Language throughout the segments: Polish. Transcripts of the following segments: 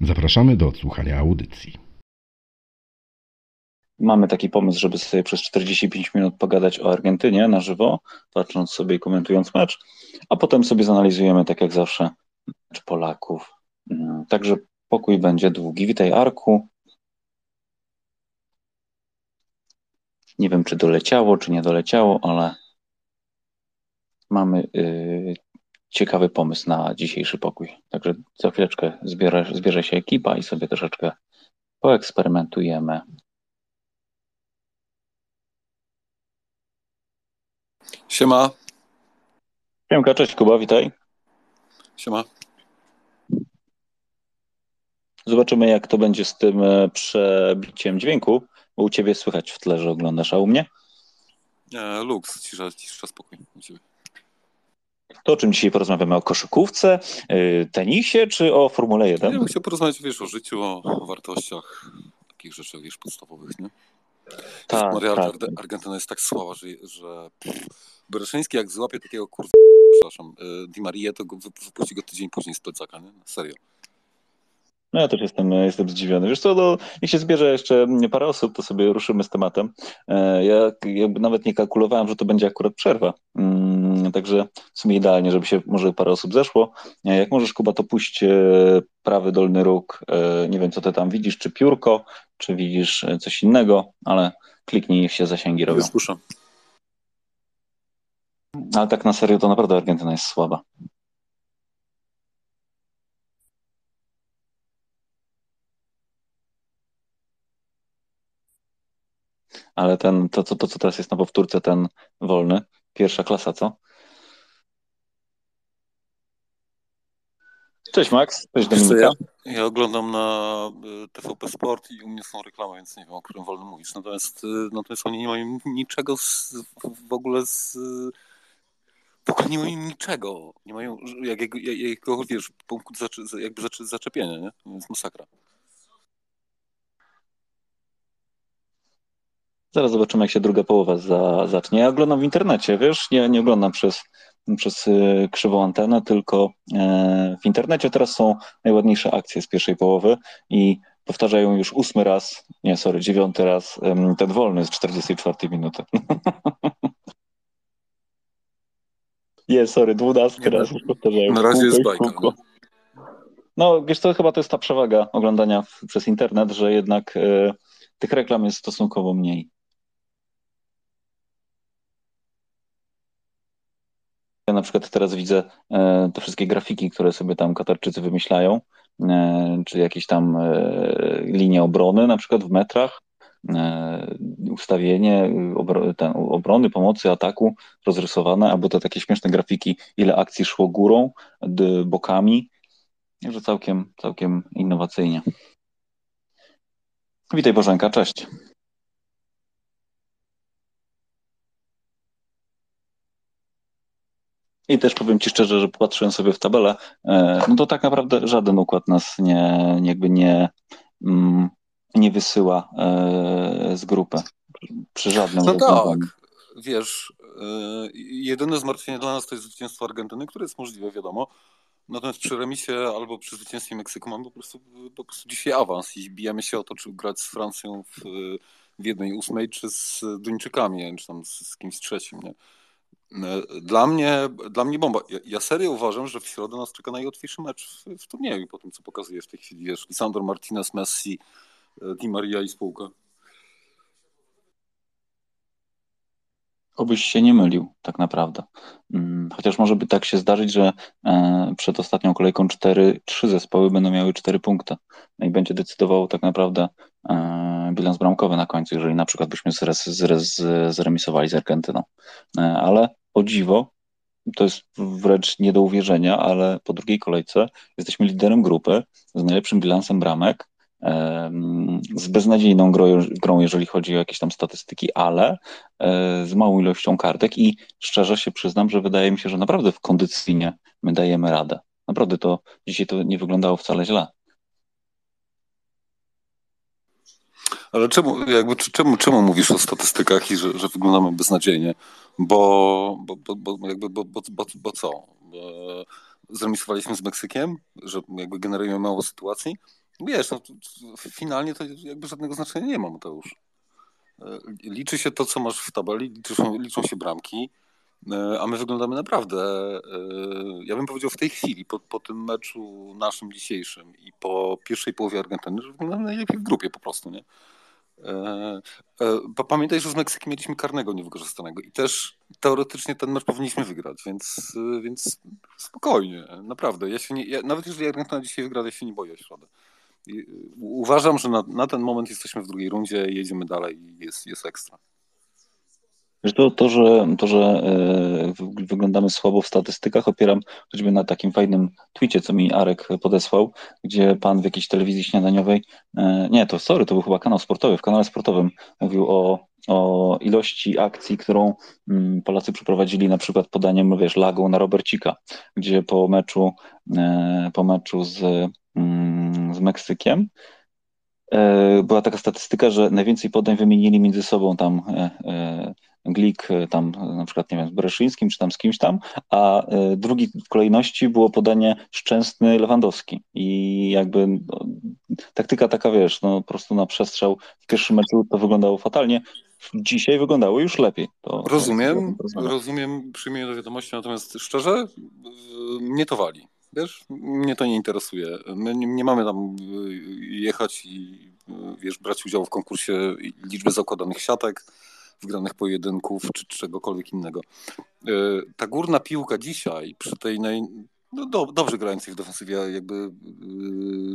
Zapraszamy do odsłuchania audycji. Mamy taki pomysł, żeby sobie przez 45 minut pogadać o Argentynie na żywo, patrząc sobie i komentując mecz, a potem sobie zanalizujemy, tak jak zawsze, mecz Polaków. Mm, także pokój będzie długi. Witaj, Arku. Nie wiem, czy doleciało, czy nie doleciało, ale mamy yy, ciekawy pomysł na dzisiejszy pokój. Także za chwileczkę zbierze, zbierze się ekipa i sobie troszeczkę poeksperymentujemy. Siema. Siemka, cześć Kuba, witaj. Siema. Zobaczymy, jak to będzie z tym e, przebiciem dźwięku, bo u ciebie słychać w tle, że oglądasz, a u mnie? Nie, Lux, cisza, cisza, spokój u ciebie. To o czym dzisiaj porozmawiamy? O koszykówce, y, tenisie czy o Formule 1? Ja bym chciał porozmawiać, wiesz, o życiu, o wartościach, takich rzeczach, wiesz, podstawowych, nie? Tak, Maria, tak. Argentyna jest tak słaba, że, że Bereszyński jak złapie takiego kurwa, przepraszam, y, Di Maria, to go, wypuści go tydzień później z plecaka, nie? Serio. No ja też jestem, jestem zdziwiony. Wiesz co, no, niech się zbierze jeszcze parę osób, to sobie ruszymy z tematem. E, Ja jakby nawet nie kalkulowałem, że to będzie akurat przerwa. Mm, Także w sumie idealnie, żeby się może parę osób zeszło. E, Jak możesz, Kuba, to puść e, prawy dolny róg. E, Nie wiem, co ty tam widzisz, czy piórko, czy widzisz e, coś innego, ale kliknij, się zasięgi robią. Puszczam. Ale tak na serio, to naprawdę Argentyna jest słaba. Ale ten, to, to, to, co teraz jest na powtórce, ten wolny, pierwsza klasa, co? Cześć Max, cześć Dominika. ja, ja oglądam na y, TVP Sport i u mnie są reklamy, więc nie wiem, o którym wolno mówisz. Natomiast, y, natomiast oni nie mają niczego z, w ogóle z... W ogóle nie mają niczego. Nie mają jak, jak, jak, jakiego, wiesz, punktu zacze, jakby zacze, zaczepienia, nie? Więc masakra. Zaraz zobaczymy, jak się druga połowa za, zacznie. Ja oglądam w internecie, wiesz, nie, nie oglądam przez, przez y, krzywą antenę, tylko e, w internecie teraz są najładniejsze akcje z pierwszej połowy i powtarzają już ósmy raz, nie, sorry, dziewiąty raz ten wolny z 44 minuty. Nie, sorry, dwunastkę raz już powtarzają. Na razie jest bajka. kółko. No, wiesz co, chyba to jest ta przewaga oglądania w, przez internet, że jednak e, tych reklam jest stosunkowo mniej. Ja na przykład teraz widzę e, te wszystkie grafiki, które sobie tam Katarczycy wymyślają, e, czy jakieś tam e, linie obrony, na przykład w metrach, ustawienie obrony, pomocy, ataku rozrysowane, albo te takie śmieszne grafiki, ile akcji szło górą, bokami, Także całkiem, całkiem innowacyjnie. Witaj Bożenka, cześć. I też powiem Ci szczerze, że patrzyłem sobie w tabelę, e, no to tak naprawdę żaden układ nas nie, jakby nie, mm, nie wysyła e, z grupy. Przy żadnym No tak, wiesz, y, jedyne zmartwienie dla nas to jest zwycięstwo Argentyny, które jest możliwe, wiadomo. Natomiast przy remisie albo przy zwycięstwie Meksyku mamy po prostu, po prostu dzisiaj awans i bijemy się o to, czy grać z Francją w, w jednej ósmej, czy z Duńczykami, czy tam z, z kimś trzecim, nie? Y, Dla mnie, dla mnie bomba. Ja, serio uważam, że w środę nas czeka najłatwiejszy mecz w, w turnieju, po tym, co pokazuje w tej chwili, wiesz, Lisandro Martinez, Messi, y, Di Maria i spółka. Obyś się nie mylił, tak naprawdę. Mm, Chociaż może by tak się zdarzyć, że e, przed ostatnią kolejką cztery, trzy zespoły będą miały cztery punkty. No i będzie decydował tak naprawdę e, bilans bramkowy na końcu, jeżeli na przykład byśmy zremisowali z Argentyną. E, Ale o dziwo, to jest wręcz nie do uwierzenia, ale po drugiej kolejce jesteśmy liderem grupy z najlepszym bilansem bramek, z beznadziejną grą, jeżeli chodzi o jakieś tam statystyki, ale e, z małą ilością kartek i szczerze się przyznam, że wydaje mi się, że naprawdę w kondycyjnie my dajemy radę. Naprawdę to dzisiaj to nie wyglądało wcale źle. Ale czemu, jakby, czemu, czemu mówisz o statystykach i że, że wyglądamy beznadziejnie? Bo, bo, bo, bo, jakby, bo, bo, bo, bo co? Zremisowaliśmy z Meksykiem, że jakby generujemy mało sytuacji? Wiesz, no, finalnie to jakby żadnego znaczenia nie ma, Mateusz. E, liczy się to, co masz w tabeli, liczą, liczą się bramki, e, a my wyglądamy naprawdę, e, ja bym powiedział w tej chwili, po, po tym meczu naszym dzisiejszym i po pierwszej połowie Argentyny, że wyglądamy najlepiej w grupie po prostu, nie? Pamiętaj, że z Meksykiem mieliśmy karnego niewykorzystanego i też teoretycznie ten mecz powinniśmy wygrać, więc, więc spokojnie, naprawdę. Ja się nie, ja, nawet jeżeli Argentyna dzisiaj wygra, ja się nie boję o środę. Uważam, że na, na, ten moment jesteśmy w drugiej rundzie, jedziemy dalej i jest, jest ekstra. To, to, że, to, że e, wyglądamy słabo w statystykach, opieram choćby na takim fajnym twicie, co mi Arek podesłał, gdzie pan w jakiejś telewizji śniadaniowej, e, nie, to sorry, to był chyba kanał sportowy, w kanale sportowym mówił o, o ilości akcji, którą mm, Polacy przeprowadzili na przykład podaniem, wiesz, lagą na Robercika, gdzie po meczu, e, po meczu z Mm, z Meksykiem. Była taka statystyka, że najwięcej podań wymienili między sobą tam Glik tam na przykład, nie wiem, z Bereszyńskim czy tam z kimś tam, a drugi w kolejności było podanie Szczęsny Lewandowski i jakby no, taktyka taka, wiesz, no po prostu na przestrzał w pierwszym meczu to wyglądało fatalnie, dzisiaj wyglądało już lepiej. To, rozumiem, rozumiem, przyjmuję do wiadomości, natomiast szczerze mnie to wali. Wiesz, mnie to nie interesuje. My nie, mamy tam y, jechać i y, wiesz, brać udziału w konkursie liczby zakładanych siatek, wygranych pojedynków czy czegokolwiek innego. Y, ta górna piłka dzisiaj przy tej naj, no do, dobrze grającej w defensywie jakby yy,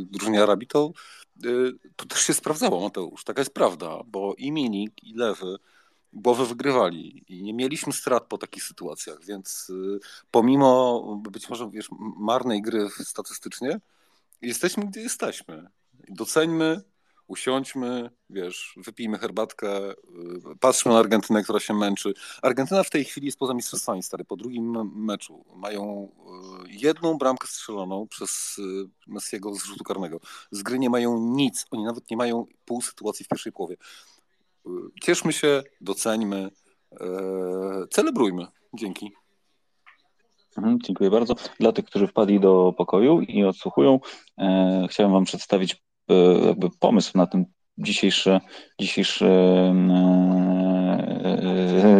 drużynie Arabii, to, yy, to też się sprawdzało, Mateusz. Taka jest prawda, bo i Minik, i Lewy głowę wygrywali i nie mieliśmy strat po takich sytuacjach, więc pomimo być może wiesz, marnej gry statystycznie, jesteśmy gdzie jesteśmy. Doceńmy, usiądźmy, wiesz, wypijmy herbatkę, y, patrzmy na Argentynę, która się męczy. Argentyna w tej chwili jest poza mistrzostwami, stary, po drugim meczu. Mają y, jedną bramkę strzeloną przez Messiego z rzutu karnego. Z gry nie mają nic, oni nawet nie mają pół sytuacji w pierwszej połowie cieszmy się, doceńmy, celebrujmy. Dzięki. Mhm, dziękuję bardzo. Dla tych, którzy wpadli do pokoju i odsłuchują, e, chciałem Wam przedstawić pomysł na ten dzisiejszy, dzisiejszy,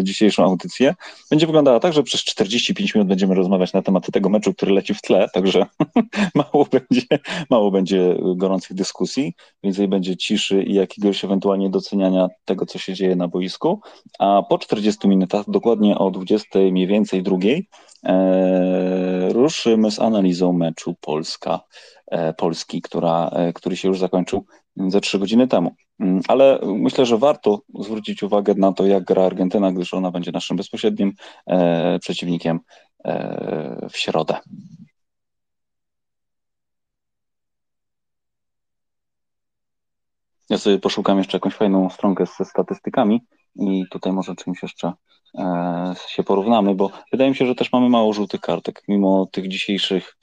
dzisiejszą audycję. Będzie wyglądała tak, że przez 45 minut będziemy rozmawiać na temat tego meczu, który leci w tle, także mało będzie, mało będzie gorących dyskusji, więcej będzie ciszy i jakiegoś ewentualnie doceniania tego, co się dzieje na boisku. A po 40 minutach, dokładnie o 20 mniej więcej drugiej, e, ruszymy z analizą meczu Polska. E, Polski, która, e, który się już zakończył ze trzy godziny temu. Mm, ale myślę, że warto zwrócić uwagę na to, jak gra Argentyna, gdyż ona będzie naszym bezpośrednim e, przeciwnikiem e, w środę. Ja sobie poszukam jeszcze jakąś fajną stronkę ze statystykami i tutaj może czymś jeszcze e, się porównamy, bo wydaje mi się, że też mamy mało żółtych kartek, mimo tych dzisiejszych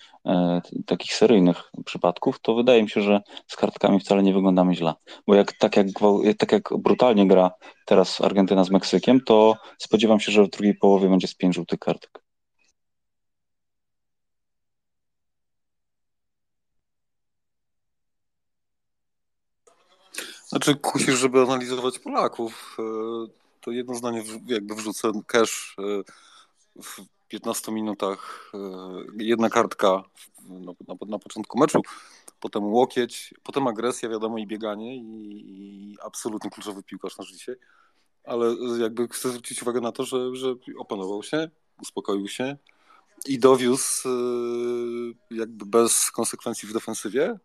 takich seryjnych przypadków, to wydaje mi się, że z kartkami wcale nie wyglądamy źle, bo jak tak jak, tak jak brutalnie gra teraz Argentyna z Meksykiem, to spodziewam się, że w drugiej połowie będzie z pięć żółtych kartek. Znaczy kusisz, żeby analizować Polaków. E, to jedno zdanie jakby wrzucę. Cash e, 15 minutach, e, jedna kartka na, na, na początku meczu, potem łokieć, potem agresja, wiadomo, i bieganie i, i absolutnie kluczowy piłkarz nasz dzisiaj. Ale jakby chcę zwrócić uwagę na to, że, że opanował się, uspokoił się i dowiózł jakby bez konsekwencji w defensywie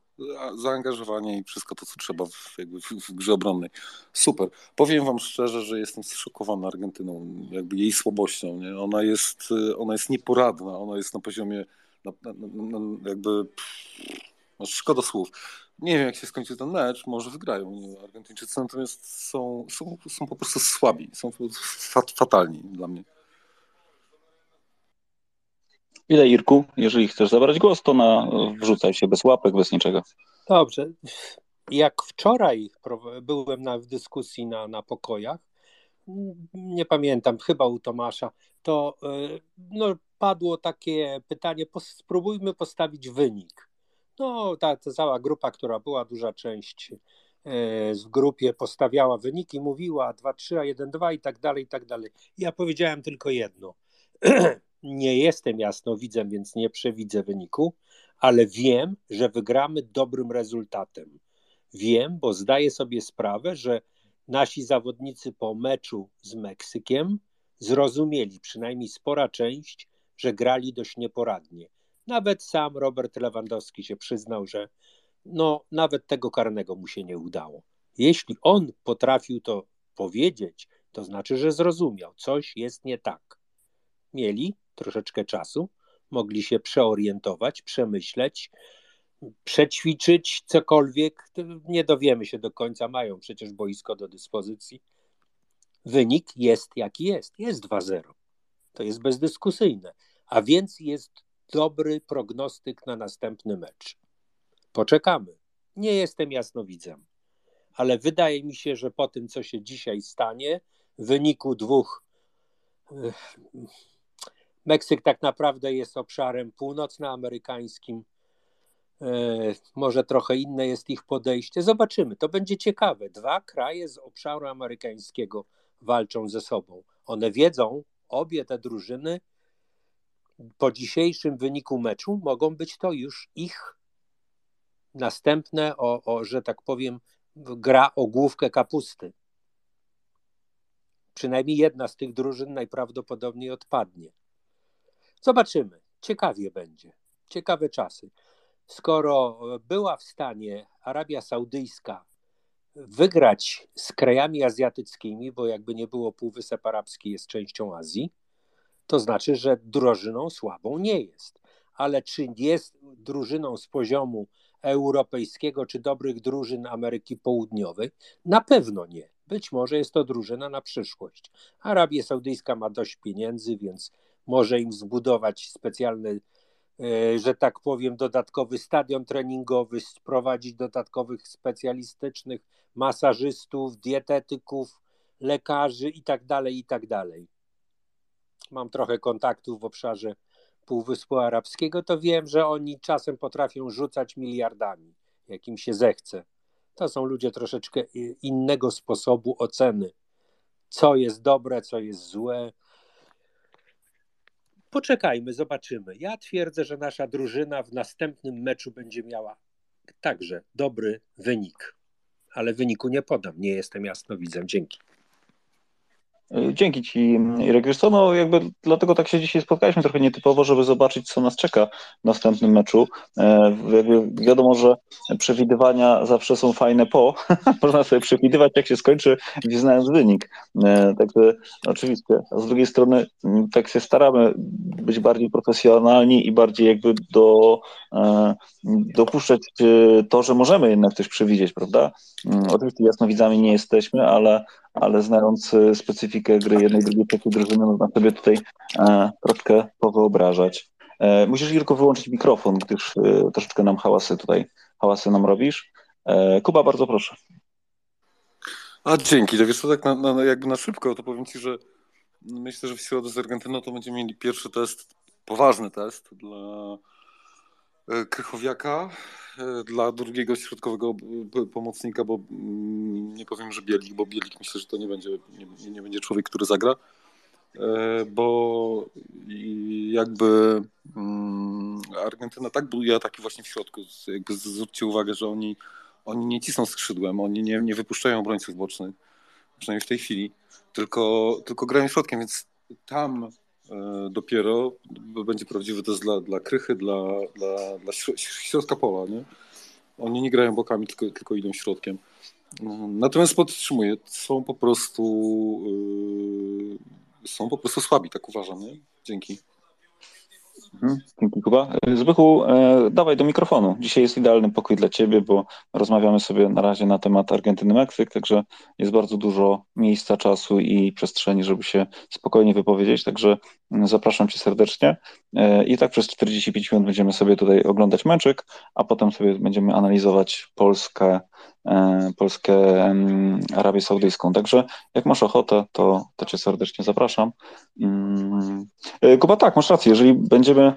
zaangażowanie i wszystko to, co trzeba w, jakby w, w grze obronnej. Super. Powiem wam szczerze, że jestem zszokowany Argentyną, jakby jej słabością. Nie? Ona, jest, ona jest nieporadna, ona jest na poziomie na, na, na, jakby no, szkoda słów. Nie wiem, jak się skończy ten mecz, może wygrają Argentyńczycy, natomiast są, są, są po prostu słabi, są fat, fatalni dla mnie. Ile Irku, jeżeli chcesz zabrać głos, to na, wrzucaj się bez łapek, bez niczego. Dobrze. Jak wczoraj byłem na, w dyskusji na, na pokojach, nie pamiętam, chyba u Tomasza, to e, no, padło takie pytanie, spróbujmy postawić wynik. No, ta, ta cała grupa, która była, duża część e, w grupie postawiała wyniki, mówiła 2-3, a 1-2 i tak dalej, i tak dalej. Ja powiedziałem tylko jedno. nie jestem jasnowidzem, więc nie przewidzę wyniku, ale wiem, że wygramy dobrym rezultatem. Wiem, bo zdaję sobie sprawę, że nasi zawodnicy po meczu z Meksykiem zrozumieli, przynajmniej spora część, że grali dość nieporadnie. Nawet sam Robert Lewandowski się przyznał, że no, nawet tego karnego mu się nie udało. Jeśli on potrafił to powiedzieć, to znaczy, że zrozumiał, coś jest nie tak. Mieli troszeczkę czasu, mogli się przeorientować, przemyśleć, przećwiczyć cokolwiek. Nie dowiemy się do końca, mają przecież boisko do dyspozycji. Wynik jest jaki jest. Jest 2-0. To jest bezdyskusyjne. A więc jest dobry prognostyk na następny mecz. Poczekamy. Nie jestem jasnowidzem, ale wydaje mi się, że po tym, co się dzisiaj stanie, w wyniku dwóch Meksyk tak naprawdę jest obszarem północnoamerykańskim. E, może trochę inne jest ich podejście. Zobaczymy, to będzie ciekawe. Dwa kraje z obszaru amerykańskiego walczą ze sobą. One wiedzą, obie te drużyny, po dzisiejszym wyniku meczu mogą być to już ich następne, o, o że tak powiem, gra o główkę kapusty. Przynajmniej jedna z tych drużyn najprawdopodobniej odpadnie. Zobaczymy. Ciekawie będzie. Ciekawe czasy. Skoro była w stanie Arabia Saudyjska wygrać z krajami azjatyckimi, bo jakby nie było Półwysep Arabski jest częścią Azji, to znaczy, że drużyną słabą nie jest. Ale czy jest drużyną z poziomu europejskiego, czy dobrych drużyn Ameryki Południowej? Na pewno nie. Być może jest to drużyna na przyszłość. Arabia Saudyjska ma dość pieniędzy, więc może im zbudować specjalny, e, że tak powiem, dodatkowy stadion treningowy, sprowadzić dodatkowych specjalistycznych masażystów, dietetyków, lekarzy itd., tak itd. Tak Mam trochę kontaktów w obszarze Półwyspu Arabskiego, to wiem, że oni czasem potrafią rzucać miliardami, jak im się zechce. To są ludzie troszeczkę innego sposobu oceny, co jest dobre, co jest złe, Poczekajmy, zobaczymy. Ja twierdzę, że nasza drużyna w następnym meczu będzie miała także dobry wynik, ale wyniku nie podam. Nie jestem jasnowidzem. Dzięki. Dzięki Ci, Irek. Wiesz co, no jakby dlatego tak się dzisiaj spotkaliśmy trochę nietypowo, żeby zobaczyć, co nas czeka w następnym meczu. E, jakby wiadomo, że przewidywania zawsze są fajne po. Można sobie przewidywać, jak się skończy, gdzie znając wynik. E, także oczywiście. A z drugiej strony tak się staramy być bardziej profesjonalni i bardziej jakby do, e, dopuszczać to, że możemy jednak coś przewidzieć, prawda? Oczywiście jasnowidzami nie jesteśmy, ale ale znając e, specyfikę gry jednej, drugiej, trzeciej drużyny, można sobie tutaj e, troszkę powyobrażać. E, musisz, Irko, wyłączyć mikrofon, gdyż troszeczkę nam hałasy tutaj, hałasy nam robisz. Kuba, bardzo proszę. A dzięki, to wiesz co, tak na, na, jakby na szybko, to powiem Ci, że myślę, że w środę z Argentyną to będziemy mieli pierwszy test, poważny test dla Krychowiaka, E, dla drugiego środkowego pomocnika, bo mm, nie powiem, że Bielik, bo Bielik myślę, że to nie będzie, nie, nie będzie człowiek, który zagra, e, bo jakby mm, Argentyna tak buduje ataki właśnie w środku. Jakby zwróćcie uwagę, że oni, oni nie cisną skrzydłem, oni nie, nie wypuszczają obrońców bocznych, przynajmniej w tej chwili, tylko, tylko grają środkiem, więc tam E, dopiero będzie prawdziwy test dla, dla krychy, dla, dla, dla środka pola, nie? Oni nie grają bokami, tylko, tylko idą środkiem. Natomiast podtrzymuję, są po prostu yy, są po prostu słabi, tak uważam. Nie? Dzięki. Mhm, dzięki Kuba. Zbychu, e, dawaj do mikrofonu. Dzisiaj jest idealny pokój dla Ciebie, bo rozmawiamy sobie na razie na temat Argentyny-Meksyk, także jest bardzo dużo miejsca, czasu i przestrzeni, żeby się spokojnie wypowiedzieć, także zapraszam Cię serdecznie. E, I tak przez 45 minut będziemy sobie tutaj oglądać meczyk, a potem sobie będziemy analizować Polskę E, Polskę Arabię Saudyjską. Także jak masz ochotę, to, to cię serdecznie zapraszam. Mm. E, Kuba, tak, masz rację. Jeżeli będziemy,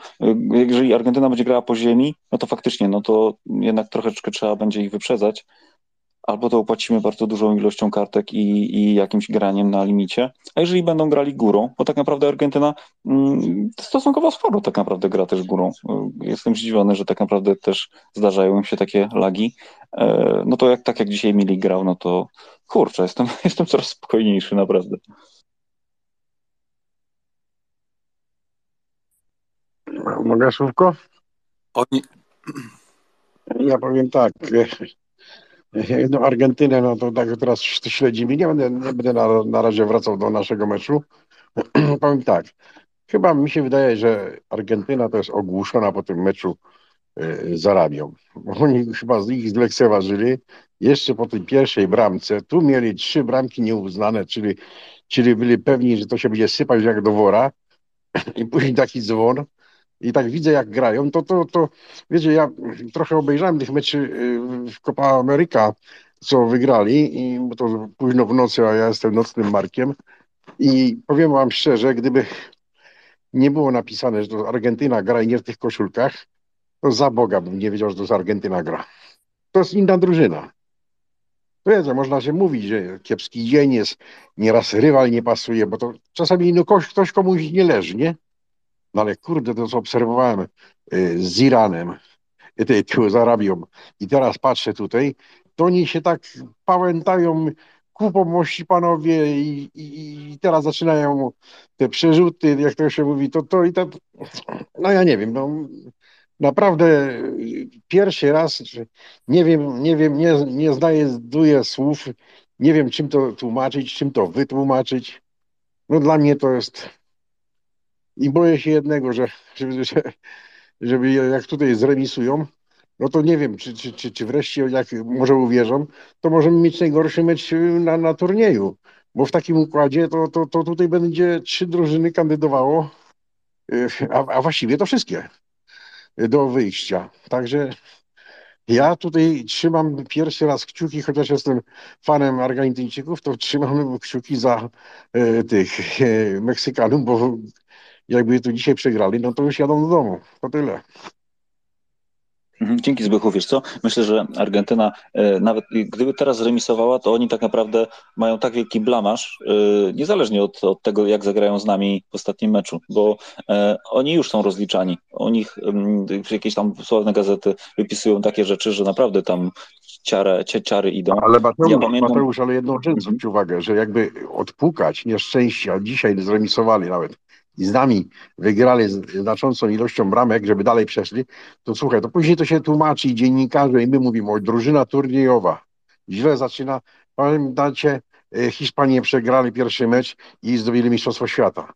jeżeli Argentyna będzie grała po ziemi, no to faktycznie, no to jednak troszeczkę trzeba będzie ich wyprzedzać albo to opłacimy bardzo dużą ilością kartek i, i jakimś graniem na limicie, a jeżeli będą grali górą, bo tak naprawdę Argentyna mm, stosunkowo sporo tak naprawdę gra też górą. Jestem zdziwiony, że tak naprawdę też zdarzają im się takie lagi. E, no to jak tak jak dzisiaj Mili grał, no to kurczę, jestem, jestem coraz spokojniejszy naprawdę. Mogę słówko? Oni... Ja powiem tak, no Argentynę, no to tak teraz śledzimy. Nie będę, nie będę na, na razie wracał do naszego meczu. Powiem tak, chyba mi się wydaje, że Argentyna to jest ogłuszona po tym meczu y, z Arabią. Oni chyba z ich zlekceważyli. Jeszcze po tej pierwszej bramce, tu mieli trzy bramki nieuznane, czyli, czyli byli pewni, że to się będzie sypać jak do wora. I później taki dzwon, i tak widzę, jak grają, to, to, to wiecie, ja trochę obejrzałem tych meczy y, w Copa America, co wygrali, i, bo to późno w nocy, a ja jestem nocnym Markiem. I powiem wam szczerze, gdyby nie było napisane, że to Argentyna gra i nie w tych koszulkach, to za Boga bym nie wiedział, że to jest Argentyna gra. To jest inna drużyna. Wiecie, można się mówić, że kiepski dzień jest, nieraz rywal nie pasuje, bo to czasami no, ktoś, ktoś komuś nie leży, nie? No ale kurde, to co obserwowałem y, z Iranem, y, z Arabią i teraz patrzę tutaj, to oni się tak pałętają kupą mości panowie i, i, i, teraz zaczynają te przerzuty, jak to się mówi, to, to i to, no ja nie wiem, no naprawdę pierwszy raz, nie wiem, nie wiem, nie, nie znajduję słów, nie wiem czym to tłumaczyć, czym to wytłumaczyć. No dla mnie to jest i boję się jednego, że, że, żeby jak tutaj zremisują, no to nie wiem, czy, czy, czy, czy wreszcie jak może uwierzą, to możemy mieć najgorszy mecz na, na turnieju, bo w takim układzie to, to, to tutaj będzie trzy drużyny kandydowało, a, a właściwie to wszystkie do wyjścia. Także ja tutaj trzymam pierwszy raz kciuki, chociaż jestem fanem Argentyńczyków, to trzymam kciuki za e, tych e, Meksykanów, bo jakby tu dzisiaj przegrali, no to już jadą do domu. To tyle. Mhm, dzięki Zbychu, wiesz co? Myślę, że Argentyna e, nawet gdyby teraz zremisowała, to oni tak naprawdę mają tak wielki blamaż, e, niezależnie od, od tego, jak zagrają z nami w ostatnim meczu, bo e, oni już są rozliczani. O nich jakieś tam sławne gazety wypisują takie rzeczy, że naprawdę tam ciary, ciary idą. Ale Mateusz, ja pamiętam... Mateusz ale jedną rzecz zwróć uwagę, że jakby odpukać nieszczęścia, dzisiaj zremisowali nawet i z nami wygrali znaczącą ilością bramek, żeby dalej przeszli, to słuchaj, to później to się tłumaczy i dziennikarze i my mówimy, o drużyna turniejowa, źle zaczyna. Pamiętacie, e, Hiszpanie przegrali pierwszy mecz i zdobyli Mistrzostwo Świata.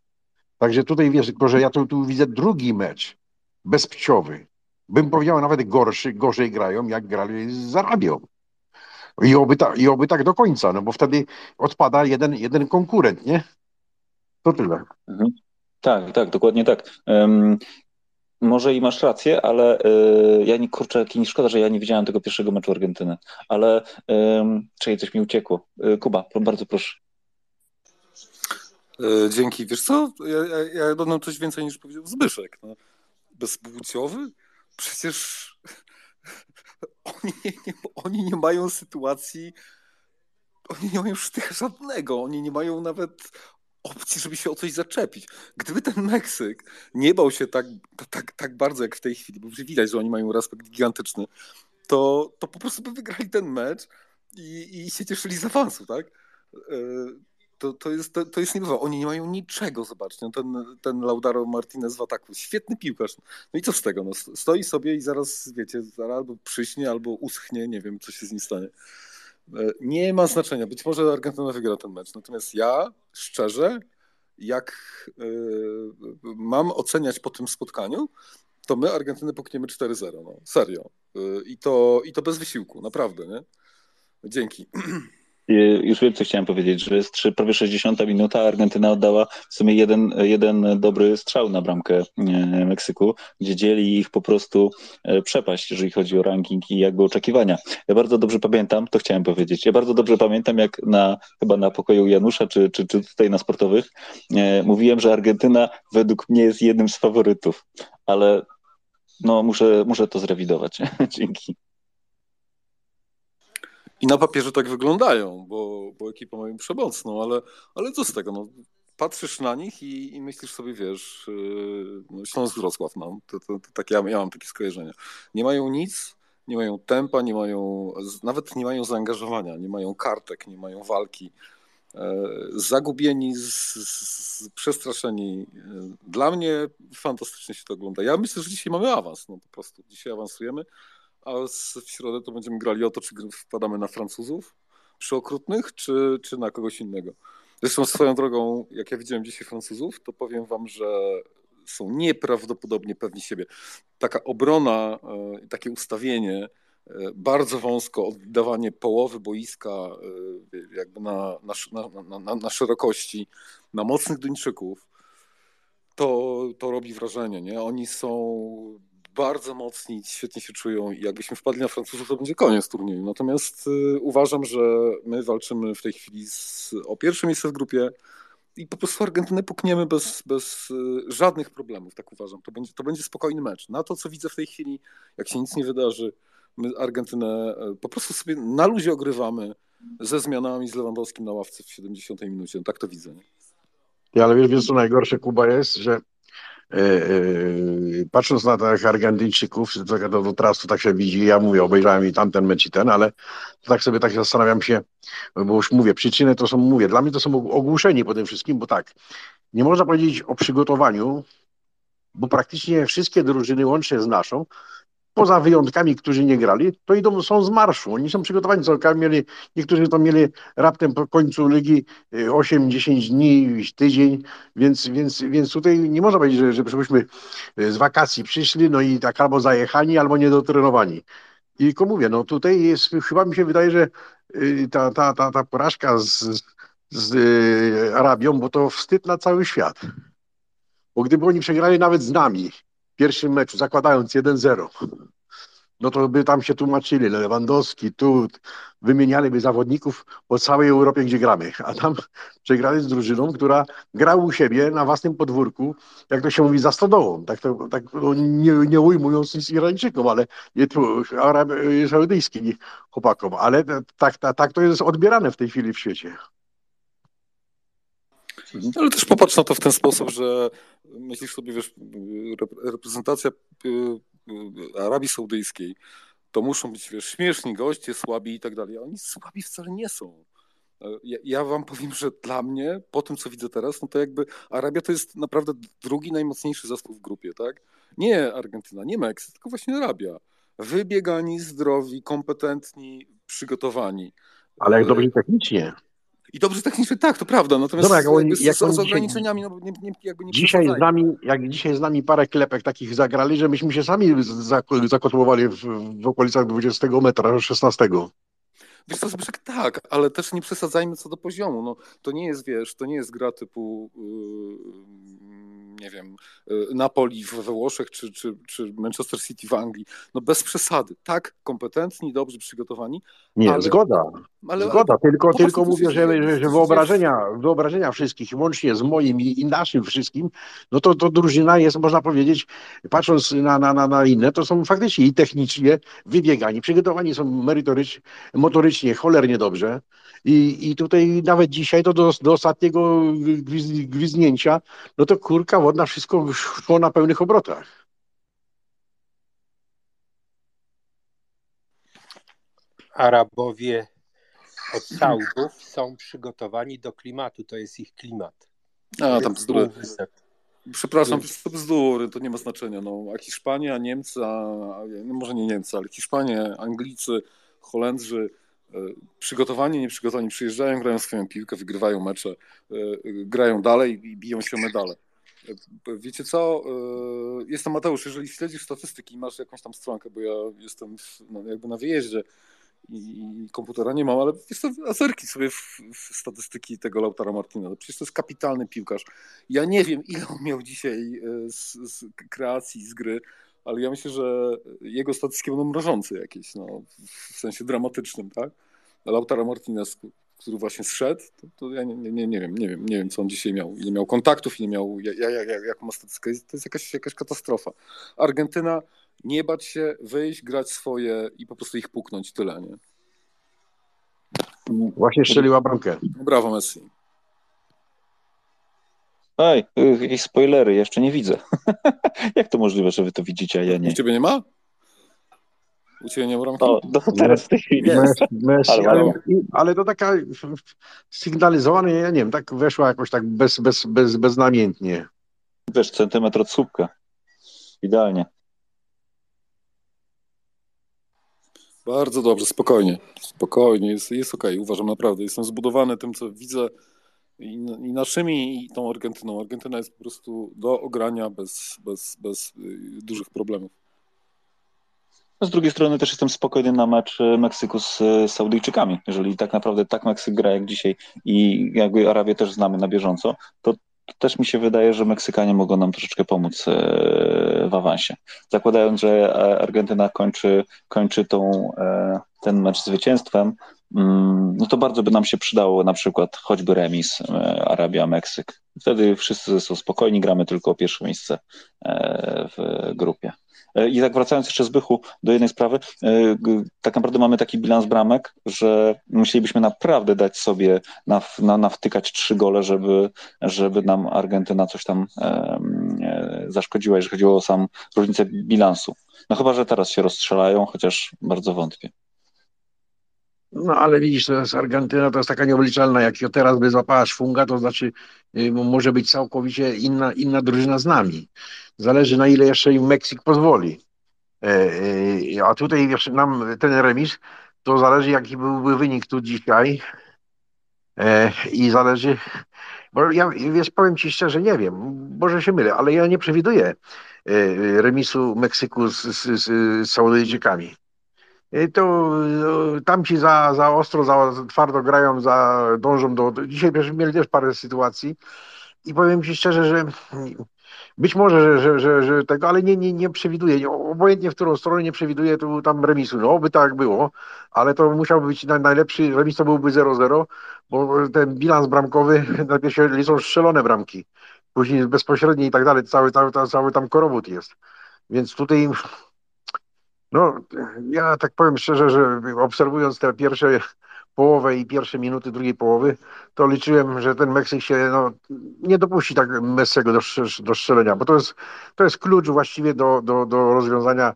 Także tutaj wiesz, tylko że ja tu, tu widzę drugi mecz, bezpciowy. Bym powiedział nawet gorszy, gorzej grają, jak grali z Arabią. I oby, ta, I oby tak do końca, no bo wtedy odpada jeden, jeden konkurent, nie? To tyle. Mhm. Tak, tak, dokładnie tak. Um, może i masz rację, ale y, ja nie kurczę, nie szkoda, że ja nie widziałem tego pierwszego meczu Argentyny. Ale um, czekaj, coś mi uciekło. Y, Kuba, bardzo proszę. E, dzięki. Wiesz co, ja, ja, ja dodam coś więcej niż powiedział Zbyszek. No. Bezpłciowy? Przecież oni nie, nie, oni nie mają sytuacji, oni nie mają sztycha żadnego, oni nie mają nawet opcji, żeby się o coś zaczepić. Gdyby ten Meksyk nie bał się tak, tak, tak bardzo jak w tej chwili, bo widać, że oni mają respekt gigantyczny, to, to po prostu by wygrali ten mecz i, i się cieszyli z awansu, tak? E, to, to, jest, to, to jest niebywałe. Oni nie mają niczego, zobaczcie. No ten, ten Laudaro Martinez w ataku, świetny piłkarz. No i co z tego? No, stoi sobie i zaraz, wiecie, zaraz albo przyśnie, albo uschnie, nie wiem, co się z nim stanie. E, nie ma znaczenia. Być może Argentyna wygra ten mecz. Natomiast ja, szczerze, jak yy, mam oceniać po tym spotkaniu, to my Argentynę pokniemy 4-0. No. Serio. Yy, I, to, I to bez wysiłku, naprawdę. Nie? Dzięki. Już wiem, co chciałem powiedzieć, że jest prawie 60 minuta, Argentyna oddała w sumie jeden, jeden dobry strzał na bramkę e, Meksyku, gdzie dzieli ich po prostu e, przepaść, jeżeli chodzi o ranking i jakby oczekiwania. Ja bardzo dobrze pamiętam, to chciałem powiedzieć, ja bardzo dobrze pamiętam, jak na chyba na pokoju Janusza, czy, czy, czy tutaj na sportowych, e, mówiłem, że Argentyna według mnie jest jednym z faworytów, ale no muszę, muszę to zrewidować. Dzięki. I na papierze tak wyglądają, bo, bo ekipę mają przemocną, ale, ale co z tego? No, patrzysz na nich i, i myślisz sobie, wiesz, yy, no Śląsk Wrocław, no, to, to, to tak ja, ja mam takie skojarzenia. Nie mają nic, nie mają tempa, nie mają, nawet nie mają zaangażowania, nie mają kartek, nie mają walki. E, zagubieni, z, z, przestraszeni. E, dla mnie fantastycznie się to ogląda. Ja myślę, że dzisiaj mamy awans, no po prostu. Dzisiaj awansujemy a w środę to będziemy grali o to, czy wpadamy na Francuzów przy okrutnych, czy, czy na kogoś innego. Zresztą swoją drogą, jak ja widziałem dzisiaj Francuzów, to powiem wam, że są nieprawdopodobnie pewni siebie. Taka obrona, e, takie ustawienie, e, bardzo wąsko, oddawanie połowy boiska e, jakby na, na, na, na, na szerokości, na mocnych Duńczyków, to, to robi wrażenie. Nie? Oni są bardzo mocni, świetnie się czują i jakbyśmy wpadli na Francuzów, to będzie koniec turnieju. Natomiast y, uważam, że my walczymy w tej chwili z, o pierwsze miejsce w grupie i po prostu Argentynę pukniemy bez, bez y, żadnych problemów, tak uważam. To będzie, to będzie spokojny mecz. Na to, co widzę w tej chwili, jak się nic nie wydarzy, my Argentynę y, po prostu sobie na luzie ogrywamy ze zmianami z Lewandowskim na ławce w 70 minucie. Tak to widzę. Ja, ale wiesz, wiesz co najgorsze, Kuba, jest, że patrząc na tych Argentyńczyków, to, to teraz to tak się widzi, ja mówię, obejrzałem i tamten mecz i ten, ale tak sobie tak zastanawiam się, bo już mówię, przyczyny to są, mówię, dla mnie to są ogłuszeni po tym wszystkim, bo tak, nie można powiedzieć o przygotowaniu, bo praktycznie wszystkie drużyny łącznie z naszą poza wyjątkami, którzy nie grali, to idą, są z marszu. Oni są przygotowani, co mieli, niektórzy to mieli raptem po końcu ligi 8-10 y, dni, tydzień, więc, więc, więc tutaj nie można powiedzieć, że, żebyśmy y, z wakacji przyszli, no i tak albo zajechani, albo niedotrenowani. I tylko mówię, no tutaj jest, chyba mi się wydaje, że y, ta, ta, ta, ta porażka z, z Arabią, bo to wstyd na cały świat. Bo gdyby oni przegrali nawet z nami, pierwszym meczu, zakładając 1-0, no to by tam się tłumaczyli, Lewandowski, tu wymienialiby zawodników po całej Europie, gdzie gramy, a tam przegrali z drużyną, która gra u siebie na własnym podwórku, jak to się mówi, za stodołą, tak, to, tak no, nie, nie ujmując nic Irańczykom, ale nie tu Arab Saudyjskim chłopakom, ale tak, tak, tak to jest odbierane w tej chwili w świecie. Ale też popatrz na to w ten sposób, że myślisz sobie, wiesz, reprezentacja y, y, Arabii Saudyjskiej to muszą być, wiesz, śmieszni goście, słabi i tak dalej. Oni słabi wcale nie są. Ja, ja, wam powiem, że dla mnie, po tym co widzę teraz, no to jakby Arabia to jest naprawdę drugi najmocniejszy zespół w grupie, tak? Nie Argentyna, nie Meksyk, tylko właśnie Arabia. Wybiegani, zdrowi, kompetentni, przygotowani. Ale jak dobrze technicznie. I dobrze technicznie, tak, to prawda, natomiast Dobra, jak jak z, z ograniczeniami, no, nie, nie, jakby nie dzisiaj z nami, Jak dzisiaj z nami parę klepek takich zagrali, że myśmy się sami zakotłowali w, w okolicach 20 metra, 16. Wiesz co, Zbyszek, tak, ale też nie przesadzajmy co do poziomu. No, to nie jest, wiesz, to nie jest gra typu yy, nie wiem, y, Napoli we Włoszech czy, czy, czy Manchester City w Anglii. No bez przesady. Tak, kompetentni, dobrze przygotowani. Nie, ale, zgoda. Ale, zgoda, ale, tylko, tylko mówię, że, że, że wyobrażenia, wyobrażenia wszystkich, łącznie z moim i, naszym wszystkim, no to, to drużyna jest, można powiedzieć, patrząc na, na, na, na inne, to są faktycznie i technicznie wybiegani, przygotowani są merytorycznie, motorycznie cholernie dobrze. I, i tutaj nawet dzisiaj to do, do ostatniego gwizdnięcia, no to kurka wodna, wszystko szło na pełnych obrotach. Arabowie od Saudów są przygotowani do klimatu, to jest ich klimat. A, tam bzdury. Przepraszam, to bzdury, to nie ma znaczenia. No, a Hiszpania, Niemcy, a, no może nie Niemcy, ale Hiszpanie, Anglicy, Holendrzy, e, przygotowani, nieprzygotowani przyjeżdżają, grają swoją piłkę, wygrywają mecze, e, grają dalej i biją się o medale. E, wiecie co? Jestem Mateusz, jeżeli śledzisz statystyki i masz jakąś tam stronkę, bo ja jestem w, no, jakby na wyjeździe i komputera nie mam, ale co, azerki sobie w, w, statystyki tego Lautara Martina. No przecież to jest kapitalny piłkarz. Ja nie wiem, ile on miał dzisiaj z, z kreacji, z gry, ale ja myślę, że jego statystyki będą mrożące jakieś, no, w sensie dramatycznym, tak? Lautaro Martinez, który właśnie zszedł, to, to ja nie, nie, nie, wiem, nie wiem, nie wiem, co on dzisiaj miał, ile miał kontaktów, ile miał, jak, jak, jak, jaką ma statystykę, to jest jakaś, jakaś katastrofa. Argentyna, nie bać się, wyjść, grać swoje i po prostu ich puknąć, tyle, nie? Właśnie strzeliła bramkę. Brawo Messi. Ej, jakieś spoilery, jeszcze nie widzę. Jak to możliwe, że wy to widzicie, a ja nie? Ciebie nie ma? U ciebie nie? O, no, teraz w tej chwili jest. Messi, ale, ale, ale, to taka sygnalizowana, ja nie wiem, tak weszła jakoś tak bez, bez, bez, beznamiętnie. Wiesz, centymetr od słupka. Idealnie. Bardzo dobrze, spokojnie. Spokojnie, jest, jest okej, okay. uważam naprawdę. Jestem zbudowany tym, co widzę i, i naszymi, i tą Argentyną. Argentyna jest po prostu do ogrania bez, bez, bez y, dużych problemów. Z drugiej strony też jestem spokojny na mecz y, Meksyku z y, Saudyjczykami. Jeżeli tak naprawdę tak Meksyk gra jak dzisiaj i jakby Arabię też znamy na bieżąco, to też mi się wydaje, że Meksykanie mogą nam troszeczkę pomóc w awansie. Zakładając, że e, Argentyna kończy, kończy tą, e, ten mecz zwycięstwem, Mm, no to bardzo by nam się przydało na przykład choćby remis e, Arabia-Meksyk. Wtedy wszyscy są spokojni, gramy tylko o pierwsze miejsce e, w grupie. E, I tak wracając jeszcze z Bychu do jednej sprawy, tak naprawdę mamy taki bilans bramek, że musielibyśmy naprawdę dać sobie na, na, nawtykać trzy gole, żeby, żeby nam Argentyna coś tam zaszkodziła, jeżeli chodziło o sam różnicę bilansu. No chyba, że teraz się rozstrzelają, chociaż bardzo wątpię. No ale widzisz, to jest Argentyna, to jest taka nieobliczalna. Jak ją teraz by złapała szwunga, to znaczy y, może być całkowicie inna, inna drużyna z nami. Zależy na ile jeszcze im Meksyk pozwoli. E, e, a tutaj jeszcze nam ten remis, to zależy jaki byłby wynik tu dzisiaj. E, I zależy, bo ja wiesz, powiem Ci szczerze, nie wiem, może się mylę, ale ja nie przewiduję remisu Meksyku z, z, z Saudyjczykami to no, tamci za, za ostro, za twardo grają, za, dążą do. Dzisiaj mieli też parę sytuacji i powiem Ci szczerze, że być może, że, że, że, że tego, ale nie, nie, nie przewiduję, obojętnie w którą stronę nie przewiduję tu tam remisu. No, by tak było, ale to musiałby być najlepszy, remis to byłby 0-0, bo ten bilans bramkowy, najpierw się liczą strzelone bramki, później bezpośrednie i tak dalej, cały, cały, cały tam korowód jest. Więc tutaj no, ja tak powiem szczerze, że obserwując te pierwsze połowę i pierwsze minuty drugiej połowy, to liczyłem, że ten Meksyk się no, nie dopuści tak Messiego do, do strzelenia, bo to jest, to jest klucz właściwie do, do, do rozwiązania,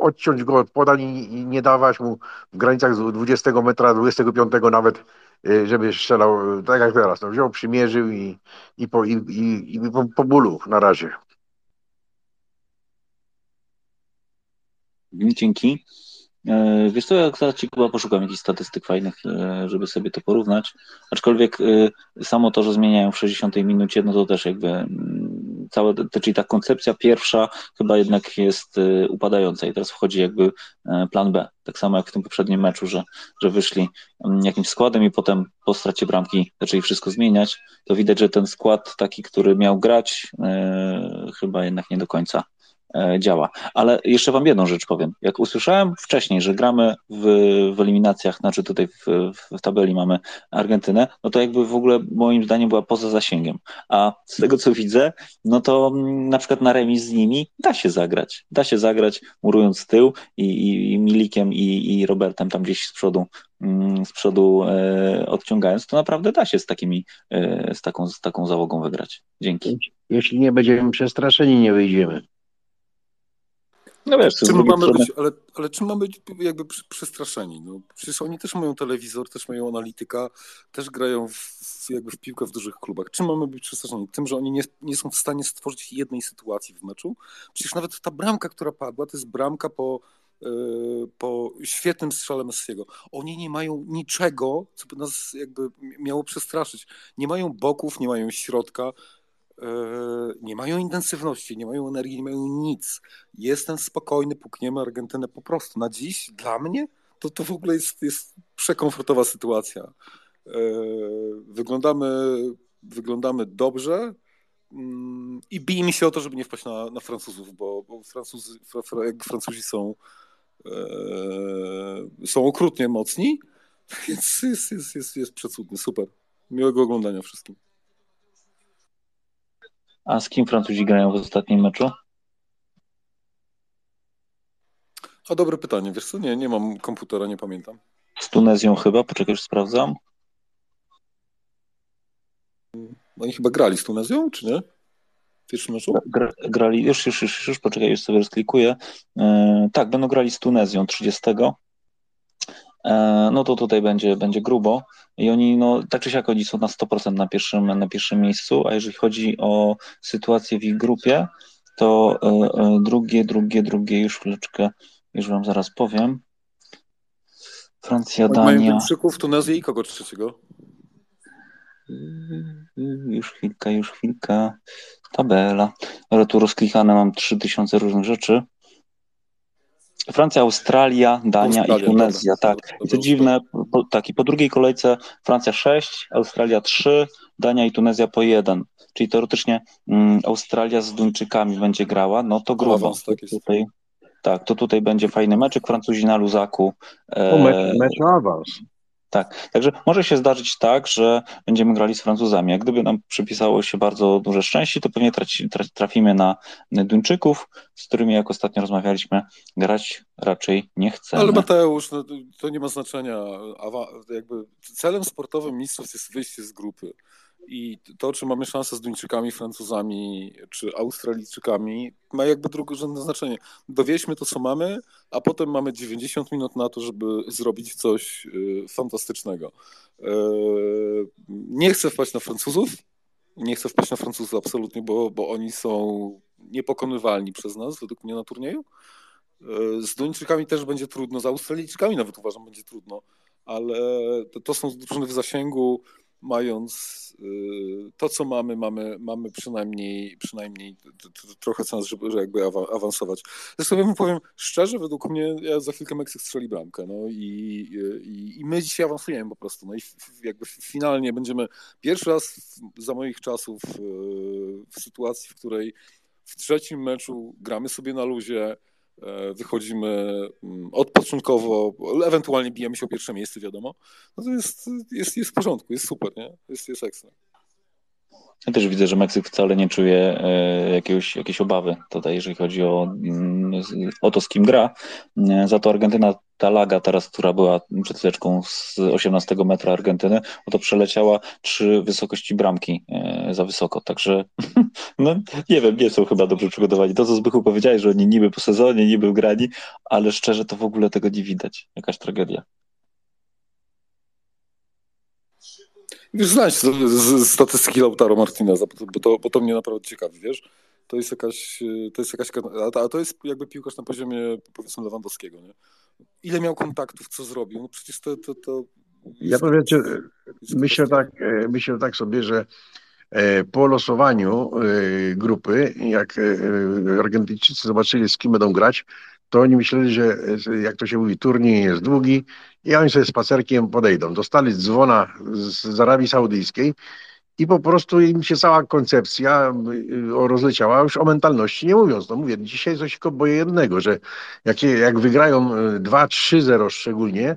odciąć go od podań i nie dawać mu w granicach 20 metra, 25 nawet, y, żeby strzelał tak jak teraz. No, wziął, przymierzył i, i, po, i, i, i po, po bólu na razie. Dzięki. E, wiesz co, jak zaraz ci chyba poszukam jakichś statystyk fajnych, e, żeby sobie to porównać. Aczkolwiek e, samo to, że zmieniają w 60 minucie, no to też jakby mm, całe, czyli ta koncepcja pierwsza chyba jednak jest upadająca i teraz wchodzi jakby plan B. Tak samo jak w tym poprzednim meczu, że, że wyszli mm, jakimś składem i potem po stracie bramki zaczęli wszystko zmieniać, to widać, że ten skład taki, który miał grać, chyba jednak nie do końca działa. Ale jeszcze Wam jedną rzecz powiem. Jak usłyszałem wcześniej, że gramy w, w eliminacjach, znaczy tutaj w, w, tabeli mamy Argentynę, no to jakby w ogóle moim zdaniem była poza zasięgiem. A z tego co widzę, no to mm, na przykład na remis z nimi da się zagrać. Da się zagrać murując tył i, i, i Milikiem i, i Robertem tam gdzieś z przodu mm, z przodu e, odciągając, to naprawdę da się z takimi, e, z taką, z taką załogą wygrać. Dzięki. Jeśli nie będziemy przestraszeni, nie wyjdziemy. No wiesz, czym mamy strony... być, ale, ale czym mamy być jakby przestraszeni? No, przecież oni też mają telewizor, też mają analityka, też grają w, jakby w piłkę w dużych klubach. Czym mamy być przestraszeni? Tym, że oni nie, nie są w stanie stworzyć jednej sytuacji w meczu? Przecież nawet ta bramka, która padła, to jest bramka po, yy, po świetnym strzale Messiego. Oni nie mają niczego, co by nas jakby miało przestraszyć. Nie mają boków, nie mają środka, E, nie mają intensywności, nie mają energii, nie mają nic. Jestem spokojny, pukniemy Argentynę po prostu. Na dziś dla mnie to, to w ogóle jest, jest przekomfortowa sytuacja. E, wyglądamy, wyglądamy dobrze mm, i bijmy się o to, żeby nie wpaść na, na Francuzów, bo, bo Francuzy, jak Francuzi są, e, są okrutnie mocni, więc jest, jest, jest, jest przecudny, super. Miłego oglądania wszystkim. A z kim Francuzi grają w ostatnim meczu? A dobre pytanie, wiesz co? Nie, nie mam komputera, nie pamiętam. Z Tunezją chyba, poczekaj, już sprawdzam. Oni chyba grali z Tunezją, czy nie? W pierwszym meczu? Gra, grali, już, już, już, już, poczekaj, już sobie rozklikuję. Yy, tak, będą grali z Tunezją 30. E, no to tutaj będzie, będzie grubo. I oni, no tak czy siak, oni są na 100% na pierwszym, na pierwszym miejscu, a jeżeli chodzi o sytuację w ich grupie, to e, e, drugie, drugie, drugie, już chwileczkę, już wam zaraz powiem. Francja, Dania. Mają Tunezję i kogo trzeciego? Już chwilkę, już chwilkę. Tabela. Ale tu rozklikane mam 3000 różnych rzeczy. Francja, Australia, Dania Australia, i Tunezja, tak. I co dziwne, po, tak, i po drugiej kolejce Francja 6, Australia 3, Dania i Tunezja po 1. Czyli teoretycznie mm, Australia z Duńczykami będzie grała, no to grubo. Tak, tutaj, tak, to tutaj będzie fajny meczek, Francuzi na luzaku. E, mecz, mecz awans. Tak, także może się zdarzyć tak, że będziemy grali z Francuzami. Jak gdyby nam przypisało się bardzo duże szczęście, to pewnie traci, trafimy na Duńczyków, z którymi, jak ostatnio rozmawialiśmy, grać raczej nie chcemy. Ale Mateusz, no, to nie ma znaczenia. Jakby celem sportowym mistrzostw jest wyjście z grupy. I to, czy mamy szansę z Duńczykami, Francuzami czy Australijczykami, ma jakby drugorzędne znaczenie. Dowieźmy to, co mamy, a potem mamy 90 minut na to, żeby zrobić coś y, fantastycznego. Y, nie chcę wpaść na Francuzów. Nie chcę wpaść na Francuzów absolutnie, bo, bo oni są niepokonywalni przez nas, według mnie na turnieju. Y, z Duńczykami też będzie trudno, z Australijczykami nawet uważam będzie trudno, ale to, to są drużyny w zasięgu mając y, to, co mamy, mamy, mamy przynajmniej, przynajmniej trochę sens, żeby jakby awansować. Zresztą ja powiem szczerze, według mnie ja za chwilkę Meksyk strzeli bramkę, no i, i, i my dzisiaj awansujemy po prostu, no i jakby finalnie będziemy pierwszy raz za moich czasów y, w sytuacji, w której w trzecim meczu gramy sobie na luzie, wychodzimy mm, odpoczynkowo, ewentualnie bijemy się o pierwsze miejsce, wiadomo, no to jest, jest, jest w porządku, jest super, nie? Jest, jest ekstra. Ja też widzę, że Meksyk wcale nie czuje e, jakiegoś, jakiejś obawy tutaj, jeżeli chodzi o, mm, o to, z kim gra. E, za to Argentyna, ta laga teraz, która była przed chwileczką z 18 metra Argentyny, to przeleciała trzy wysokości bramki e, za wysoko. Także no, nie wiem, nie są chyba dobrze przygotowani. To, co Zbychu powiedziałeś, że oni niby po sezonie, niby grani, ale szczerze to w ogóle tego nie widać. Jakaś tragedia. Wiesz, znać statystyki Lautaro Martineza, bo to, bo to mnie naprawdę ciekawi, wiesz? To jest jakaś, to jest jakaś, a to jest jakby piłkarz na poziomie powiedzmy Lewandowskiego, nie? Ile miał kontaktów, co zrobił? No przecież to... to, to ja to wiecie, myślę tak, e, myślę tak sobie, że e, po losowaniu e, grupy, jak Argentyńczycy zobaczyli, z kim będą grać, to oni myśleli, że jak to się mówi, turniej jest długi i oni sobie spacerkiem podejdą. Dostali dzwona z Arabii Saudyjskiej i po prostu im się cała koncepcja y, rozleciała, już o mentalności nie mówiąc. No mówię, dzisiaj coś tylko boję jednego, że jak, jak wygrają 2-3-0 y, szczególnie,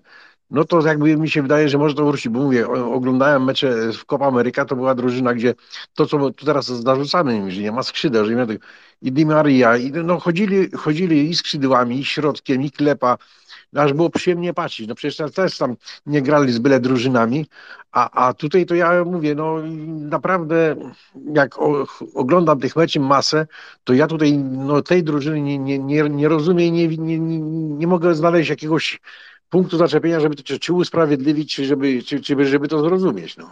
no to jakby mi się wydaje, że może to wrócić, bo mówię, oglądałem mecze w Copa Ameryka, to była drużyna, gdzie to, co tu teraz zarzucamy im, że nie ma skrzydeł, że nie ma tego, i Di Maria, i no chodzili, chodzili i skrzydłami, i środkiem, i klepa, aż było przyjemnie patrzeć. No przecież też tam nie grali z byle drużynami, a, a tutaj to ja mówię, no naprawdę jak o, oglądam tych meczy masę, to ja tutaj no, tej drużyny nie, nie, nie, nie rozumiem, nie, nie, nie, nie mogę znaleźć jakiegoś punktu zaczepienia, żeby to czy, czy usprawiedliwić, czy żeby, czy, czy żeby to zrozumieć. No.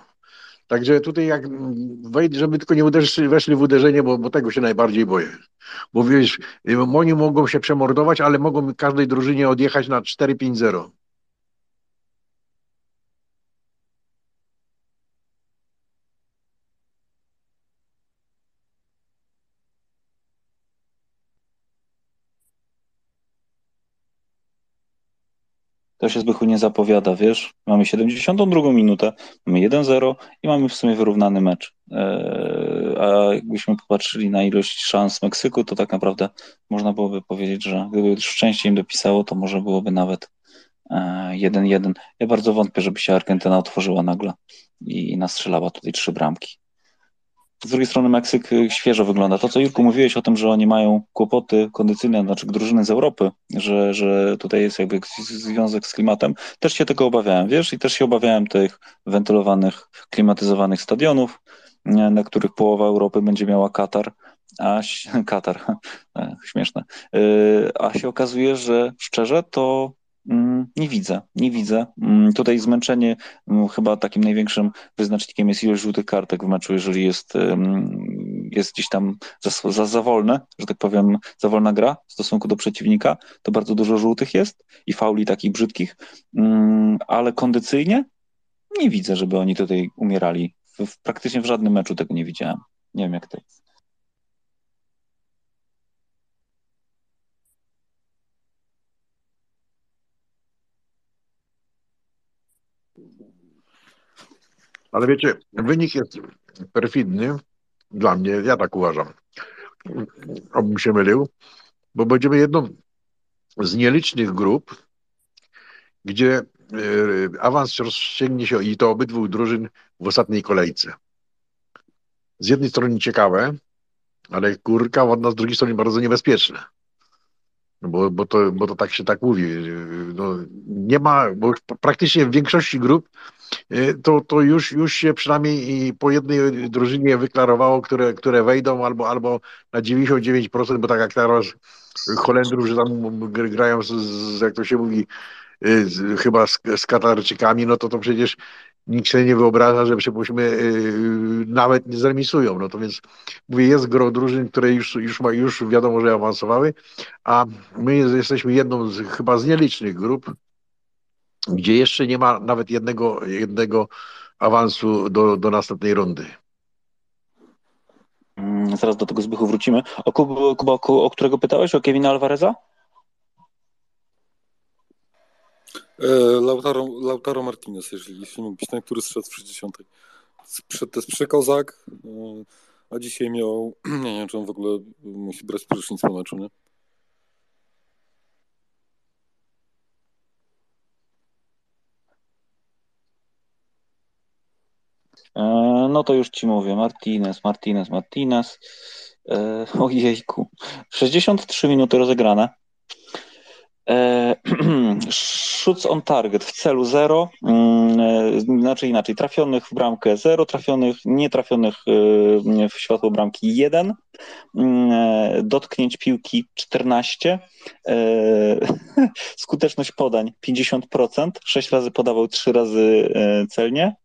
Także tutaj jak wejdę, żeby tylko nie uderzyć, weszli w uderzenie, bo, bo tego się najbardziej boję. Bo wiesz, oni mogą się przemordować, ale mogą każdej drużynie odjechać na 4-5-0. To się Zbychu nie zapowiada, wiesz? Mamy 72 minutę, mamy 1-0 i mamy w sumie wyrównany mecz. Eee, a jakbyśmy popatrzyli na ilość szans Meksyku, to tak naprawdę można byłoby powiedzieć, że gdyby szczęście im dopisało, to może byłoby nawet 1-1. Eee, ja bardzo wątpię, żeby się Argentyna otworzyła nagle i nastrzelała tutaj trzy bramki. Z drugiej strony Meksyk y, świeżo wygląda. To, co Jurku mówiłeś o tym, że oni mają kłopoty kondycyjne, znaczy drużyny z Europy, że, że tutaj jest jakby związek z klimatem, też się tego obawiałem, wiesz, i też się obawiałem tych wentylowanych, klimatyzowanych stadionów, na których połowa Europy będzie miała Katar, a Katar, e, śmieszne, y, a się okazuje, że szczerze to nie widzę, nie widzę. Mm, tutaj zmęczenie mm, chyba takim największym wyznacznikiem jest ilość żółtych kartek w meczu, jeżeli jest, jest gdzieś tam za, za, za wolne, że tak powiem, za wolna gra w stosunku do przeciwnika, to bardzo dużo żółtych jest i fauli takich brzydkich, ale kondycyjnie nie widzę, żeby oni tutaj umierali. W, praktycznie w żadnym meczu tego nie widziałem. Nie wiem jak ty. Ale wiecie, wynik jest perfidny dla mnie, ja tak uważam. Obym się mylił, bo będziemy jedną z nielicznych grup, gdzie e, awans rozciągnie się i to obydwu drużyn w ostatniej kolejce. Z jednej strony ciekawe, ale kurka ładna z drugiej strony bardzo niebezpieczne. No bo, bo, to, bo to tak się tak mówi. No, nie ma, bo praktycznie w większości grup to, to już, już się przynajmniej po jednej drużynie wyklarowało, które, które wejdą albo, albo na 99%, bo tak jak teraz Holendrów, że tam grają z, z jak to się mówi, e, z, chyba z, z Katarczykami, no to to przecież nikt sobie nie wyobraża, że przypuśćmy yy, nawet nie zremisują. No to więc mówię, jest gro drużyn, które już, już, ma, już wiadomo, że awansowały, a my jesteśmy jedną z chyba z nielicznych grup, gdzie jeszcze nie ma nawet jednego, jednego awansu do, do następnej rundy. Mm, zaraz do tego Zbychu wrócimy. O Kuba, o, o którego pytałeś? O Kevina Alvareza? E, Lautaro, Lautaro Martinez, jeżeli jeśli mógł być ten, który zszedł w 60. Przed to jest przekozak, e, a dzisiaj miał, nie wiem, czy on w ogóle musi brać prysznic po meczu, nie? No to już ci mówię, Martinez, Martinez, Martinez. Ojejku, 63 minuty rozegrane. E, Shoots on target w celu 0, mm, e, znaczy inaczej, trafionych w bramkę 0, trafionych, nietrafionych e, w światło bramki 1, mm, dotknięć piłki 14, skuteczność podań 50%, 6 razy podawał, 3 razy celnie.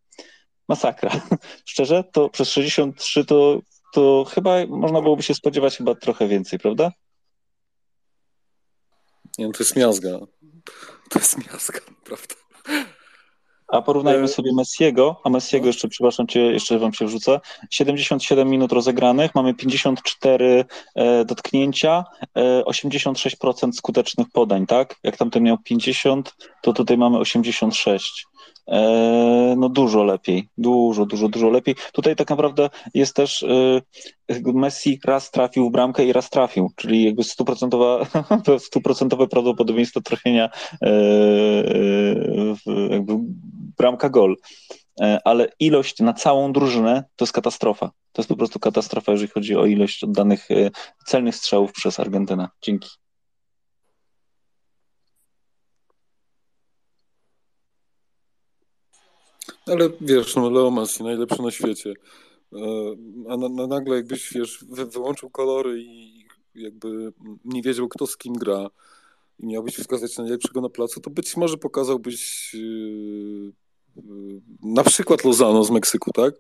Masakra. Szczerze, to przez 63 to, to chyba można byłoby się spodziewać chyba trochę więcej, prawda? Nie, no to jest miazga. To jest miazga, prawda? A porównajmy sobie Messiego, a Messiego jeszcze, przepraszam cię, jeszcze wam się wrzucę. 77 minut rozegranych, mamy 54 e, dotknięcia, e, 86% skutecznych podań, tak? Jak tamten miał 50, to tutaj mamy 86. E, no dużo lepiej, dużo, dużo, dużo lepiej. Tutaj tak naprawdę jest też e, Messi raz trafił w bramkę i raz trafił, czyli jakby stuprocentowe prawdopodobieństwo trafienia e, jakby bramka gol. Ale ilość na całą drużynę to jest katastrofa. To jest po prostu katastrofa, jeżeli chodzi o ilość oddanych celnych strzałów przez Argentynę. Dzięki. Ale wiesz, no Leo Messi najlepszy na świecie. E, a na, na nagle jakbyś, wiesz, wy, wyłączył kolory i jakby nie wiedział, kto z kim gra i miałbyś wskazać najlepszego na placu, to być może pokazałbyś yy, yy, na przykład Lozano z Meksyku, tak?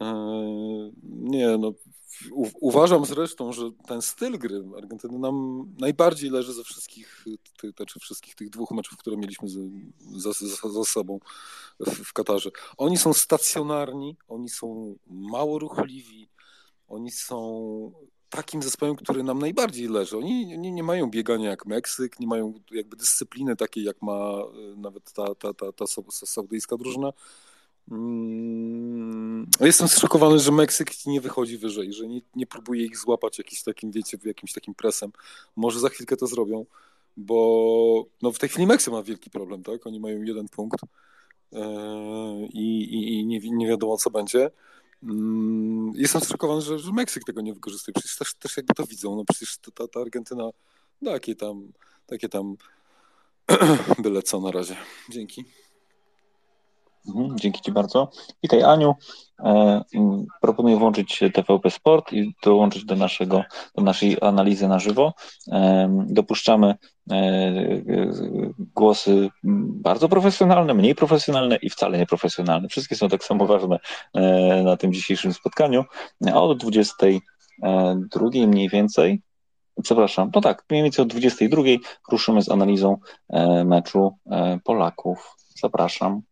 Yy, nie, no u, uważam zresztą, że ten styl gry Argentyny nam najbardziej leży ze wszystkich, ty, znaczy wszystkich tych dwóch meczów, które mieliśmy za, za, za sobą w, w Katarze. Oni są stacjonarni, oni są mało ruchliwi, oni są takim zespołem, który nam najbardziej leży. Oni nie, nie mają biegania jak Meksyk, nie mają jakby dyscypliny takiej, jak ma e, nawet ta, ta, ta, ta saudyjska drużyna. Mm, jestem zszokowany, że Meksyk nie wychodzi wyżej, że nie, nie próbuje ich złapać jakimś takim, wiecie, jakimś takim presem. Może za chwilkę to zrobią, bo no w tej chwili Meksyk ma wielki problem, tak? Oni mają jeden punkt yy, i, i nie, nie wiadomo co będzie. Mm, jestem zszokowany, że, że Meksyk tego nie wykorzystuje. Przecież też, też jakby to widzą. No przecież ta, ta Argentyna takie tam, takie tam byle co na razie. Dzięki. Mhm, dzięki Ci bardzo. Witaj Aniu. E, proponuję włączyć TVP Sport i dołączyć do, naszego, do naszej analizy na żywo. E, dopuszczamy e, głosy bardzo profesjonalne, mniej profesjonalne i wcale nieprofesjonalne. Wszystkie są tak samo ważne na tym dzisiejszym spotkaniu. Od 22 mniej więcej Przepraszam, no tak, mniej więcej o 22 ruszymy z analizą meczu Polaków. Zapraszam.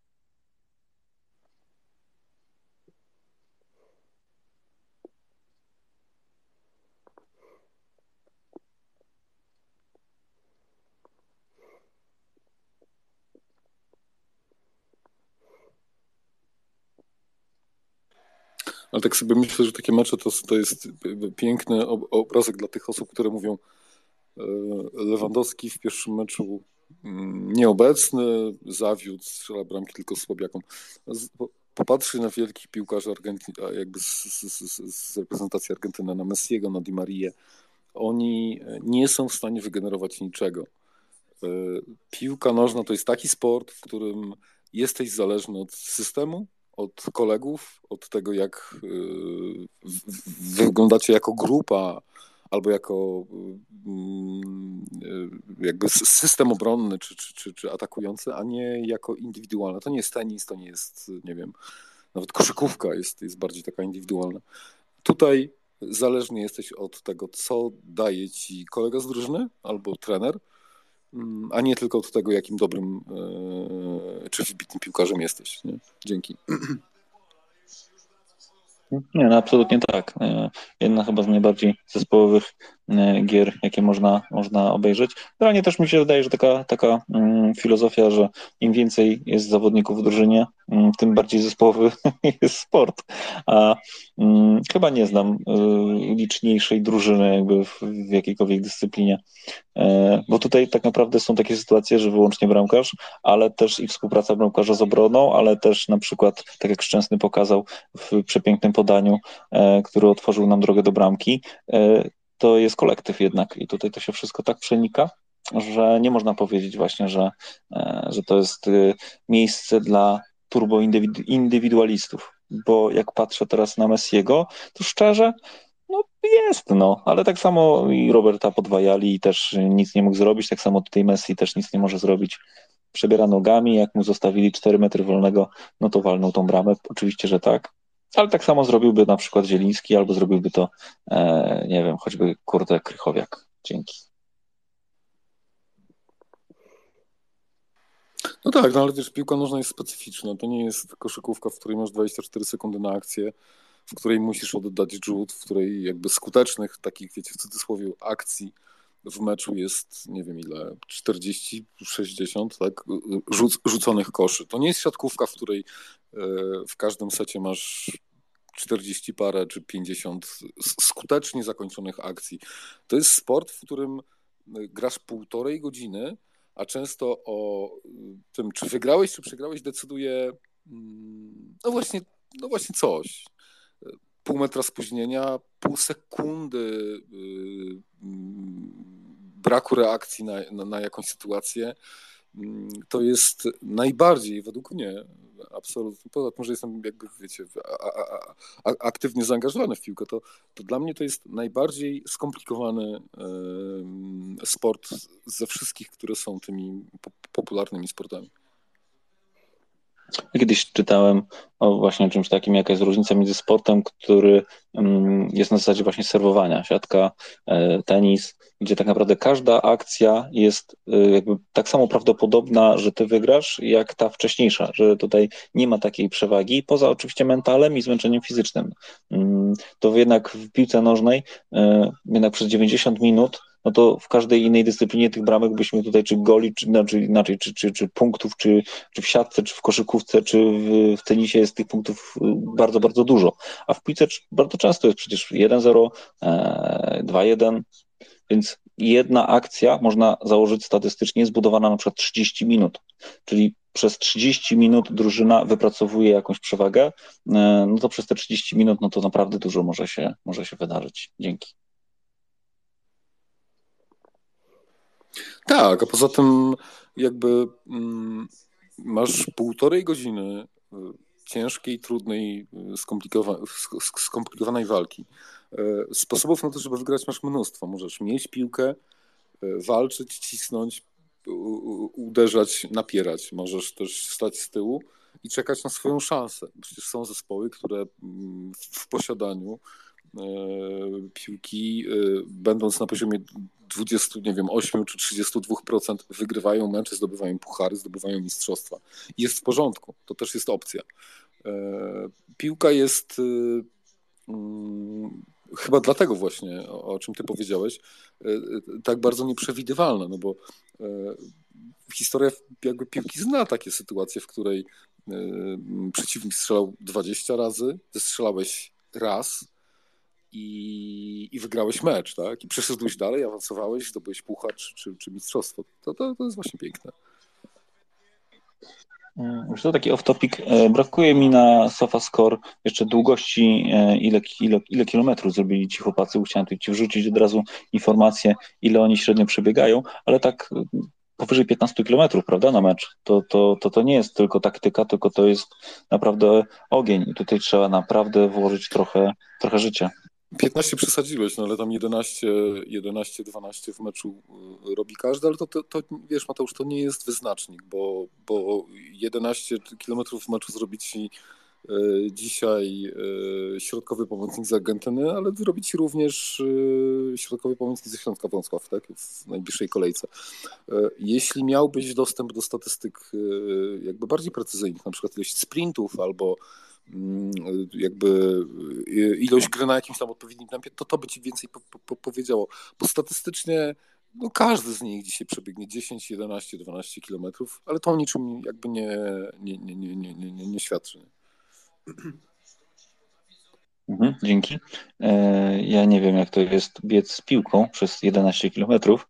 Ale tak sobie myślę, że takie mecze to, to jest piękny obrazek dla tych osób, które mówią e, Lewandowski w pierwszym meczu mm, nieobecny, zawiódł, strzela bramki tylko słabiakom. Popatrzcie na wielkich piłkarzy Argentyny, jakby z, z, z, reprezentacji Argentyny, na Messiego, na Di Marię. Oni nie są w stanie wygenerować niczego. E, piłka nożna to jest taki sport, w którym jesteś zależny od systemu, od kolegów, od tego, jak y, wyglądacie jako grupa albo jako mm, y, jakby system obronny czy, czy, czy, czy atakujący, a nie jako indywidualna. To nie jest tenis, to nie jest, nie wiem, nawet koszykówka jest, jest bardziej taka indywidualna. Tutaj zależny jesteś od tego, co daje ci kolega z drużyny albo trener, a nie tylko od tego, jakim dobrym e, czy wybitnym piłkarzem jesteś. Nie? Dzięki. Nie, no absolutnie tak. E, jedna chyba z najbardziej zespołowych e, gier, jakie można, można obejrzeć. Realnie też mi się wydaje, że taka, taka mm, filozofia, że im więcej jest zawodników w drużynie, mm, tym bardziej zespołowy jest sport. A mm, chyba nie znam y, liczniejszej drużyny jakby w, w jakiejkolwiek dyscyplinie. E, bo tutaj tak naprawdę są takie sytuacje, że wyłącznie bramkarz, ale też i współpraca bramkarza z obroną, ale też na przykład, tak jak Szczęsny pokazał w przepięknym podaniu, e, który otworzył nam drogę do bramki, e, to jest kolektyw jednak i tutaj to się wszystko tak przenika, że nie można powiedzieć właśnie, że, że to jest miejsce dla turbo indywidualistów, bo jak patrzę teraz na Messiego, to szczerze, no jest, no, ale tak samo i Roberta podwajali i też nic nie mógł zrobić, tak samo tutaj Messi też nic nie może zrobić. Przebiera nogami, jak mu zostawili 4 metry wolnego, no to walnął tą bramę, oczywiście, że tak. Ale tak samo zrobiłby na przykład Zieliński, albo zrobiłby to, e, nie wiem, choćby kurde Krychowiak. Dzięki. No tak, no ale wiesz, piłka nożna jest specyficzna. To nie jest koszykówka, w której masz 24 sekundy na akcję w której musisz oddać rzut, w której jakby skutecznych takich, wiecie, w cudzysłowie akcji w meczu jest, nie wiem ile, 40, 60, tak, rzuc rzuconych koszy. To nie jest siatkówka, w której e, w każdym secie masz 40 parę czy 50 skutecznie zakończonych akcji. To jest sport, w którym grasz półtorej godziny, a często o tym, czy wygrałeś, czy przegrałeś, decyduje mm, no właśnie, no właśnie coś pół metra spóźnienia, pół sekundy y, braku reakcji na, na, na jakąś sytuację mm, to jest najbardziej, według mnie, absolutnie, poza tym, że jestem jakby, wiecie, a, a, a, aktywnie zaangażowany w piłkę, to, to dla mnie to jest najbardziej skomplikowany e, sport ze wszystkich, które są tymi popularnymi sportami. Kiedyś czytałem właśnie czymś takim, jaka jest różnica między sportem, który mm, jest na zasadzie właśnie serwowania, siatka, e, tenis, gdzie tak naprawdę każda akcja jest e, jakby tak samo prawdopodobna, że ty wygrasz, jak ta wcześniejsza, że tutaj nie ma takiej przewagi, poza oczywiście mentalem i zmęczeniem fizycznym. Mm, to jednak w piłce nożnej, e, jednak przez 90 minut no to w każdej innej dyscyplinie tych bramek byśmy tutaj, czy goli, czy znaczy inaczej, czy, czy, czy punktów, czy, czy w siatce, czy w koszykówce, czy w, w tenisie jest tych punktów y, bardzo, bardzo dużo. A w piłce bardzo często jest przecież 1-0, 2-1, e, więc jedna akcja można założyć statystycznie zbudowana na przykład 30 minut, czyli przez 30 minut drużyna wypracowuje jakąś przewagę, e, no to przez te 30 minut no to naprawdę dużo może się, może się wydarzyć. Dzięki. Tak, a poza tym jakby mm, masz półtorej godziny y, ciężkiej, trudnej, y, skomplikowa skomplikowanej walki. Y, sposobów na to, żeby wygrać masz mnóstwo. Możesz mieć piłkę, walczyć, cisnąć, uderzać, napierać. Możesz też stać z tyłu i czekać na swoją szansę. Przecież są zespoły, które mm, w posiadaniu piłki, będąc na poziomie 20, nie wiem, 8 czy 32% wygrywają mecze, zdobywają puchary, zdobywają mistrzostwa. Jest w porządku, to też jest opcja. E, piłka jest mm, chyba dlatego właśnie, o czym ty powiedziałeś, e, tak bardzo nieprzewidywalna, no bo e, historia jakby piłki zna takie sytuacje, w której przeciwnik strzelał 20 razy, ty strzelałeś raz, i, i wygrałeś mecz, tak? I przeszedłeś dalej, awansowałeś, zdobyłeś puchar czy, czy, czy mistrzostwo. To, to, to jest właśnie piękne. Mm, już to taki off-topic. E, brakuje mi na SofaScore jeszcze długości, e, ile, ile, ile kilometrów zrobili ci chłopacy. Chciałem tu ci wrzucić od razu informację, ile oni średnio przebiegają, ale tak e, powyżej 15 kilometrów, prawda, na mecz. To, to, to, to nie jest tylko taktyka, tylko to jest naprawdę ogień. I tutaj trzeba naprawdę włożyć trochę, trochę życia. 15 przesadziłeś, no ale tam 11, 11, 12 w meczu y, robi każdy, ale to, to, to wiesz Mateusz, to nie jest wyznacznik, bo, bo 11 km w meczu zrobić ci y, dzisiaj y, środkowy pomocnik z Argentyny, ale zrobi ci również środkowy pomocnik ze Śląska Wąsław, tak, w najbliższej kolejce. Jeśli miałbyś dostęp do statystyk jakby bardziej precyzyjnych, na przykład ilość sprintów albo jakby y, ilość gry na jakimś tam odpowiednim tempie, to to by ci więcej po, po, powiedziało. Bo statystycznie no każdy z nich dzisiaj przebiegnie 10, 11, 12 kilometrów, ale to o niczym jakby nie, nie, nie, nie, nie, nie, nie świadczy. Mhm, dzięki. E, ja nie wiem, jak to jest biec z piłką przez 11 kilometrów.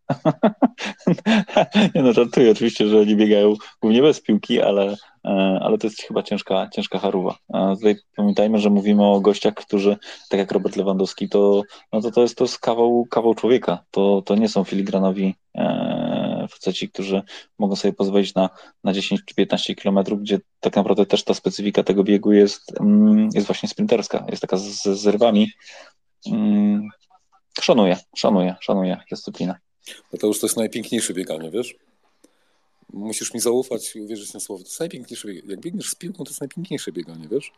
nie no, żartuję oczywiście, że oni biegają głównie bez piłki, ale, e, ale to jest chyba ciężka, ciężka haruwa. Tutaj pamiętajmy, że mówimy o gościach, którzy, tak jak Robert Lewandowski, to, no to, to jest, to jest kawał, kawał człowieka. To, to nie są filigranowi e, faceci, którzy mogą sobie pozwolić na, na 10 czy 15 kilometrów, gdzie tak naprawdę też ta specyfika tego biegu jest, mm, jest właśnie sprinterska, jest taka z, z rybami. Mm, szanuję, szanuję, szanuję dyscyplinę. Mateusz, to jest najpiękniejsze bieganie, wiesz? Musisz mi zaufać i uwierzyć na słowo. To jest najpiękniejsze bieganie. Jak biegniesz z piłką, to jest najpiękniejsze bieganie, wiesz?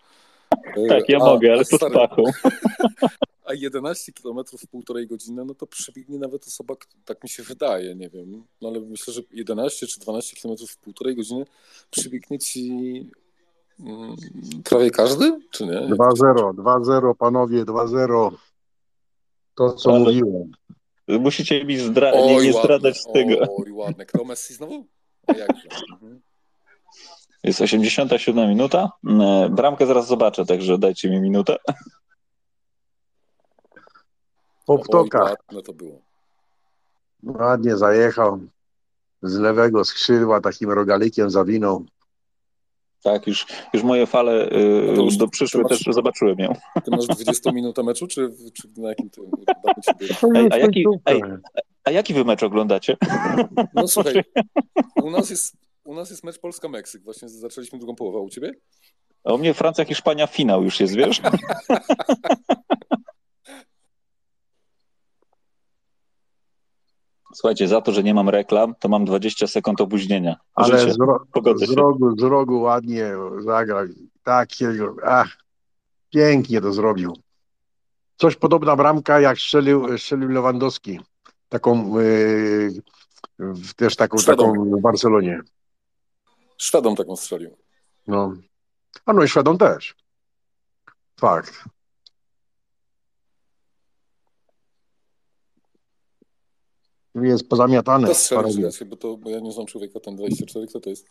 Tak, ja a, mogę, ale to z pachą. A 11 km w półtorej godziny, no to przebiegnie nawet osoba, tak mi się wydaje, nie wiem. No ale myślę, że 11 czy 12 km w półtorej godziny przebiegnie ci mm, prawie każdy, czy nie? 2-0, 2-0, panowie, 2-0. To, co ale... mówiłem. Musicie mi zdra oj, nie, nie zdradzać z tego. Oj, ładne. Kto Messi znowu? A jakże? Mhm. Jest 87 minuta. E, bramkę zaraz zobaczę, także dajcie mi minutę. Po ptokach. No to było. Ładnie zajechał. Z lewego skrzydła takim rogalikiem zawinął. Tak, już, już moje fale no już, do przyszłe masz, też zobaczyłem ją. Ty masz 20 minut meczu, czy, czy na jakim ty, ej, a, jaki, ej, A jaki wy mecz oglądacie? No słuchaj, u nas jest, u nas jest mecz Polska-Meksyk. Właśnie zaczęliśmy drugą połowę. A u ciebie? A u mnie Francja-Hiszpania finał już jest, wiesz? Słuchajcie, za to, że nie mam reklam, to mam 20 sekund opóźnienia. Ale z, ro, z, rogu, z rogu ładnie zagrał. Takiego, ach, pięknie to zrobił. Coś podobna bramka, jak strzelił, strzelił Lewandowski. Taką, yy, w- też taką, taką w Barcelonie. Szwedą taką strzelił. No. A no i Szwedą też. Fakt. Jest pozamiatane. Parę czekajcie, bo, to, bo ja nie znam człowieka, ten 24, kto to jest?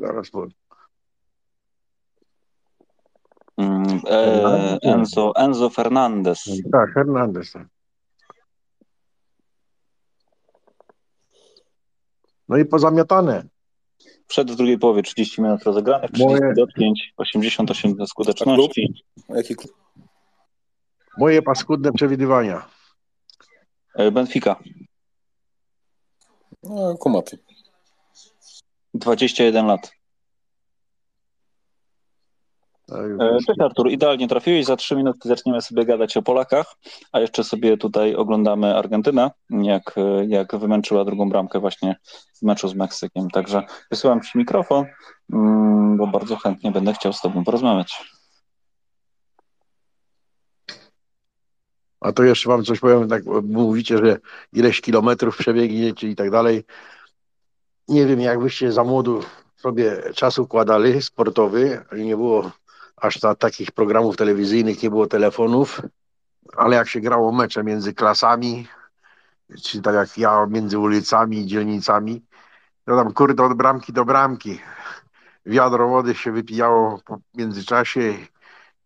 Zaraz powiem. Mm, e, Enzo, Enzo Fernandez. Tak, Hernandez. tak. No i pozamiatane. Przed w drugiej połowie 30 minut rozegranych, 30 Moje- dotknięć, 88 A skuteczności. A Jaki klub? Moje paskudne przewidywania. E, Benfica. No, kumaty. 21 lat. Już E, Cześć Artur, idealnie trafiłeś. Za 3 minutki zaczniemy sobie gadać o Polakach, a jeszcze sobie tutaj oglądamy Argentynę, jak, e, jak wymęczyła drugą bramkę właśnie w meczu z Meksykiem. Także wysyłam Ci mikrofon, mm, bo bardzo chętnie będę chciał z Tobą porozmawiać. A to jeszcze wam coś powiem, tak mówicie, że ileś kilometrów przebiegniecie i tak dalej. Nie wiem, jak wyście za młodu sobie czas układali sportowy, nie było aż ta, takich programów telewizyjnych, nie było telefonów, ale jak się grało mecze między klasami, czy tak jak ja między ulicami i dzielnicami, to tam kurde od bramki do bramki. Wiadro wody się wypijało po międzyczasie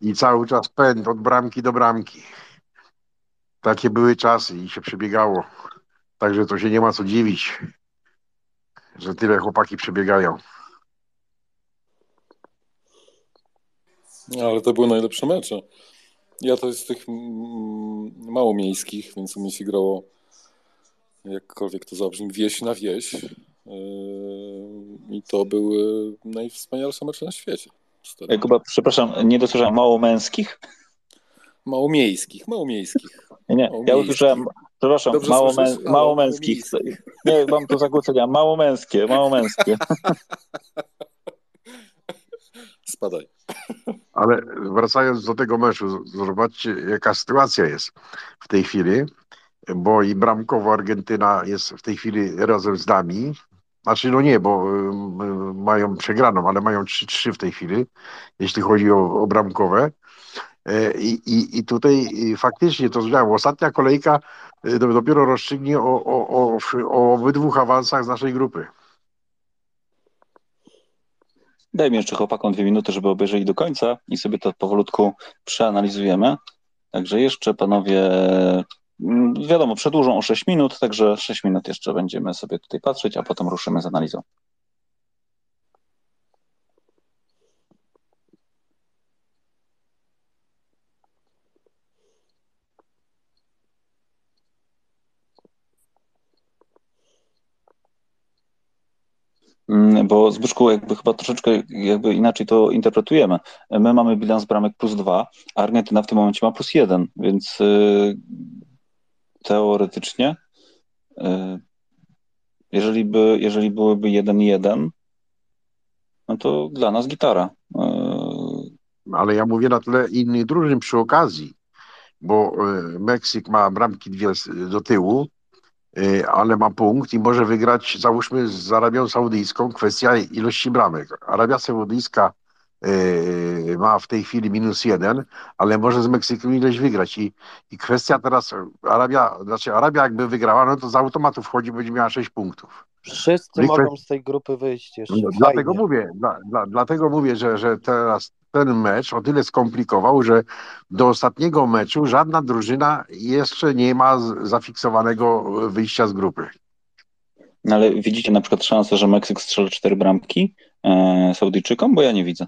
i cały czas pęd od bramki do bramki. Takie były czasy i się przebiegało. Także to się nie ma co dziwić, że tyle chłopaki przebiegają. No, ale to były najlepsze mecze. Ja to jest z tych mm, mało miejskich, więc u mnie się grało, jakkolwiek to zabrzmi, wieś na wieś. Yy, I to były najwspanialsze mecze na świecie. Kuba, przepraszam, nie dosłyszałem mało męskich? Mało miejskich, mało miejskich. Nie, nie, ja usłyszałem, przepraszam, Dobrze mało, mę, Mało- męskich. Nie, mam tu zakłócenia, mało męskie, mało męskie. Spadaj. Ale wracając do tego meczu, zobaczcie jaka sytuacja jest w tej chwili, bo i bramkowo Argentyna jest w tej chwili razem z nami. Znaczy no nie, bo mają przegraną, ale mają 3-3 w tej chwili, jeśli chodzi o, o bramkowe. E, I, i, tutaj faktycznie to zmiało. Ostatnia kolejka do- dopiero rozstrzygnie o, o, o, o obydwu awansach z naszej grupy. Daj mi jeszcze chłopakom dwie minuty, żeby obejrzeli do końca i sobie to powolutku przeanalizujemy. Także jeszcze panowie, mm, wiadomo, przedłużą o 6 minut, także 6 minut jeszcze będziemy sobie tutaj patrzeć, a potem ruszymy z analizą. Bo Zbyszku, jakby chyba troszeczkę jakby inaczej to interpretujemy. My mamy bilans bramek plus dwa, a Argentyna w tym momencie ma plus jeden, więc y, teoretycznie, y, jeżeli, by, jeżeli byłyby 1-1, no to dla nas gitara. Y, ale ja mówię na tle innych drużyn przy okazji, bo Meksyk ma bramki dwie do tyłu, ale ma punkt i może wygrać, załóżmy, z Arabią Saudyjską, kwestia ilości bramek. Arabia Saudyjska e, ma w tej chwili minus jeden, ale może z Meksykiem ileś wygrać i, i kwestia teraz, Arabia, znaczy Arabia jakby wygrała, no to z automatu wchodzi, będzie miała sześć punktów. Wszyscy Likwid- mogą z tej grupy wyjść jeszcze. No, Dlatego Fajnie. mówię, dla, dla, dlatego mówię, że, że teraz ten mecz o tyle skomplikował, że do ostatniego meczu żadna drużyna jeszcze nie ma zafiksowanego wyjścia z grupy. no ale widzicie na przykład szansę, że Meksyk strzeli cztery bramki e, Saudyjczykom, bo ja nie widzę.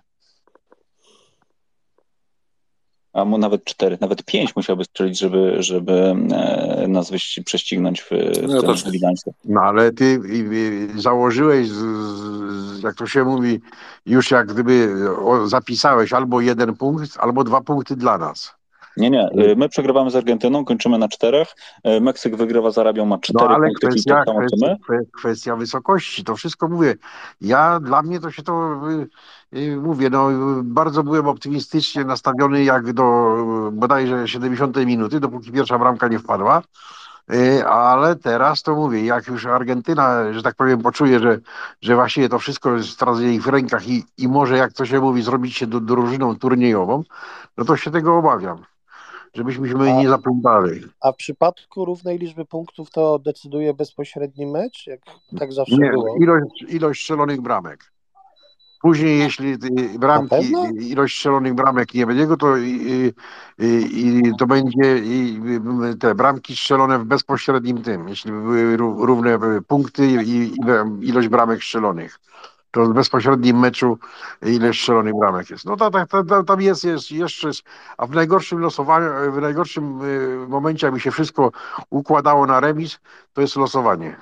A mu nawet cztery, nawet pięć musiałby strzelić, żeby, żeby e, nas wyś- prześcignąć w, w No. No ale ty założyłeś, jak to się mówi, już jak gdyby zapisałeś albo jeden punkt, albo dwa punkty dla nas. Nie, nie, e, my przegrywamy z Argentyną, kończymy na czterech, e, Meksyk wygrywa z Arabią, ma No cztery ale punkty, czyli kwestia, tak samo kwestia, kwestia wysokości, to wszystko mówię. Ja, dla mnie to się to, y, y, mówię, no bardzo byłem optymistycznie nastawiony jak do y, bodajże 70 minuty, dopóki pierwsza bramka nie wpadła. Y, Ale teraz to mówię, jak już Argentyna, że tak powiem, poczuje, że, że właściwie to wszystko jest teraz w jej rękach i, i może, jak to się mówi, zrobić się do, drużyną turniejową, no to się tego obawiam, żebyśmy A- nie zaplątali. A w przypadku równej liczby punktów to decyduje bezpośredni mecz? Jak tak zawsze Nie, było? ilość, ilość strzelonych bramek. Później, jeśli y, bramki, ilość strzelonych bramek nie będzie, to, y, y, y, to będzie i y, te bramki strzelone w bezpośrednim tym, jeśli były ró- równe y, punkty i, i ilość bramek strzelonych. To w bezpośrednim meczu ile strzelonych bramek jest. No to, tam jest, jest jeszcze, a w najgorszym losowaniu, w najgorszym y, momencie, jakby się wszystko układało na remis, to jest losowanie.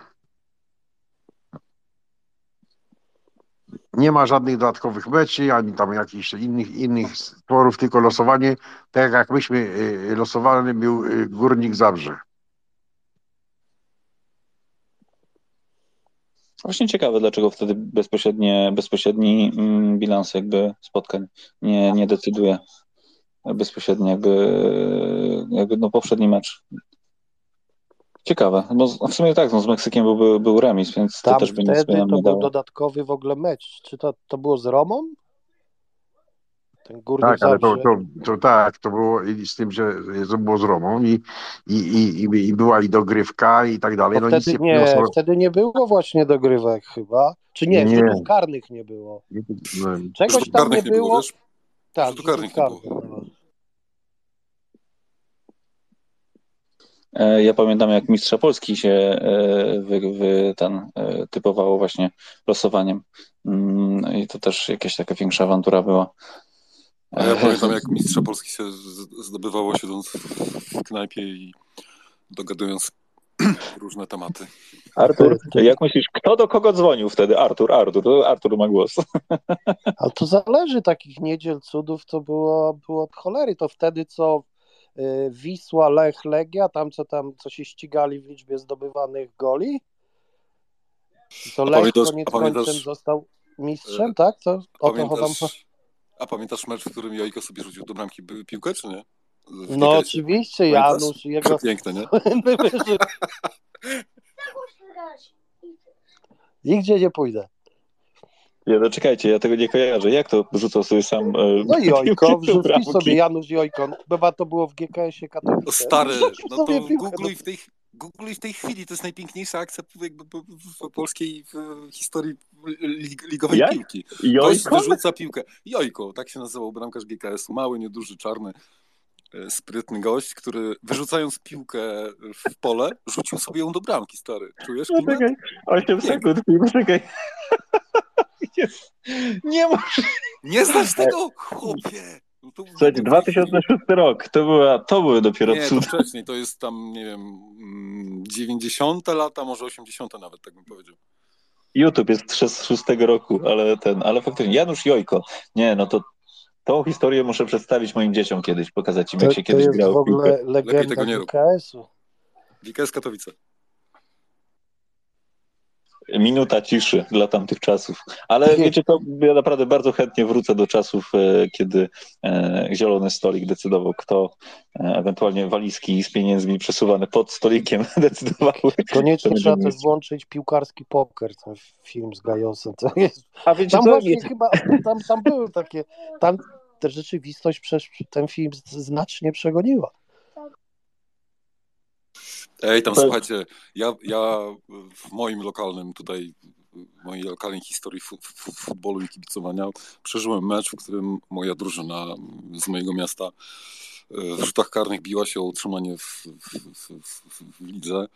Nie ma żadnych dodatkowych meczy, ani tam jakichś innych, innych sporów, tylko losowanie. Tak jak myśmy y, losowany był y, Górnik Zabrze. Właśnie ciekawe, dlaczego wtedy bezpośrednie, bezpośredni mm, bilans jakby spotkań nie, nie decyduje bezpośrednio jakby, jakby no poprzedni mecz. Ciekawe, bo w sumie tak, no z Meksykiem był, był remis, więc to Tam też by nic to nie był dało. dodatkowy w ogóle mecz. Czy to, to było z Romą? Ten Górnik Tak, ale to, to, to tak, to było z tym, że to było z Romą i, i, i, i- była i dogrywka i tak dalej. No nic wtedy nie nie, przyniosło. wtedy nie było właśnie dogrywek chyba. Czy nie, Nie. rzutów karnych nie było. No, Czegoś tam nie było, było. wiesz? Tak, Rzutów karnych nie było. E, Ja pamiętam, jak Mistrza Polski się e, wy, wy, ten, e, typowało właśnie losowaniem. Mm, I to też jakaś taka większa awantura była. A ja pamiętam, jak mistrza Polski się zdobywało siedząc w knajpie i dogadując różne tematy. Artur, jak myślisz, kto do kogo dzwonił wtedy? Artur, Artur, to Artur ma głos. Ale to zależy, takich niedziel cudów to było, było od cholery. To wtedy co y, Wisła, Lech, Legia, tam co tam, co się ścigali w liczbie zdobywanych goli. To Lech pamiętasz- koniec pamiętasz- końcem został mistrzem, e, tak? To, o to chyba... A pamiętasz mecz, w którym Jojko sobie rzucił do bramki piłkę, czy nie? W No oczywiście? Janusz, jego... Piękne, nie? Nigdzie nie pójdę. Nie, no czekajcie, ja tego nie kojarzę. Jak to rzucał sobie sam? e, No Jojko, bramki? sobie Janusz Jojko. Chyba to było w GKS-ie O, Katowice. stary, Wrzucił no to googluj w, tej, googluj w tej chwili, to jest najpiękniejsza akcja jakby w- w polskiej w historii ligowej Jak? piłki. Gość wyrzuca piłkę. Jojko, tak się nazywał bramkarz GKS-u, mały, nieduży, czarny, e, sprytny gość, który wyrzucając piłkę w pole, rzucił sobie ją do bramki, stary. Czujesz No klimat? czekaj, 8 sekund, poczekaj. Jest. Nie może. Nie znasz tego? Chłopie! No to Słuchajcie, 2006 rok, to, była, to były dopiero Nie, to cuda. wcześniej, to jest tam, nie wiem, mm, 90 lata, może 80 nawet, tak bym powiedział. YouTube jest z 6 roku, ale ten, ale faktycznie Janusz Jojko. Nie, no to tą historię muszę przedstawić moim dzieciom kiedyś, pokazać im, To, jak się to kiedyś jest w grało w ogóle legenda tego nie rób. GKS-u. GKS Katowice. Minuta ciszy dla tamtych czasów. Ale wiecie, to ja naprawdę bardzo chętnie wrócę do czasów, e, kiedy e, zielony stolik decydował, kto e, ewentualnie walizki z pieniędzmi przesuwane pod stolikiem decydowały. Koniecznie To trzeba też włączyć piłkarski poker, ten film z Gajosem. To jest, A wiecie tam co? właśnie chyba, tam, tam były takie, tam ta rzeczywistość przez ten film znacznie przegoniła. Ej, tam To- słuchajcie, ja, ja w moim lokalnym tutaj, w mojej lokalnej historii fu, fu, futbolu i kibicowania przeżyłem mecz, w którym moja drużyna z mojego miasta e, w rzutach karnych biła się o utrzymanie w, w, w, w, lidze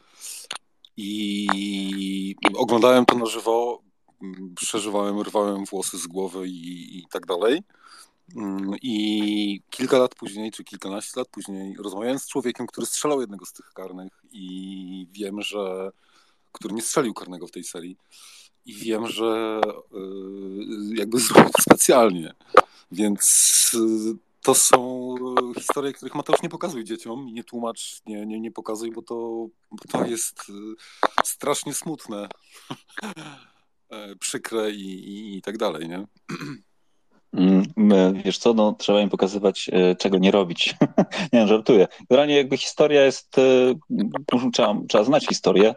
i oglądałem to na żywo, przeżywałem, rwałem włosy z głowy i, i tak dalej. Mm, I kilka lat później, czy kilkanaście lat później, rozmawiałem z człowiekiem, który strzelał jednego z tych karnych i wiem, że który nie strzelił karnego w tej serii i wiem, że y, jakby zrobił to specjalnie. Więc y, to są historie, których Mateusz nie pokazuj dzieciom i nie tłumacz, nie, nie, nie pokazuj, bo to, bo to jest y, strasznie smutne, e, przykre i, i, i tak dalej, nie? Mm, wiesz co, no, trzeba im pokazywać, e, czego nie robić. nie żartuję. Generalnie jakby historia jest, e, trzeba, trzeba znać historię,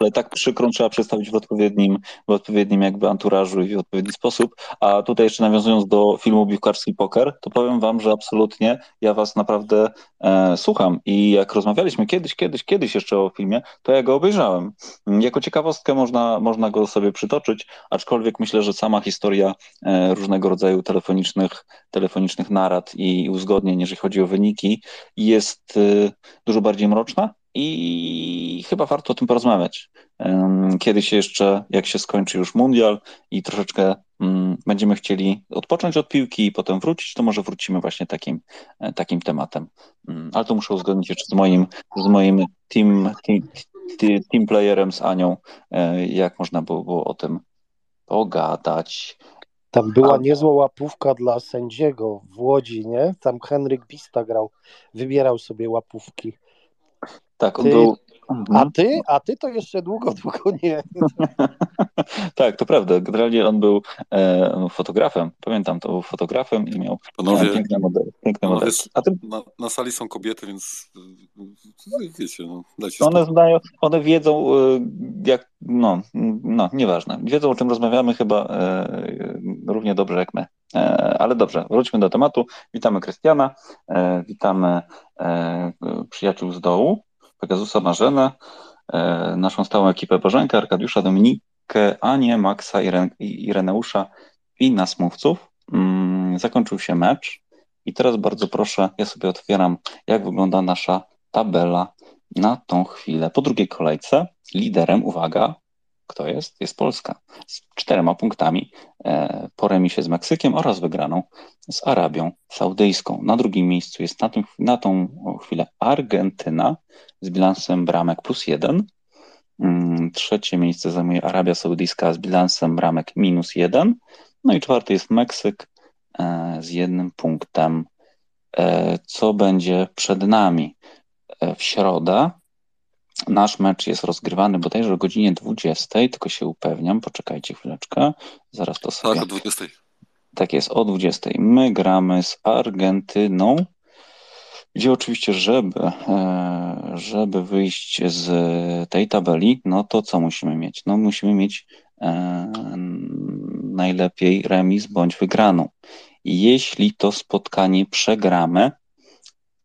ale tak przykrą trzeba przedstawić w odpowiednim, w odpowiednim jakby anturażu i w odpowiedni sposób. A tutaj jeszcze nawiązując do filmu Piłkarski Poker, to powiem wam, że absolutnie ja was naprawdę e, słucham i jak rozmawialiśmy kiedyś, kiedyś, kiedyś jeszcze o filmie, to ja go obejrzałem. Jako ciekawostkę można, można go sobie przytoczyć, aczkolwiek myślę, że sama historia e, różnego rodzaju rodzaju telefonicznych, telefonicznych narad i uzgodnień, jeżeli chodzi o wyniki, jest y, dużo bardziej mroczna i chyba warto o tym porozmawiać. Kiedyś jeszcze, jak się skończy już mundial i troszeczkę będziemy chcieli odpocząć od piłki i potem wrócić, to może wrócimy właśnie takim, e, takim tematem. Ale to muszę uzgodnić jeszcze z moim, z moim team, team, team playerem, z Anią, e, jak można było, było o tym pogadać. Tam była A... niezła łapówka dla sędziego w Łodzi, nie? Tam Henryk Bista grał, wybierał sobie łapówki. Tak, on ty... był. A mhm. ty? A ty to jeszcze długo, długo nie. tak, to prawda. Generalnie on był e, fotografem. Pamiętam, to był fotografem i miał Panowie, piękne modele. Piękne modele. A ty... na, na, sali są kobiety, więc e, wiecie, no, dajcie one, znają, one wiedzą, e, jak, no, no, nieważne. Wiedzą, o czym rozmawiamy chyba e, równie dobrze jak my. E, ale dobrze, wróćmy do tematu. Witamy Krystiana, e, witamy przyjaciół z dołu. Pegasusa Marzenę, e, naszą stałą ekipę Bożenkę, Arkadiusza, Dominikę, Anię, Maxa, Ireneusza i nas mówców. Mm, zakończył się mecz i teraz bardzo proszę, ja sobie otwieram, jak wygląda nasza tabela na tą chwilę. Po drugiej kolejce liderem, uwaga, kto jest? Jest Polska z czterema punktami e, po remisie z Meksykiem oraz wygraną z Arabią Saudyjską. Na drugim miejscu jest na, tym, na tą chwilę Argentyna z bilansem bramek plus jeden. Mm, trzecie miejsce zajmuje Arabia Saudyjska z bilansem bramek minus jeden. No i czwarty jest Meksyk e, z jednym punktem. E, co będzie przed nami? W środę Nasz mecz jest rozgrywany bodajże o godzinie 20, tylko się upewniam, poczekajcie chwileczkę, zaraz to sobie... Tak, o 20. Tak jest, o 20. My gramy z Argentyną, gdzie oczywiście, żeby, e, żeby wyjść z tej tabeli, no to co musimy mieć? No musimy mieć e, najlepiej remis bądź wygraną. Jeśli to spotkanie przegramy,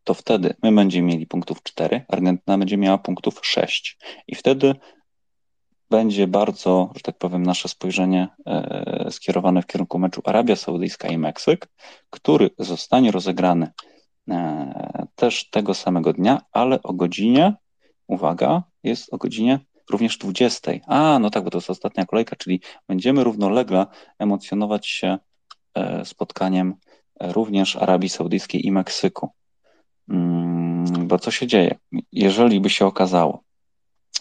to wtedy my będziemy mieli punktów 4, Argentyna będzie miała punktów 6. I wtedy będzie bardzo, że tak powiem, nasze spojrzenie e, skierowane w kierunku meczu Arabia Saudyjska i Meksyk, który zostanie rozegrany e, też tego samego dnia, ale o godzinie, uwaga, jest o godzinie również 20. A, no tak, bo to jest ostatnia kolejka, czyli będziemy równolegle emocjonować się e, spotkaniem również Arabii Saudyjskiej i Meksyku. Mm, bo co się dzieje? Jeżeli by się okazało,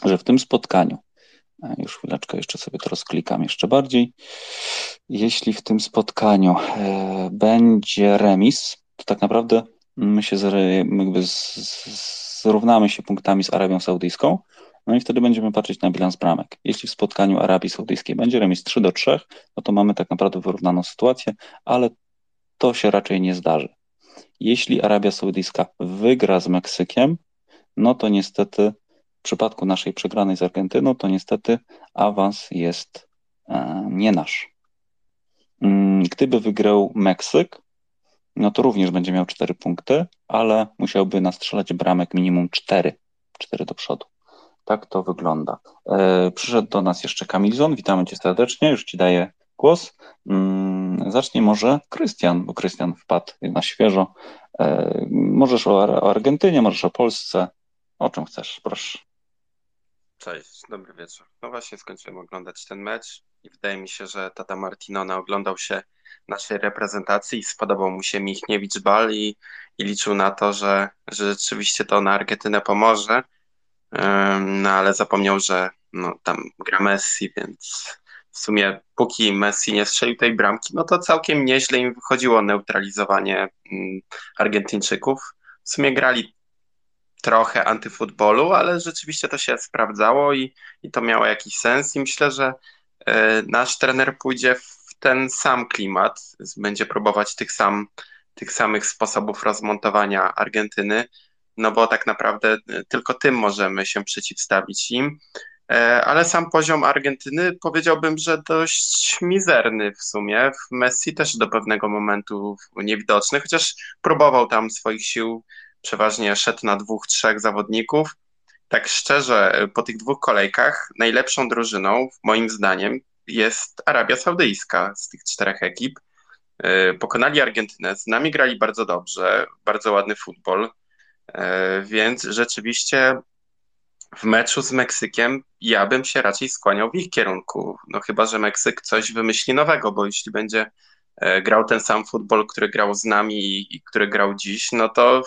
że w tym spotkaniu, już chwileczkę jeszcze sobie to rozklikam jeszcze bardziej, jeśli w tym spotkaniu e, będzie remis, to tak naprawdę my się jakby zrównamy się punktami z Arabią Saudyjską, no i wtedy będziemy patrzeć na bilans bramek. Jeśli w spotkaniu Arabii Saudyjskiej będzie remis 3 do 3, no to mamy tak naprawdę wyrównaną sytuację, ale to się raczej nie zdarzy. Jeśli Arabia Saudyjska wygra z Meksykiem, no to niestety w przypadku naszej przegranej z Argentyną, to niestety awans jest e, nie nasz. Mm, gdyby wygrał Meksyk, no to również będzie miał 4 punkty, ale musiałby nastrzelać bramek minimum 4, 4 do przodu. Tak to wygląda. E, przyszedł do nas jeszcze Kamilzon. Witamy cię serdecznie. Już ci daję głos. Mm, zacznie może Krystian, bo Krystian wpadł na świeżo. E, możesz o Argentynie, możesz o Polsce. O czym chcesz, proszę. Cześć, dobry wieczór. No właśnie skończyłem oglądać ten mecz i wydaje mi się, że Tata Martinona oglądał się naszej reprezentacji. Spodobał mu się Michniewicz Bal i, i liczył na to, że, że rzeczywiście to na Argentynę pomoże. No ale zapomniał, że no, tam gra Messi, więc w sumie póki Messi nie strzelił tej bramki, no to całkiem nieźle im wychodziło neutralizowanie mm, Argentyńczyków. W sumie grali trochę antyfutbolu, ale rzeczywiście to się sprawdzało i, i to miało jakiś sens i myślę, że e, nasz trener pójdzie w ten sam klimat, będzie próbować tych, sam, tych samych sposobów rozmontowania Argentyny, no bo tak naprawdę e, tylko tym możemy się przeciwstawić im. E, ale sam poziom Argentyny powiedziałbym, że dość mizerny w sumie. Messi też do pewnego momentu niewidoczny, chociaż próbował tam swoich sił, przeważnie szedł na dwóch, trzech zawodników. Tak szczerze, po tych dwóch kolejkach najlepszą drużyną, moim zdaniem, jest Arabia Saudyjska z tych czterech ekip. E, pokonali Argentynę, z nami grali bardzo dobrze, bardzo ładny futbol, e, więc rzeczywiście w meczu z Meksykiem ja bym się raczej skłaniał w ich kierunku. No chyba, że Meksyk coś wymyśli nowego, bo jeśli będzie e, grał ten sam futbol, który grał z nami i, i który grał dziś, no to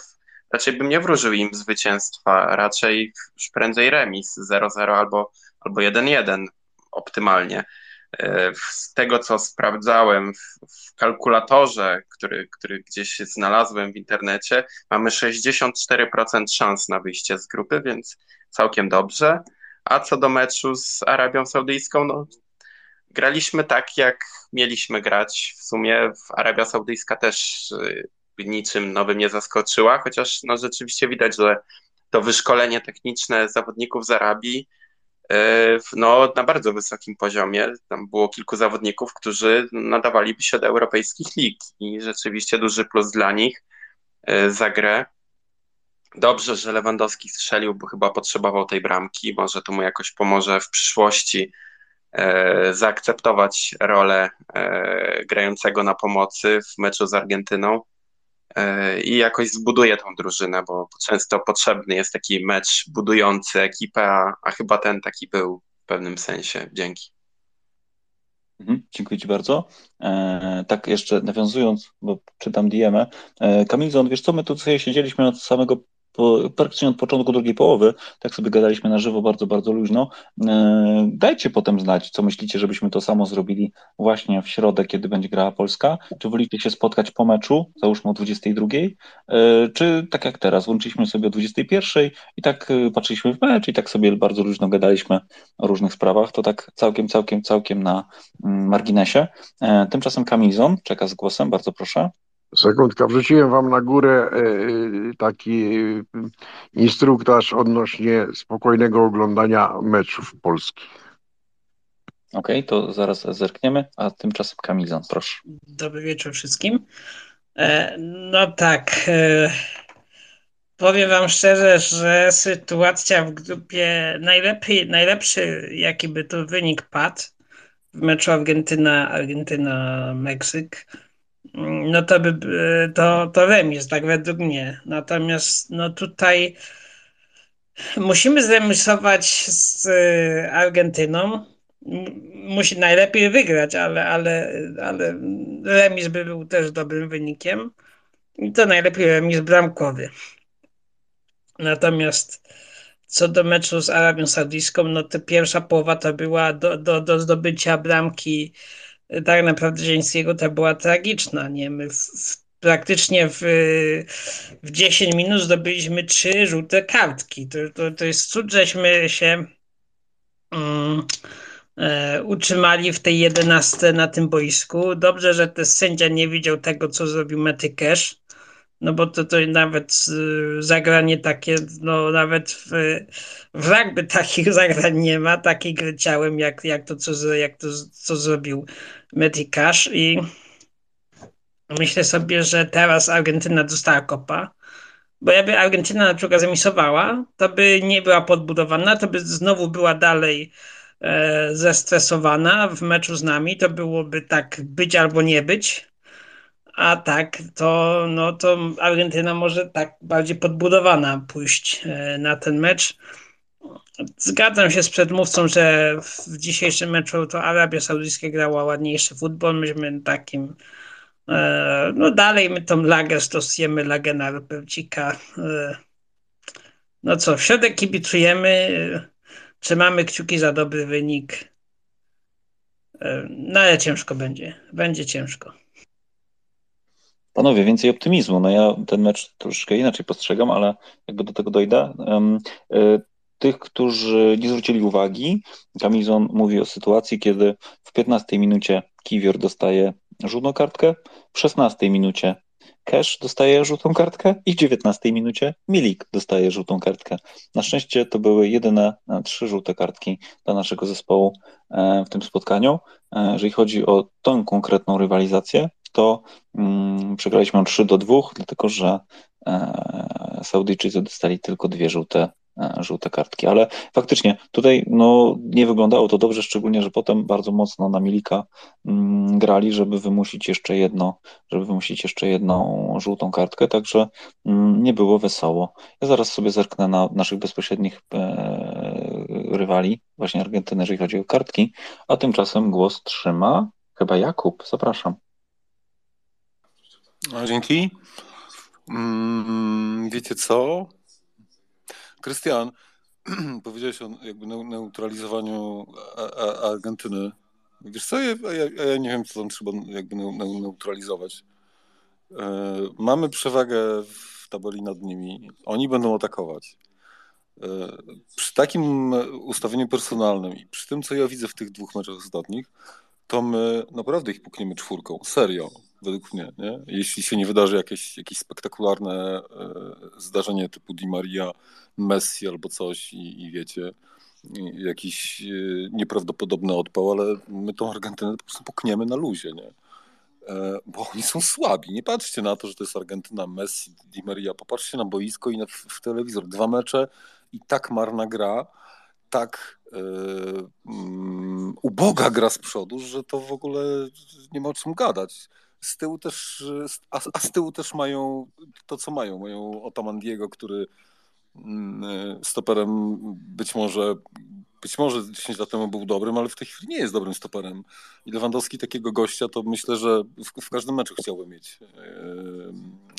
raczej bym nie wróżył im zwycięstwa, raczej prędzej remis 0-0 albo, albo 1-1 optymalnie. E, z tego, co sprawdzałem w, kalkulatorze, który, który gdzieś znalazłem w internecie, mamy 64% szans na wyjście z grupy, więc całkiem dobrze. A co do meczu z Arabią Saudyjską, no graliśmy tak, jak mieliśmy grać. W sumie Arabia Saudyjska też y, niczym nowym nie zaskoczyła, chociaż no, rzeczywiście widać, że to wyszkolenie techniczne zawodników z Arabii no, na bardzo wysokim poziomie. Tam było kilku zawodników, którzy nadawaliby się do europejskich lig i rzeczywiście duży plus dla nich y, za grę. Dobrze, że Lewandowski strzelił, bo chyba potrzebował tej bramki. Może to mu jakoś pomoże w przyszłości e, zaakceptować rolę e, grającego na pomocy w meczu z Argentyną e, i jakoś zbuduje tą drużynę, bo często potrzebny jest taki mecz budujący ekipę, a, a chyba ten taki był w pewnym sensie. Dzięki. Mhm, dziękuję Ci bardzo. E, tak jeszcze nawiązując, bo czytam DM, e, Kamilzon, wiesz co, my tu sobie siedzieliśmy od samego po, praktycznie od początku drugiej połowy, tak sobie gadaliśmy na żywo bardzo, bardzo luźno. E, dajcie potem znać, co myślicie, żebyśmy to samo zrobili właśnie w środę, kiedy będzie grała Polska. Czy wolicie się spotkać po meczu, załóżmy o 22, e, czy tak jak teraz, łączyliśmy sobie o 21 i tak e, patrzyliśmy w mecz i tak sobie bardzo luźno gadaliśmy o różnych sprawach, to tak całkiem, całkiem, całkiem na mm, marginesie. Tymczasem Kamilzon czeka z głosem, bardzo proszę. Sekundka, wrzuciłem wam na górę e, e, taki e, instruktaż odnośnie spokojnego oglądania meczów polskich. Okej, okay, to zaraz zerkniemy, a tymczasem Kamizon, proszę. Dobry wieczór wszystkim. No tak, powiem wam szczerze, że sytuacja w grupie najlepiej, najlepszy jaki by to wynik padł w meczu Argentyna, Argentyna, Meksyk no to by to, to remis, tak według mnie. Natomiast no tutaj musimy zremisować z y, Argentyną. Musi najlepiej wygrać, ale, ale, ale remis by był też dobrym wynikiem. I to najlepiej remis bramkowy. Natomiast co do meczu z Arabią Saudyjską, no to pierwsza połowa to była do, do, do zdobycia bramki tak naprawdę Zielińskiego to była tragiczna. Nie? My w, w, praktycznie w, w 10 minut zdobyliśmy trzy żółte kartki. To, to, to jest cud, żeśmy się um, e, utrzymali w tej 11 na tym boisku. Dobrze, że ten sędzia nie widział tego, co zrobił Metykesz no bo to, to nawet zagranie takie, no nawet w, w rugby takich zagrań nie ma, takiej gry ciałem, jak, jak to, co, jak to, co zrobił Metikasz i myślę sobie, że teraz Argentyna dostała kopa, bo jakby Argentyna na przykład zemisowała, to by nie była podbudowana, to by znowu była dalej e, zestresowana w meczu z nami, to byłoby tak być albo nie być, a tak, to, no, to Argentyna może tak bardziej podbudowana pójść e, na ten mecz. Zgadzam się z przedmówcą, że w dzisiejszym meczu to Arabia Saudyjska grała ładniejszy futbol. Myśmy takim. E, no dalej my tą lagę stosujemy, lagę na Robercika. E, no co, w środek kibicujemy. Trzymamy kciuki za dobry wynik. No ale ciężko będzie. Będzie ciężko. Panowie, więcej optymizmu. No ja ten mecz troszkę inaczej postrzegam, ale jakby do tego dojdę. E, tych, którzy nie zwrócili uwagi, Kamizon mówi o sytuacji, kiedy w 15 minucie Kiwior dostaje żółtą kartkę, w 16 minucie Cash dostaje żółtą kartkę i w 19 minucie Milik dostaje żółtą kartkę. Na szczęście to były jedyne e, trzy żółte kartki dla naszego zespołu e, w tym spotkaniu. Jeżeli chodzi o tę konkretną rywalizację, to mm, przegraliśmy 3 do 2, dlatego że e, Saudyjczycy dostali tylko dwie żółte, e, żółte kartki. Ale faktycznie tutaj no, nie wyglądało to dobrze, szczególnie, że potem bardzo mocno na Milika mm, grali, żeby wymusić jeszcze jedno, żeby wymusić jeszcze jedną żółtą kartkę, także mm, nie było wesoło. Ja zaraz sobie zerknę na naszych bezpośrednich e, rywali, właśnie Argentynę, jeżeli chodzi o kartki, a tymczasem głos trzyma chyba Jakub. Zapraszam. No, dzięki. Mm, wiecie co? Krystian, powiedziałeś o jakby neutralizowaniu Argentyny. Wiesz co, ja, ja, nie wiem, co tam trzeba jakby neutralizować. E, mamy przewagę w tabeli nad nimi. Oni będą atakować. E, przy takim ustawieniu personalnym i przy tym, co ja widzę w tych dwóch meczach ostatnich, to my naprawdę ich pukniemy czwórką. Serio według mnie. Nie? Jeśli się nie wydarzy jakieś, jakieś spektakularne e, zdarzenie typu Di Maria, Messi albo coś i, i wiecie, jakiś e, nieprawdopodobny odpał, ale my tą Argentynę po prostu pukniemy na luzie, nie? E, bo oni są słabi. Nie patrzcie na to, że to jest Argentyna, Messi, Di Maria. Popatrzcie na boisko i na, w, telewizor. Dwa mecze i tak marna gra, tak yy, uboga gra z przodu, że to w ogóle nie ma o czym gadać z tyłu też, a, a z tyłu też mają to, co mają. Mają Otamandiego, który mm, stoperem być może być może 10 lat temu był dobrym, ale w tej chwili nie jest dobrym stoperem. I Lewandowski takiego gościa to myślę, że w, w każdym meczu chciałby mieć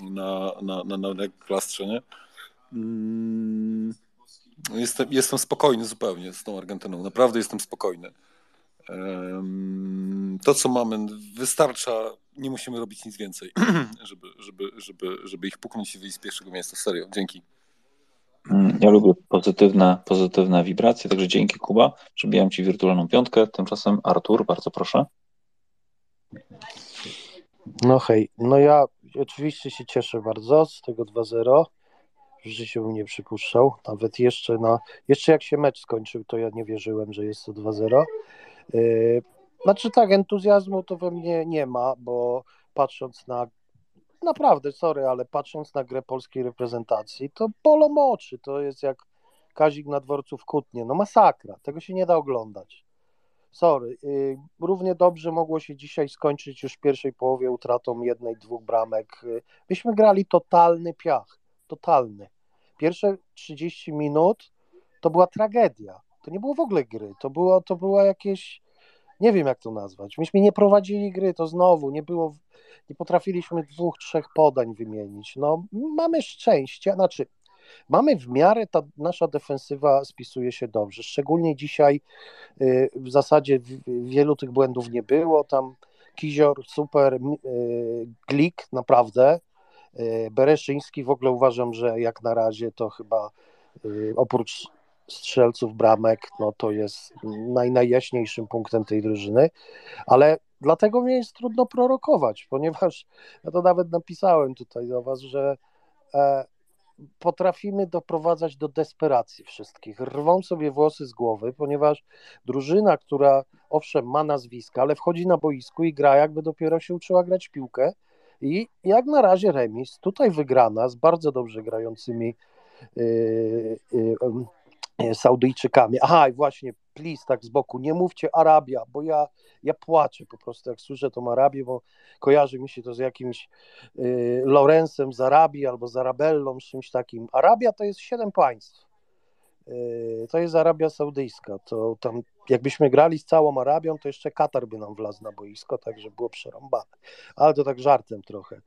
na, na, na, na, na plastrze, nie? Mm, jestem, jestem spokojny zupełnie z tą Argentyną. Naprawdę jestem spokojny. To, co mamy, wystarcza, nie musimy robić nic więcej, żeby, żeby, żeby, żeby ich puknąć i wyjść z pierwszego miejsca. Serio, dzięki. Mm, ja lubię pozytywne, pozytywne wibracje, także dzięki Kuba. Przybijam Ci wirtualną piątkę. Tymczasem Artur, bardzo proszę. No hej, no ja oczywiście się cieszę bardzo z tego 2-0. W życiu bym nie przypuszczał. Nawet jeszcze na, jeszcze jak się mecz skończył, to ja nie wierzyłem, że jest to 2-0. Znaczy tak, entuzjazmu to we mnie nie ma, bo patrząc na naprawdę, sorry, ale patrząc na grę polskiej reprezentacji, to bolą oczy, to jest jak Kazik na dworcu w Kutnie, no masakra, tego się nie da oglądać. Sorry, yy, równie dobrze mogło się dzisiaj skończyć już w pierwszej połowie utratą jednej, dwóch bramek. Myśmy grali totalny piach, totalny. Pierwsze 30 minut to była tragedia to nie było w ogóle gry, to było, to była jakieś, nie wiem jak to nazwać, myśmy nie prowadzili gry, to znowu nie było, nie potrafiliśmy dwóch, trzech podań wymienić, no mamy szczęście, znaczy mamy w miarę, ta nasza defensywa spisuje się dobrze, szczególnie dzisiaj y, w zasadzie wielu tych błędów nie było, tam Kizior super, y, Glik naprawdę, y, Bereszyński w ogóle uważam, że jak na razie to chyba oprócz strzelców bramek, no to jest naj, najjaśniejszym punktem tej drużyny, ale dlatego mnie jest trudno prorokować, ponieważ ja to nawet napisałem tutaj do Was, że e, potrafimy doprowadzać do desperacji wszystkich. Rwą sobie włosy z głowy, ponieważ drużyna, która owszem ma nazwiska, ale wchodzi na boisku i gra jakby dopiero się uczyła grać piłkę i jak na razie remis, tutaj wygrana z bardzo dobrze grającymi yy, yy, E, Saudyjczykami. Aha, i właśnie, please, tak z boku, nie mówcie Arabia, bo ja, ja płaczę po prostu, jak słyszę tą Arabię, bo kojarzy mi się to z jakimś y, Lorenzem z Arabii albo z Arabellą, czymś takim. Arabia to jest siedem państw. Yy, to jest Arabia Saudyjska. To tam, jakbyśmy grali z całą Arabią, to jeszcze Katar by nam wlazł na boisko, także było przerąbane. Ale to tak żartem trochę.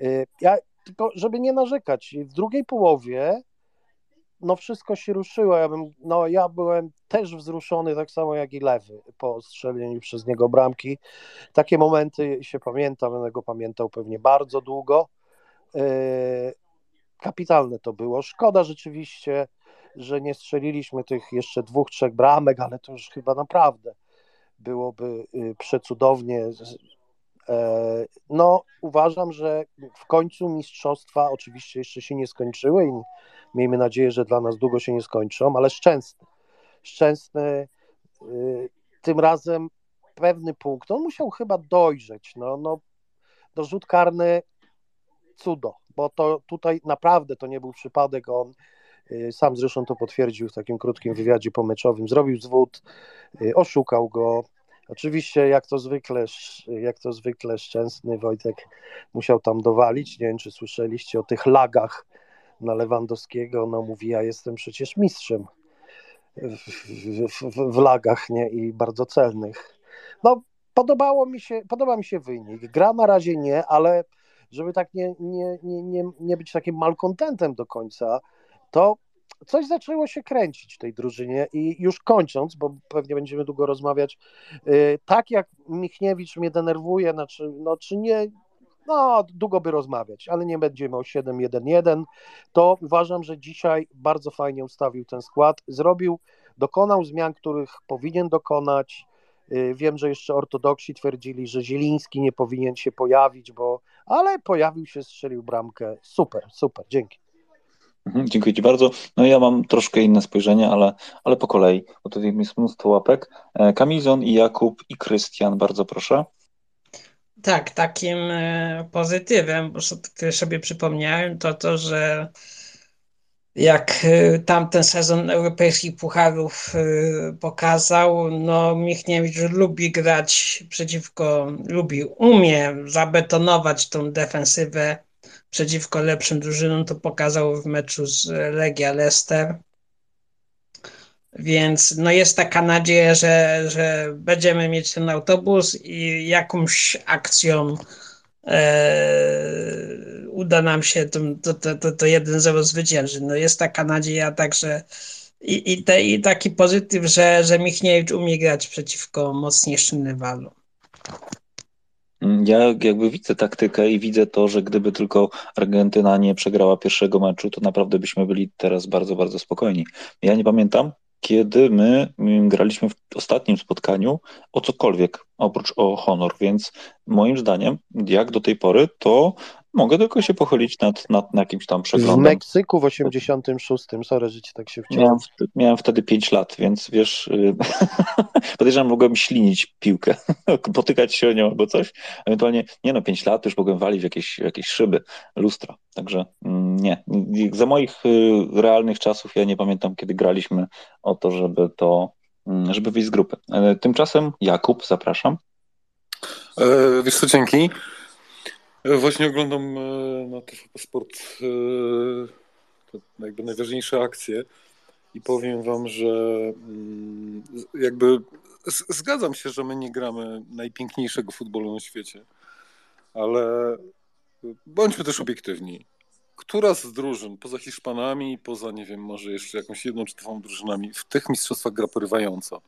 Yy, ja, tylko żeby nie narzekać, w drugiej połowie no wszystko się ruszyło. Ja, bym, no, ja byłem też wzruszony, tak samo jak i lewy po strzeleniu przez niego bramki. Takie momenty się pamiętam, będę go pamiętał pewnie bardzo długo. Yy, kapitalne to było. Szkoda rzeczywiście, że nie strzeliliśmy tych jeszcze dwóch, trzech bramek, ale to już chyba naprawdę byłoby y, przecudownie. E, no, uważam, że w końcu mistrzostwa oczywiście jeszcze się nie skończyły i miejmy nadzieję, że dla nas długo się nie skończą, ale szczęsny. Szczęsny y, tym razem pewny punkt. On musiał chyba dojrzeć. No, no, do rzut karny cudo, bo to tutaj naprawdę to nie był przypadek. On Y, sam zresztą to potwierdził w takim krótkim wywiadzie pomeczowym. Zrobił zwód, y, oszukał go. Oczywiście, jak to zwykle, jak to zwykle szczęsny Wojtek musiał tam dowalić. Nie wiem, czy słyszeliście o tych lagach na Lewandowskiego. No mówi, ja jestem przecież mistrzem w, w, w, lagach, nie? I bardzo celnych. No, podobało mi się, podoba mi się wynik. Gra na razie nie, ale żeby tak nie, nie, nie, nie, nie być takim malkontentem do końca, to coś zaczęło się kręcić w tej drużynie i już kończąc, bo pewnie będziemy długo rozmawiać, y, tak jak Michniewicz mnie denerwuje, znaczy, no czy nie, no długo by rozmawiać, ale nie będziemy o 7-1-1, to uważam, że dzisiaj bardzo fajnie ustawił ten skład, zrobił, dokonał zmian, których powinien dokonać, y, Wiem, że jeszcze ortodoksi twierdzili, że Zieliński nie powinien się pojawić, bo ale pojawił się, strzelił bramkę. Super, super, dzięki. Mhm, dziękuję Ci bardzo. No ja mam troszkę inne spojrzenie, ale, ale po kolei, bo tutaj jest mnóstwo łapek. E, Kamizon i Jakub i Krystian, bardzo proszę. Tak, takim e, pozytywem, bo sobie przypomniałem, to to, że jak e, tamten sezon europejskich pucharów pokazał, no Michniewicz lubi grać przeciwko, lubi, umie zabetonować tą defensywę przeciwko lepszym drużynom, to pokazał w meczu z Legia Leicester. Więc no jest taka nadzieja, że, że będziemy mieć ten autobus i jakąś akcją e, uda nam się to, to, to, to 1-0 zwyciężyć. No jest taka nadzieja także i, i, te, i taki pozytyw, że, że Michniewicz umie grać przeciwko mocniejszym rywalom. Mm, ja jakby widzę taktykę i widzę to, że gdyby tylko Argentyna nie przegrała pierwszego meczu, to naprawdę byśmy byli teraz bardzo, bardzo spokojni. Ja nie pamiętam, kiedy my graliśmy w ostatnim spotkaniu o cokolwiek oprócz o honor, więc moim zdaniem, jak do tej pory, to Mogę tylko się pochylić nad, nad, jakimś tam przeglądem. W Meksyku w 86, sorry, że ci tak się wciąłem. Miałem, miałem wtedy 5 lat, więc wiesz, y, podejrzewam, mogłem ślinić piłkę, potykać się o nią albo coś. Ewentualnie, nie no, 5 lat już mogłem walić w jakieś, jakieś szyby, lustra. Także mm, nie. Za moich y, realnych czasów ja nie pamiętam, kiedy graliśmy o to, żeby to, mm, żeby wyjść z grupy. E, tymczasem Jakub, zapraszam. E, wiesz co, dzięki. E, właśnie oglądam e, na TVP Sport e, jakby najważniejsze akcje i powiem wam, że mm, jakby zgadzam się, że my nie gramy najpiękniejszego futbolu na świecie, ale bądźmy też obiektywni. Która z drużyn, poza Hiszpanami, poza, nie wiem, może jeszcze jakąś jedną czy dwoma drużynami, w tych mistrzostwach gra porywająco?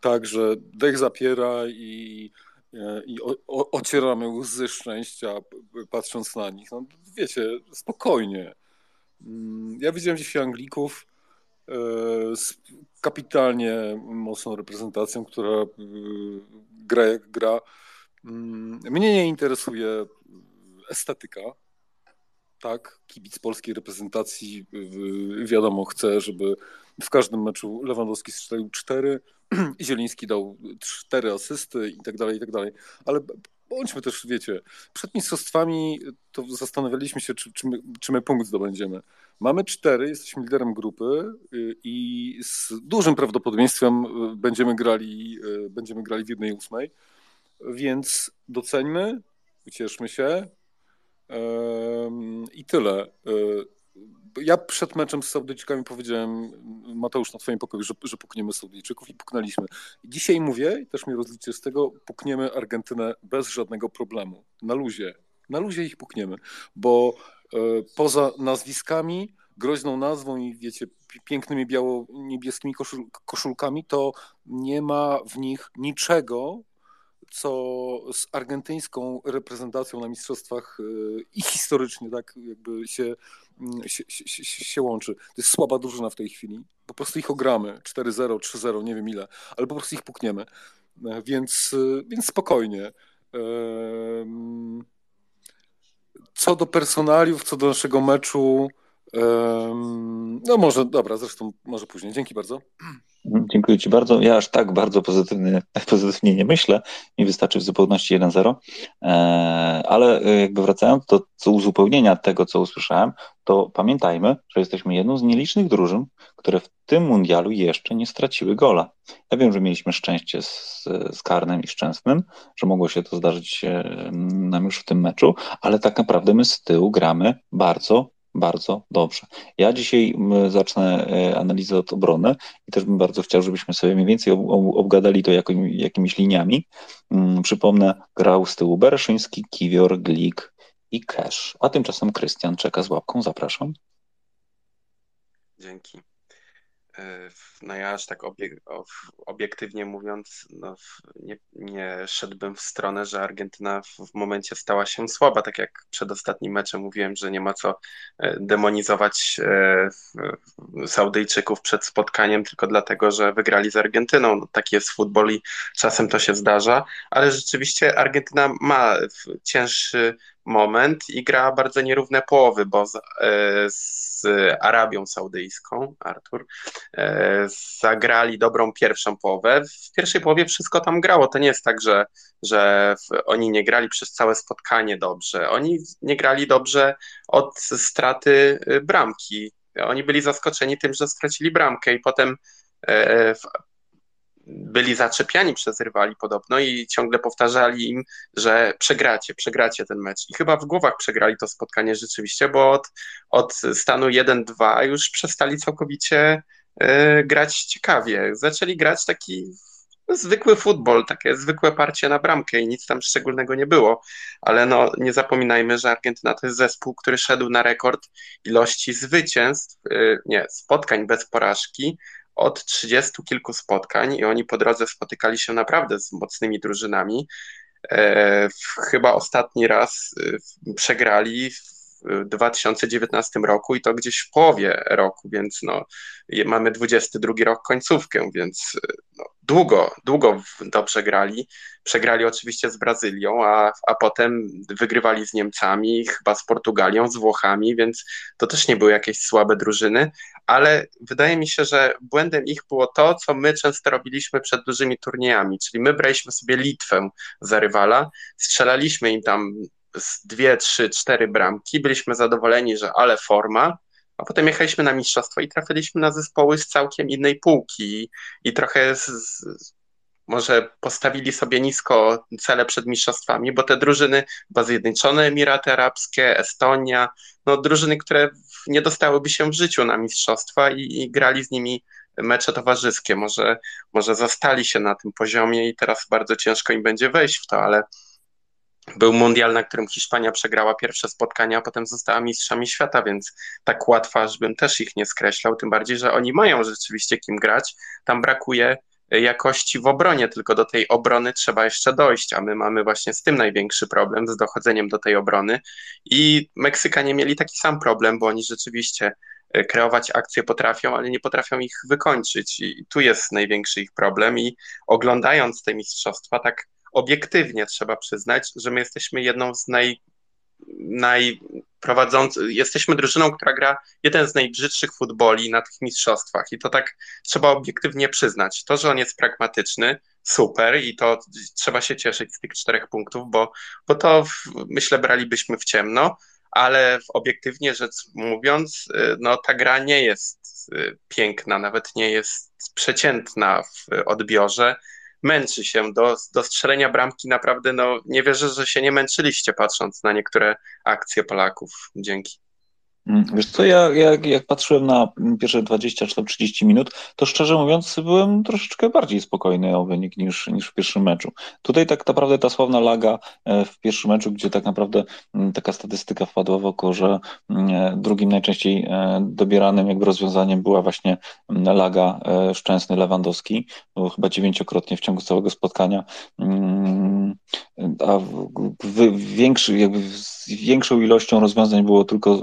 Tak, że dech zapiera i i o, o, ocieramy łzy szczęścia patrząc na nich. No, wiecie, spokojnie. Mm, ja widziałem dzisiaj Anglików e, z kapitalnie mocną reprezentacją, która e, gra jak gra. Mm, mnie nie interesuje estetyka. Tak, kibic polskiej reprezentacji wiadomo chce, żeby w każdym meczu Lewandowski strzelił cztery, Zieliński dał cztery asysty i tak dalej, i tak dalej. Ale bądźmy też, wiecie, przed mistrzostwami to zastanawialiśmy się, czy, czy, my, czy my punkt zdobędziemy. Mamy cztery, jesteśmy liderem grupy y, i z dużym prawdopodobieństwem y, będziemy grali, y, będziemy grali w jednej ósmej, więc doceńmy, ucieszmy się i tyle. ja przed meczem z Saudyjczykami powiedziałem, Mateusz, na twoim pokoju, że, że pukniemy Saudyjczyków i puknęliśmy. Dzisiaj mówię, i też mnie rozliczy z tego, pukniemy Argentynę bez żadnego problemu. Na luzie. Na luzie ich pukniemy, bo e, poza nazwiskami, groźną nazwą i wiecie, pięknymi biało-niebieskimi koszul koszulkami, to nie ma w nich niczego, co z argentyńską reprezentacją na mistrzostwach e, i historycznie tak jakby się, mm, się, się, się, łączy. To jest słaba drużyna w tej chwili. Po prostu ich ogramy 4-0, 3-0, nie wiem ile, ale po prostu ich pukniemy. E, więc, e, więc spokojnie. Co do personaliów, co do naszego meczu, no może, dobra, zresztą może później. Dzięki bardzo. Dziękuję Ci bardzo. Ja aż tak bardzo pozytywnie, pozytywnie nie myślę. Mi wystarczy w zupełności 1-0. E, ale e, jakby wracając do uzupełnienia tego, co usłyszałem, to pamiętajmy, że jesteśmy jedną z nielicznych drużyn, które w tym mundialu jeszcze nie straciły gola. Ja wiem, że mieliśmy szczęście z, z Karnem i Szczęsnym, że mogło się to zdarzyć nam już w tym meczu, ale tak naprawdę my z tyłu gramy bardzo, bardzo dobrze. Ja dzisiaj zacznę e, analizę od obrony i też bym bardzo chciał, żebyśmy sobie mniej więcej obgadali to jakimiś liniami. Mm, przypomnę, grał z tyłu Bereszyński, Kiwior, Glik i Cash. A tymczasem Krystian czeka z łapką, zapraszam. Dzięki. No ja aż tak obiektywnie mówiąc, no, nie, nie szedłbym w stronę, że Argentyna w momencie stała się słaba, tak jak przed ostatnim meczem mówiłem, że nie ma co e, demonizować e, Saudyjczyków przed spotkaniem tylko dlatego, że wygrali z Argentyną. No, taki jest futbol i czasem to się zdarza, ale rzeczywiście Argentyna ma cięższy moment i gra bardzo nierówne połowy, bo z, e, z Arabią Saudyjską, Artur, e, zagrali dobrą pierwszą połowę. W pierwszej połowie wszystko tam grało. To nie jest tak, że, że oni nie grali przez całe spotkanie dobrze. Oni nie grali dobrze od straty y, bramki. Oni byli zaskoczeni tym, że stracili bramkę i potem e, byli zaczepiani przez rywali podobno i ciągle powtarzali im, że przegracie, przegracie ten mecz. I chyba w głowach przegrali to spotkanie rzeczywiście, bo od, od stanu 1-2 już przestali całkowicie grać ciekawie. Zaczęli grać taki zwykły futbol, takie zwykłe parcie na bramkę i nic tam szczególnego nie było. Ale no, nie zapominajmy, że Argentyna to jest zespół, który szedł na rekord ilości zwycięstw, y, nie, spotkań bez porażki od trzydziestu kilku spotkań i oni po drodze spotykali się naprawdę z mocnymi drużynami. E, chyba ostatni raz e, przegrali w 2019 roku i to gdzieś w połowie roku, więc no, mamy 22 rok końcówkę, więc no, długo, długo dobrze grali. Przegrali oczywiście z Brazylią, a, a potem wygrywali z Niemcami, chyba z Portugalią, z Włochami, więc to też nie były jakieś słabe drużyny, ale wydaje mi się, że błędem ich było to, co my często robiliśmy przed dużymi turniejami, czyli my braliśmy sobie Litwę za rywala, strzelaliśmy im tam z dwie, trzy, cztery bramki, byliśmy zadowoleni, że ale forma, a potem jechaliśmy na mistrzostwo i trafiliśmy na zespoły z całkiem innej półki. I, trochę z, może postawili sobie nisko cele przed mistrzostwami, bo te drużyny, chyba Zjednoczone Emiraty Arabskie, Estonia, no drużyny, które nie dostałyby się w życiu na mistrzostwa i, i grali z nimi mecze towarzyskie. Może, może zastali się na tym poziomie i teraz bardzo ciężko im będzie wejść w to, ale był mundial, na którym Hiszpania przegrała pierwsze spotkania, a potem została mistrzami świata, więc tak łatwo, aż bym też ich nie skreślał, tym bardziej, że oni mają rzeczywiście kim grać. Tam brakuje jakości w obronie, tylko do tej obrony trzeba jeszcze dojść, a my mamy właśnie z tym największy problem, z dochodzeniem do tej obrony. I Meksykanie mieli taki sam problem, bo oni rzeczywiście e, kreować akcje potrafią, ale nie potrafią ich wykończyć. I tu jest największy ich problem. I oglądając te mistrzostwa, tak obiektywnie trzeba przyznać, że my jesteśmy jedną z naj, najprowadzących, jesteśmy drużyną, która gra jeden z najbrzydszych futboli na tych mistrzostwach i to tak trzeba obiektywnie przyznać. To, że on jest pragmatyczny, super i to trzeba się cieszyć z tych czterech punktów, bo, bo to w, myślę bralibyśmy w ciemno, ale obiektywnie rzecz mówiąc, y, no ta gra nie jest y, piękna, nawet nie jest przeciętna w odbiorze męczy się do, do strzelenia bramki. Naprawdę no, nie wierzę, że się nie męczyliście patrząc na niektóre akcje Polaków. Dzięki. Mm, wiesz co, ja jak, jak patrzyłem na pierwsze 20 czy tam 30 minut, to szczerze mówiąc byłem troszeczkę bardziej spokojny o wynik niż, niż w pierwszym meczu. Tutaj tak naprawdę ta sławna laga e, w pierwszym meczu, gdzie tak naprawdę mm, taka statystyka wpadła w oko, że mm, e, drugim najczęściej e, dobieranym jakby rozwiązaniem była właśnie laga Szczęsny Lewandowski, chyba dziewięciokrotnie w ciągu całego spotkania, a większy, jakby z większą ilością rozwiązań było tylko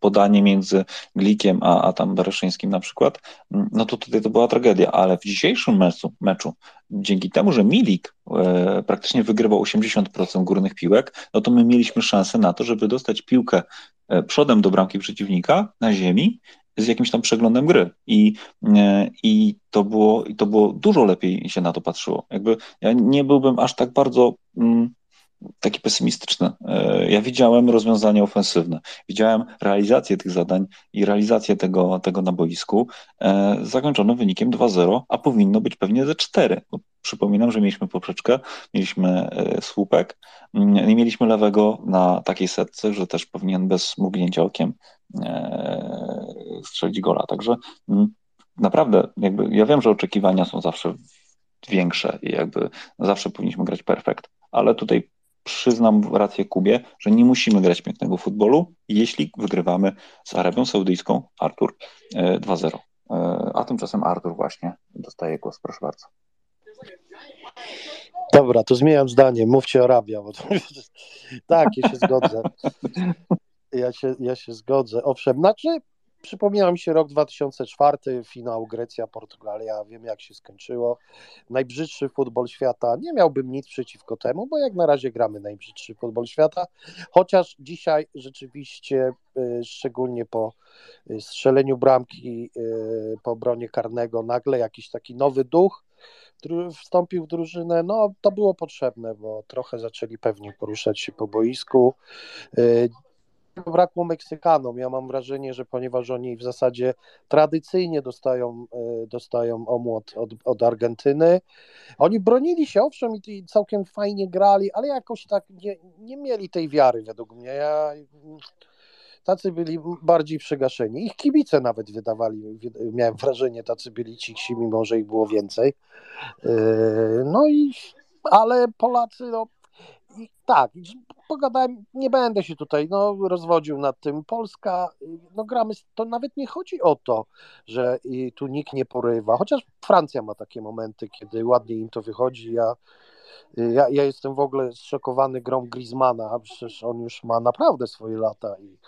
podanie między Glikiem a, a tam Bereszyńskim na przykład, no to tutaj to była tragedia, ale w dzisiejszym meczu, meczu dzięki temu, że Milik e, praktycznie wygrywał 80% górnych piłek, no to my mieliśmy szansę na to, żeby dostać piłkę e, przodem do bramki przeciwnika na ziemi z jakimś tam przeglądem gry. I, e, i, to było, i to było dużo lepiej się na to patrzyło. Jakby ja nie byłbym aż tak bardzo mm, taki pesymistyczny. E, ja widziałem rozwiązania ofensywne, widziałem realizację tych zadań i realizację tego, tego na boisku e, wynikiem 2-0, a powinno być pewnie ze 4. Przypominam, że mieliśmy poprzeczkę, mieliśmy e, słupek mm, i mieliśmy lewego na takiej setce, że też powinien bez mrugnięcia okiem strzelić gola. Także mm, naprawdę, jakby ja wiem, że oczekiwania są zawsze większe i jakby zawsze powinniśmy grać perfekt, ale tutaj przyznam rację Kubie, że nie musimy grać pięknego futbolu, jeśli wygrywamy z Arabią Saudyjską, Artur 2-0. E, e, a tymczasem Artur właśnie dostaje głos, proszę bardzo. Dobra, to zmieniam zdanie, mówcie Arabia, bo to... tak, ja się zgodzę. Ja się, ja się zgodzę. Owszem, znaczy Przypomina mi się rok 2004, finał Grecja-Portugalia, wiem jak się skończyło. Najbrzydszy futbol świata, nie miałbym nic przeciwko temu, bo jak na razie gramy najbrzydszy futbol świata, chociaż dzisiaj rzeczywiście, y, szczególnie po y, strzeleniu bramki y, po obronie karnego, nagle jakiś taki nowy duch, wstąpił w drużynę, no to było potrzebne, bo trochę zaczęli pewnie poruszać się po boisku brakło Meksykanom. Ja mam wrażenie, że ponieważ oni w zasadzie tradycyjnie dostają, e, dostają omłot od, od Argentyny, oni bronili się, owszem, i całkiem fajnie grali, ale jakoś tak nie, nie mieli tej wiary według mnie. Ja, tacy byli bardziej przegaszeni. Ich kibice nawet wydawali, miałem wrażenie, tacy byli cichsi, mimo że ich było więcej. E, no i ale Polacy, no, i tak, pogadałem, nie będę się tutaj no, rozwodził nad tym. Polska, no gramy, to nawet nie chodzi o to, że tu nikt nie porywa, chociaż Francja ma takie momenty, kiedy ładnie im to wychodzi. Ja, ja, ja jestem w ogóle zszokowany grą Griezmana, przecież on już ma naprawdę swoje lata i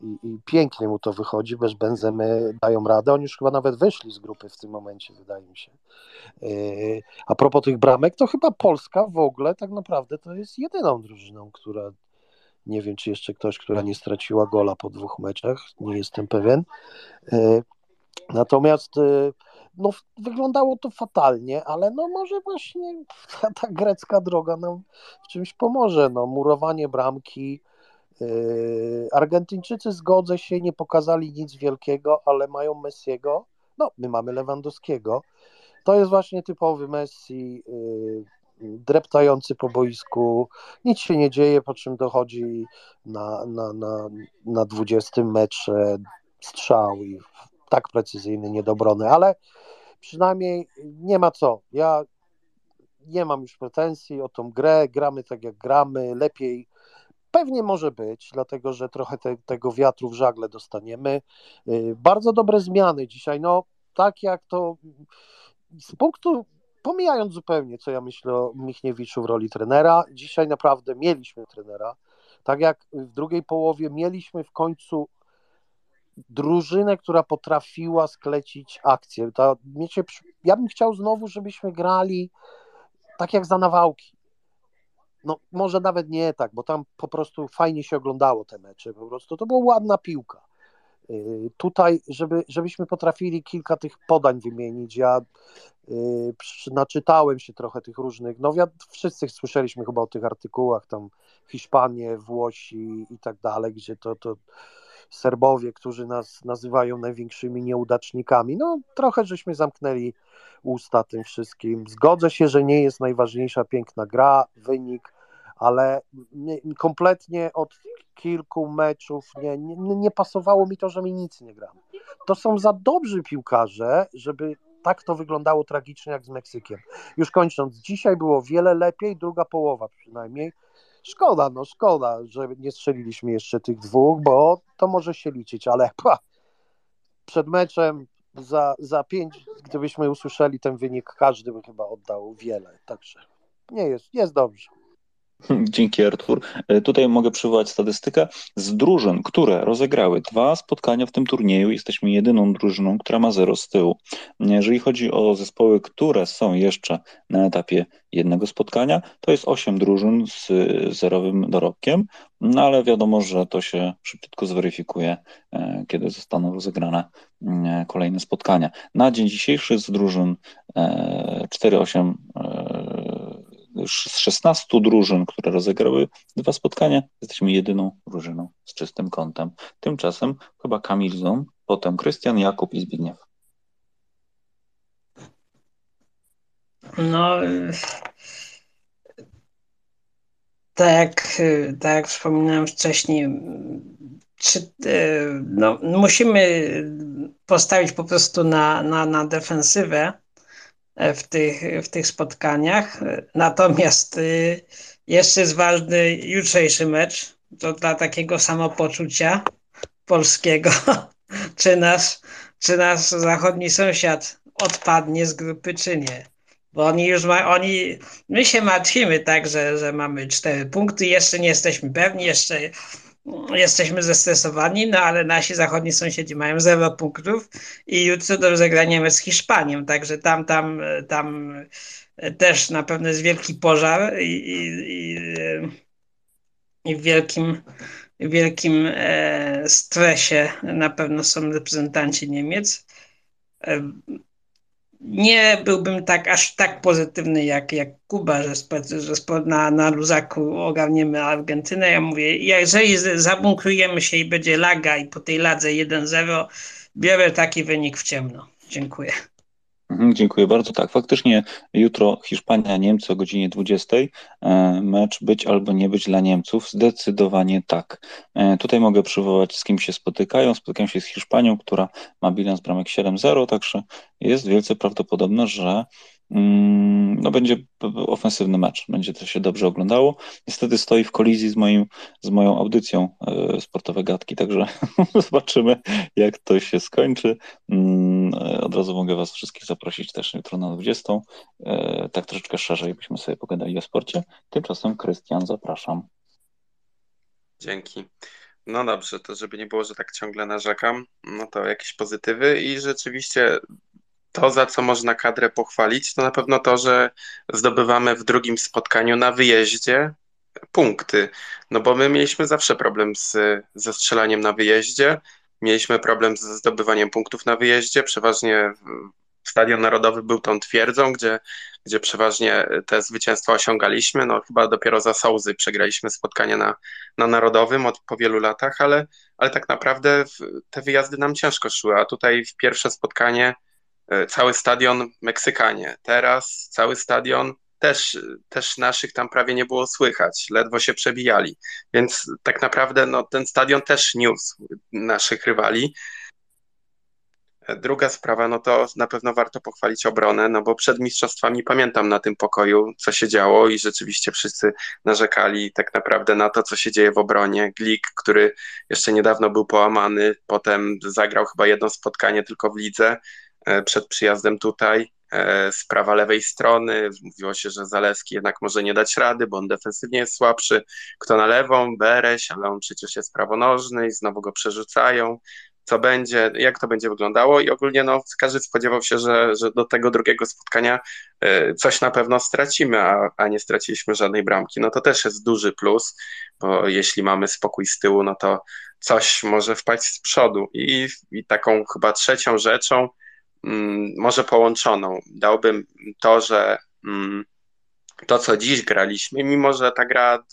i, i, pięknie mu to wychodzi, bez Benzemy dają radę. Oni już chyba nawet wyszli z grupy w tym momencie, wydaje mi się. Yy, a propos tych bramek, to chyba Polska w ogóle tak naprawdę to jest jedyną drużyną, która nie wiem, czy jeszcze ktoś, która nie straciła gola po dwóch meczach, nie jestem pewien. Yy, natomiast yy, no, wyglądało to fatalnie, ale no może właśnie ta, ta grecka droga nam w czymś pomoże. No, murowanie bramki, Argentyńczycy, zgodzę się, nie pokazali nic wielkiego, ale mają Messiego. No, my mamy Lewandowskiego. To jest właśnie typowy Messi, yy, dreptający po boisku. Nic się nie dzieje, po czym dochodzi na, na, na, na 20 metrze strzał i tak precyzyjny, niedobrony, ale przynajmniej nie ma co. Ja nie mam już pretensji o tą grę, gramy tak jak gramy, lepiej Pewnie może być, dlatego że trochę te, tego wiatru w żagle dostaniemy. Y, bardzo dobre zmiany dzisiaj, no tak jak to z punktu, pomijając zupełnie, co ja myślę o Michniewiczu w roli trenera, dzisiaj naprawdę mieliśmy trenera. Tak jak w drugiej połowie mieliśmy w końcu drużynę, która potrafiła sklecić akcję. Ta, ja bym chciał znowu, żebyśmy grali tak jak za nawałki no może nawet nie tak, bo tam po prostu fajnie się oglądało te mecze, po prostu to była ładna piłka. Y, tutaj, żeby, żebyśmy potrafili kilka tych podań wymienić, ja yy, naczytałem się trochę tych różnych, no ja, wszyscy słyszeliśmy chyba o tych artykułach, tam Hiszpanie, Włosi i tak dalej, gdzie to, to Serbowie, którzy nas nazywają największymi nieudacznikami. No, trochę żeśmy zamknęli usta tym wszystkim. Zgodzę się, że nie jest najważniejsza piękna gra, wynik, ale kompletnie od kilku meczów nie, nie, nie pasowało mi to, że mi nic nie gra. To są za dobrzy piłkarze, żeby tak to wyglądało tragicznie jak z Meksykiem. Już kończąc, dzisiaj było wiele lepiej, druga połowa przynajmniej. Szkoda, no szkoda, że nie strzeliliśmy jeszcze tych dwóch, bo to może się liczyć, ale pa, przed meczem za, za pięć, gdybyśmy usłyszeli ten wynik, każdy by chyba oddał wiele. Także nie jest, jest dobrze. Dzięki Artur. E, tutaj mogę przywołać statystykę. Z drużyn, które rozegrały dwa spotkania w tym turnieju, jesteśmy jedyną drużyną, która ma zero z tyłu. Jeżeli chodzi o zespoły, które są jeszcze na etapie jednego spotkania, to jest osiem drużyn z zerowym dorobkiem, no ale wiadomo, że to się szybciutko zweryfikuje, e, kiedy zostaną rozegrane e, kolejne spotkania. Na dzień dzisiejszy z drużyn 4-8 z 16 drużyn, które rozegrały dwa spotkania, jesteśmy jedyną drużyną z czystym kątem. Tymczasem chyba Kamil Zum, potem Krystian, Jakub i Zbigniew. No, tak jak, tak jak wspominałem wcześniej, czy, no, musimy postawić po prostu na, na, na defensywę w tych, w tych spotkaniach. Natomiast y, jeszcze jest ważny jutrzejszy mecz. To dla takiego samopoczucia polskiego, czy nasz, czy nasz zachodni sąsiad odpadnie z grupy, czy nie. Bo oni już ma, oni, my się martwimy tak, że, że mamy cztery punkty, jeszcze nie jesteśmy pewni, jeszcze jesteśmy zestresowani, no ale nasi zachodni sąsiedzi mają zero punktów i jutro do rozegrania z Hiszpanią, także tam, tam, tam też na pewno jest wielki pożar i, i, i, w wielkim, wielkim e, stresie na pewno są reprezentanci Niemiec. Nie byłbym tak aż tak pozytywny jak, jak Kuba, że, że na, na luzaku ogarniemy Argentynę. Ja mówię, jeżeli zabunkrujemy się i będzie laga i po tej ladze 1-0, biorę taki wynik w ciemno. Dziękuję. Mhm, dziękuję bardzo. Tak, faktycznie jutro Hiszpania-Niemcy o godzinie 20. E, mecz być albo nie być dla Niemców. Zdecydowanie tak. E, tutaj mogę przywołać, z kim się spotykają. Spotykają się z Hiszpanią, która ma bilans bramek 7-0, także jest wielce prawdopodobne, że no będzie ofensywny mecz, będzie to się dobrze oglądało. Niestety stoi w kolizji z, moim, z moją audycją e, Sportowe Gadki, także zobaczymy, jak to się skończy. Mm, e, od razu mogę Was wszystkich zaprosić też jutro na 20. E, tak troszeczkę szerzej byśmy sobie pogadali o sporcie. Tymczasem Krystian, zapraszam. Dzięki. No dobrze, to żeby nie było, że tak ciągle narzekam, no to jakieś pozytywy i rzeczywiście to, za co można kadrę pochwalić, to na pewno to, że zdobywamy w drugim spotkaniu na wyjeździe punkty. No bo my mieliśmy zawsze problem z, ze strzelaniem na wyjeździe, mieliśmy problem ze zdobywaniem punktów na wyjeździe. Przeważnie Stadion Narodowy był tą twierdzą, gdzie, gdzie przeważnie te zwycięstwa osiągaliśmy. No chyba dopiero za Sołzy przegraliśmy spotkanie na, na Narodowym od, po wielu latach, ale, ale tak naprawdę te wyjazdy nam ciężko szły, a tutaj w pierwsze spotkanie cały stadion Meksykanie. Teraz cały stadion też, też naszych tam prawie nie było słychać, ledwo się przebijali. Więc tak naprawdę no, ten stadion też niósł naszych rywali. E, druga sprawa, no to na pewno warto pochwalić obronę, no bo przed mistrzostwami pamiętam na tym pokoju, co się działo i rzeczywiście wszyscy narzekali tak naprawdę na to, co się dzieje w obronie. Glik, który jeszcze niedawno był połamany, potem zagrał chyba jedno spotkanie tylko w lidze, E, przed przyjazdem tutaj. E, sprawa lewej strony, mówiło się, że Zaleski jednak może nie dać rady, bo on defensywnie jest słabszy. Kto na lewą? Bereś, ale on przecież jest prawonożny i znowu go przerzucają. Co będzie, jak to będzie wyglądało i ogólnie no, każdy spodziewał się, że, że do tego drugiego spotkania e, coś na pewno stracimy, a, a nie straciliśmy żadnej bramki. No to też jest duży plus, bo jeśli mamy spokój z tyłu, no to coś może wpaść z przodu. I, i taką chyba trzecią rzeczą, może połączoną. Dałbym to, że mm, to, co dziś graliśmy, mimo że ta gra,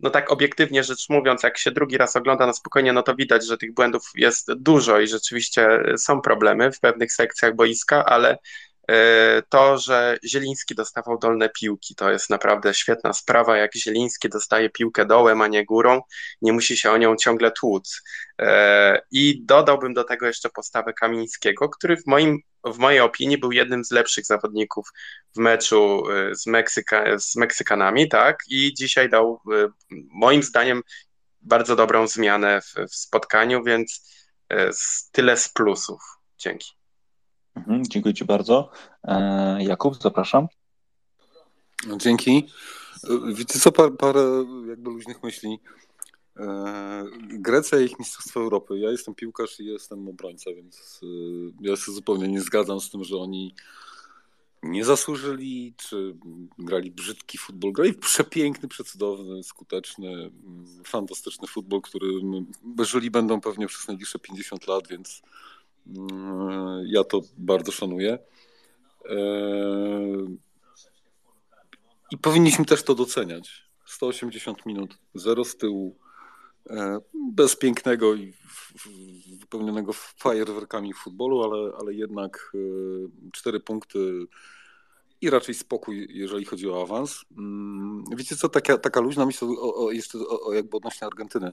no tak obiektywnie rzecz mówiąc, jak się drugi raz ogląda na spokojnie, no to widać, że tych błędów jest dużo i rzeczywiście są problemy w pewnych sekcjach boiska, ale to, że Zieliński dostawał dolne piłki, to jest naprawdę świetna sprawa. Jak Zieliński dostaje piłkę dołem, a nie górą, nie musi się o nią ciągle tłuc. E, I dodałbym do tego jeszcze postawę Kamińskiego, który w, moim, w mojej opinii był jednym z lepszych zawodników w meczu e, z, Meksyka, z Meksykanami, tak? I dzisiaj dał moim zdaniem bardzo dobrą zmianę w, w spotkaniu, więc tyle z plusów. Dzięki. Mhm, dziękuję Ci bardzo. E, Jakub, zapraszam. Dzięki. Wiecie co, parę, parę jakby luźnych myśli. E, Grecja i ich Mistrzostwo Europy. Ja jestem piłkarz i jestem obrońca, więc e, ja się zupełnie nie zgadzam z tym, że oni nie zasłużyli, czy grali brzydki futbol. Grali przepiękny, przecudowny, skuteczny, fantastyczny futbol, który żyli będą pewnie przez najbliższe 50 lat, więc ja to bardzo szanuję. E, I powinniśmy też to doceniać. 180 minut, zero z tyłu, e, bez pięknego i wypełnionego fajerwerkami futbolu, ale, ale jednak e, cztery punkty i raczej spokój, jeżeli chodzi o awans. Mm, wiecie co, taka, taka luźna myśl o, o jeszcze o, jakby odnośnie Argentyny.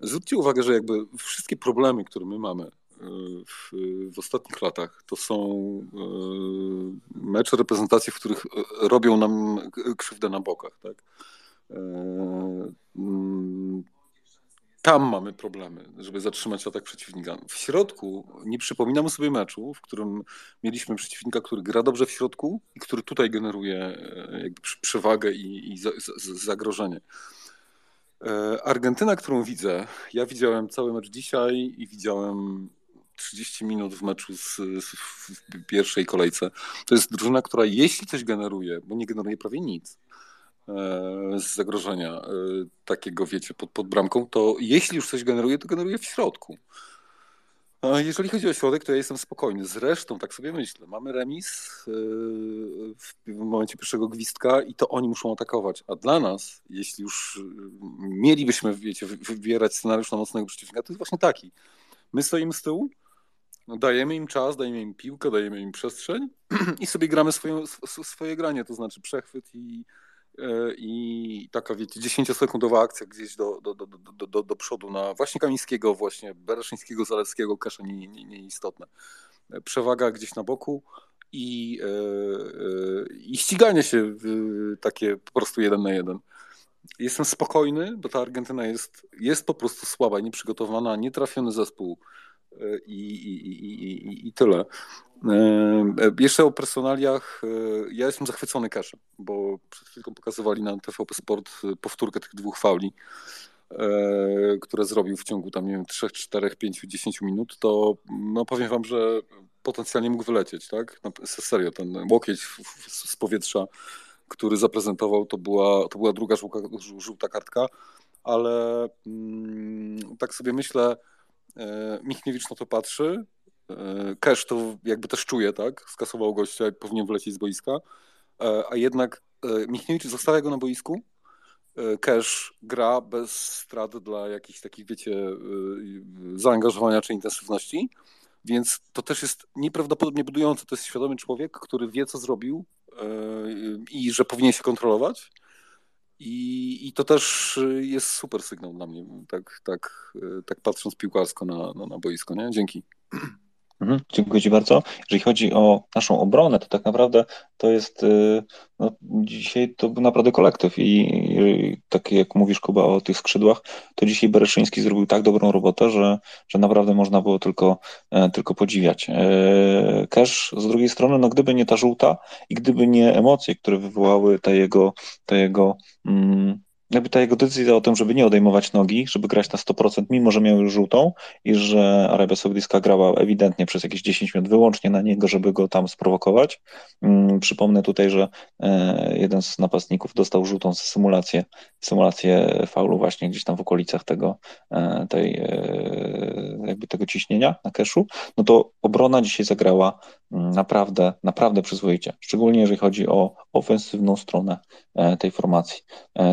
Zwróćcie uwagę, że jakby wszystkie problemy, które my mamy, w, w ostatnich latach. To są e, mecze reprezentacji, w których e, robią nam krzywdę na bokach. Tak? E, mm, tam mamy problemy, żeby zatrzymać atak przeciwnika. W środku nie przypominamy sobie meczu, w którym mieliśmy przeciwnika, który gra dobrze w środku i który tutaj generuje jakby przewagę i, i zagrożenie. Argentyna, którą widzę, ja widziałem cały mecz dzisiaj i widziałem 30 minut w meczu z, z, w pierwszej kolejce. To jest drużyna, która jeśli coś generuje, bo nie generuje prawie nic e, z zagrożenia e, takiego, wiecie, pod, pod bramką, to jeśli już coś generuje, to generuje w środku. Jeżeli chodzi o środek, to ja jestem spokojny. Zresztą, tak sobie myślę, mamy remis e, w momencie pierwszego gwizdka i to oni muszą atakować. A dla nas, jeśli już mielibyśmy, wiecie, wybierać scenariusz na mocnego przeciwnika, to jest właśnie taki. My stoimy z tyłu, dajemy im czas, dajemy im piłkę, dajemy im przestrzeń i sobie gramy swoje, swoje granie, to znaczy przechwyt i, e, i taka, wiecie, 10-sekundowa akcja gdzieś do, do, do, do, do, do przodu na właśnie Kamińskiego, właśnie Bereszyńskiego, Zalewskiego, Kesza nie, nie, nieistotne. Przewaga gdzieś na boku i, e, i ściganie się takie po prostu jeden na jeden. Jestem spokojny, bo ta Argentyna jest, jest po prostu słaba, nieprzygotowana, nietrafiony zespół i, i, i, i tyle. E, jeszcze o personaliach. Ja jestem zachwycony Cashem, bo przed chwilą pokazywali na TVP Sport powtórkę tych dwóch fauli, e, które zrobił w ciągu tam, nie wiem, 3, 4, 5, 10 minut, to no powiem wam, że potencjalnie mógł wylecieć, tak? No, serio, ten łokieć z powietrza, który zaprezentował, to była, to była druga żółta, kartka, ale mm, tak sobie myślę, Michniewicz na to patrzy. E, Cash to jakby też czuje, tak? Skasował gościa, jak powinien wlecieć z boiska. E, a jednak Michniewicz zostawia go na boisku. Cash gra bez strat dla jakichś takich, wiecie, zaangażowania czy intensywności. Więc to też jest nieprawdopodobnie budujące. To jest świadomy człowiek, który wie, co zrobił i że powinien się kontrolować. I, I to też jest super sygnał dla mnie, tak, tak, tak patrząc piłkarsko na, na, na boisko. Nie? Dzięki. Mhm, dziękuję Ci bardzo. Jeżeli chodzi o naszą obronę, to tak naprawdę to jest, y, no, dzisiaj to był naprawdę kolektyw i, tak jak mówisz Kuba o tych skrzydłach, to dzisiaj Bereszyński zrobił tak dobrą robotę, że, że naprawdę można było tylko, e, tylko podziwiać. Cash z drugiej strony, no gdyby nie ta żółta i gdyby nie emocje, które wywołały te jego, te jego mm, jakby ta jego decyzja o tym, żeby nie odejmować nogi, żeby grać na 100%, mimo że miał już żółtą i że Arabia Saudyjska grała ewidentnie przez jakieś 10 minut wyłącznie na niego, żeby go tam sprowokować. Hmm, przypomnę tutaj, że e, jeden z napastników dostał żółtą symulację, symulację faulu właśnie gdzieś tam w okolicach tego, e, tej, e, jakby tego ciśnienia na keszu. No to obrona dzisiaj zagrała mm, naprawdę, naprawdę przyzwoicie, szczególnie jeżeli chodzi o ofensywną stronę tej formacji.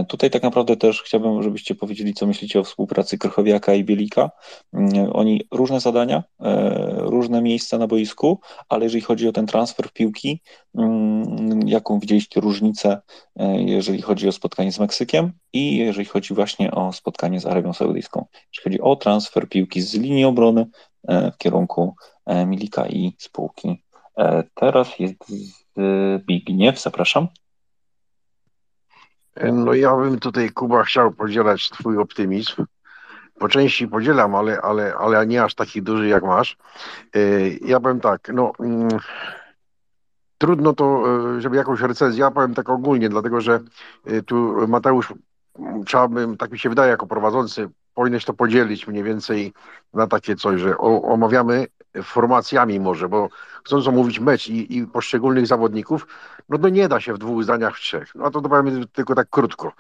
Tutaj tak naprawdę też chciałbym, żebyście powiedzieli, co myślicie o współpracy Krychowiaka i Bielika. Mm, oni różne zadania, e, różne miejsca na boisku, ale jeżeli chodzi o ten transfer piłki, mm, jaką widzieliście różnicę, e, jeżeli chodzi o spotkanie z Meksykiem i jeżeli chodzi właśnie o spotkanie z Arabią Saudyjską? Jeżeli chodzi o transfer piłki z linii obrony w kierunku Milika i spółki. Teraz jest Zbigniew, zapraszam. No ja bym tutaj, Kuba, chciał podzielać twój optymizm. Po części podzielam, ale, ale, ale nie aż taki duży jak masz. E, ja powiem tak, no mm, trudno to, e, żeby jakąś recenzję, ja powiem tak ogólnie, dlatego że e, tu Mateusz, trzeba bym, tak mi się wydaje, jako prowadzący, powinieneś to podzielić mniej więcej na takie coś, że omawiamy formacjami może, bo chcąc omówić mecz i, i, poszczególnych zawodników, no to nie da się w dwóch zdaniach, w trzech. No to, to powiem tylko tak krótko.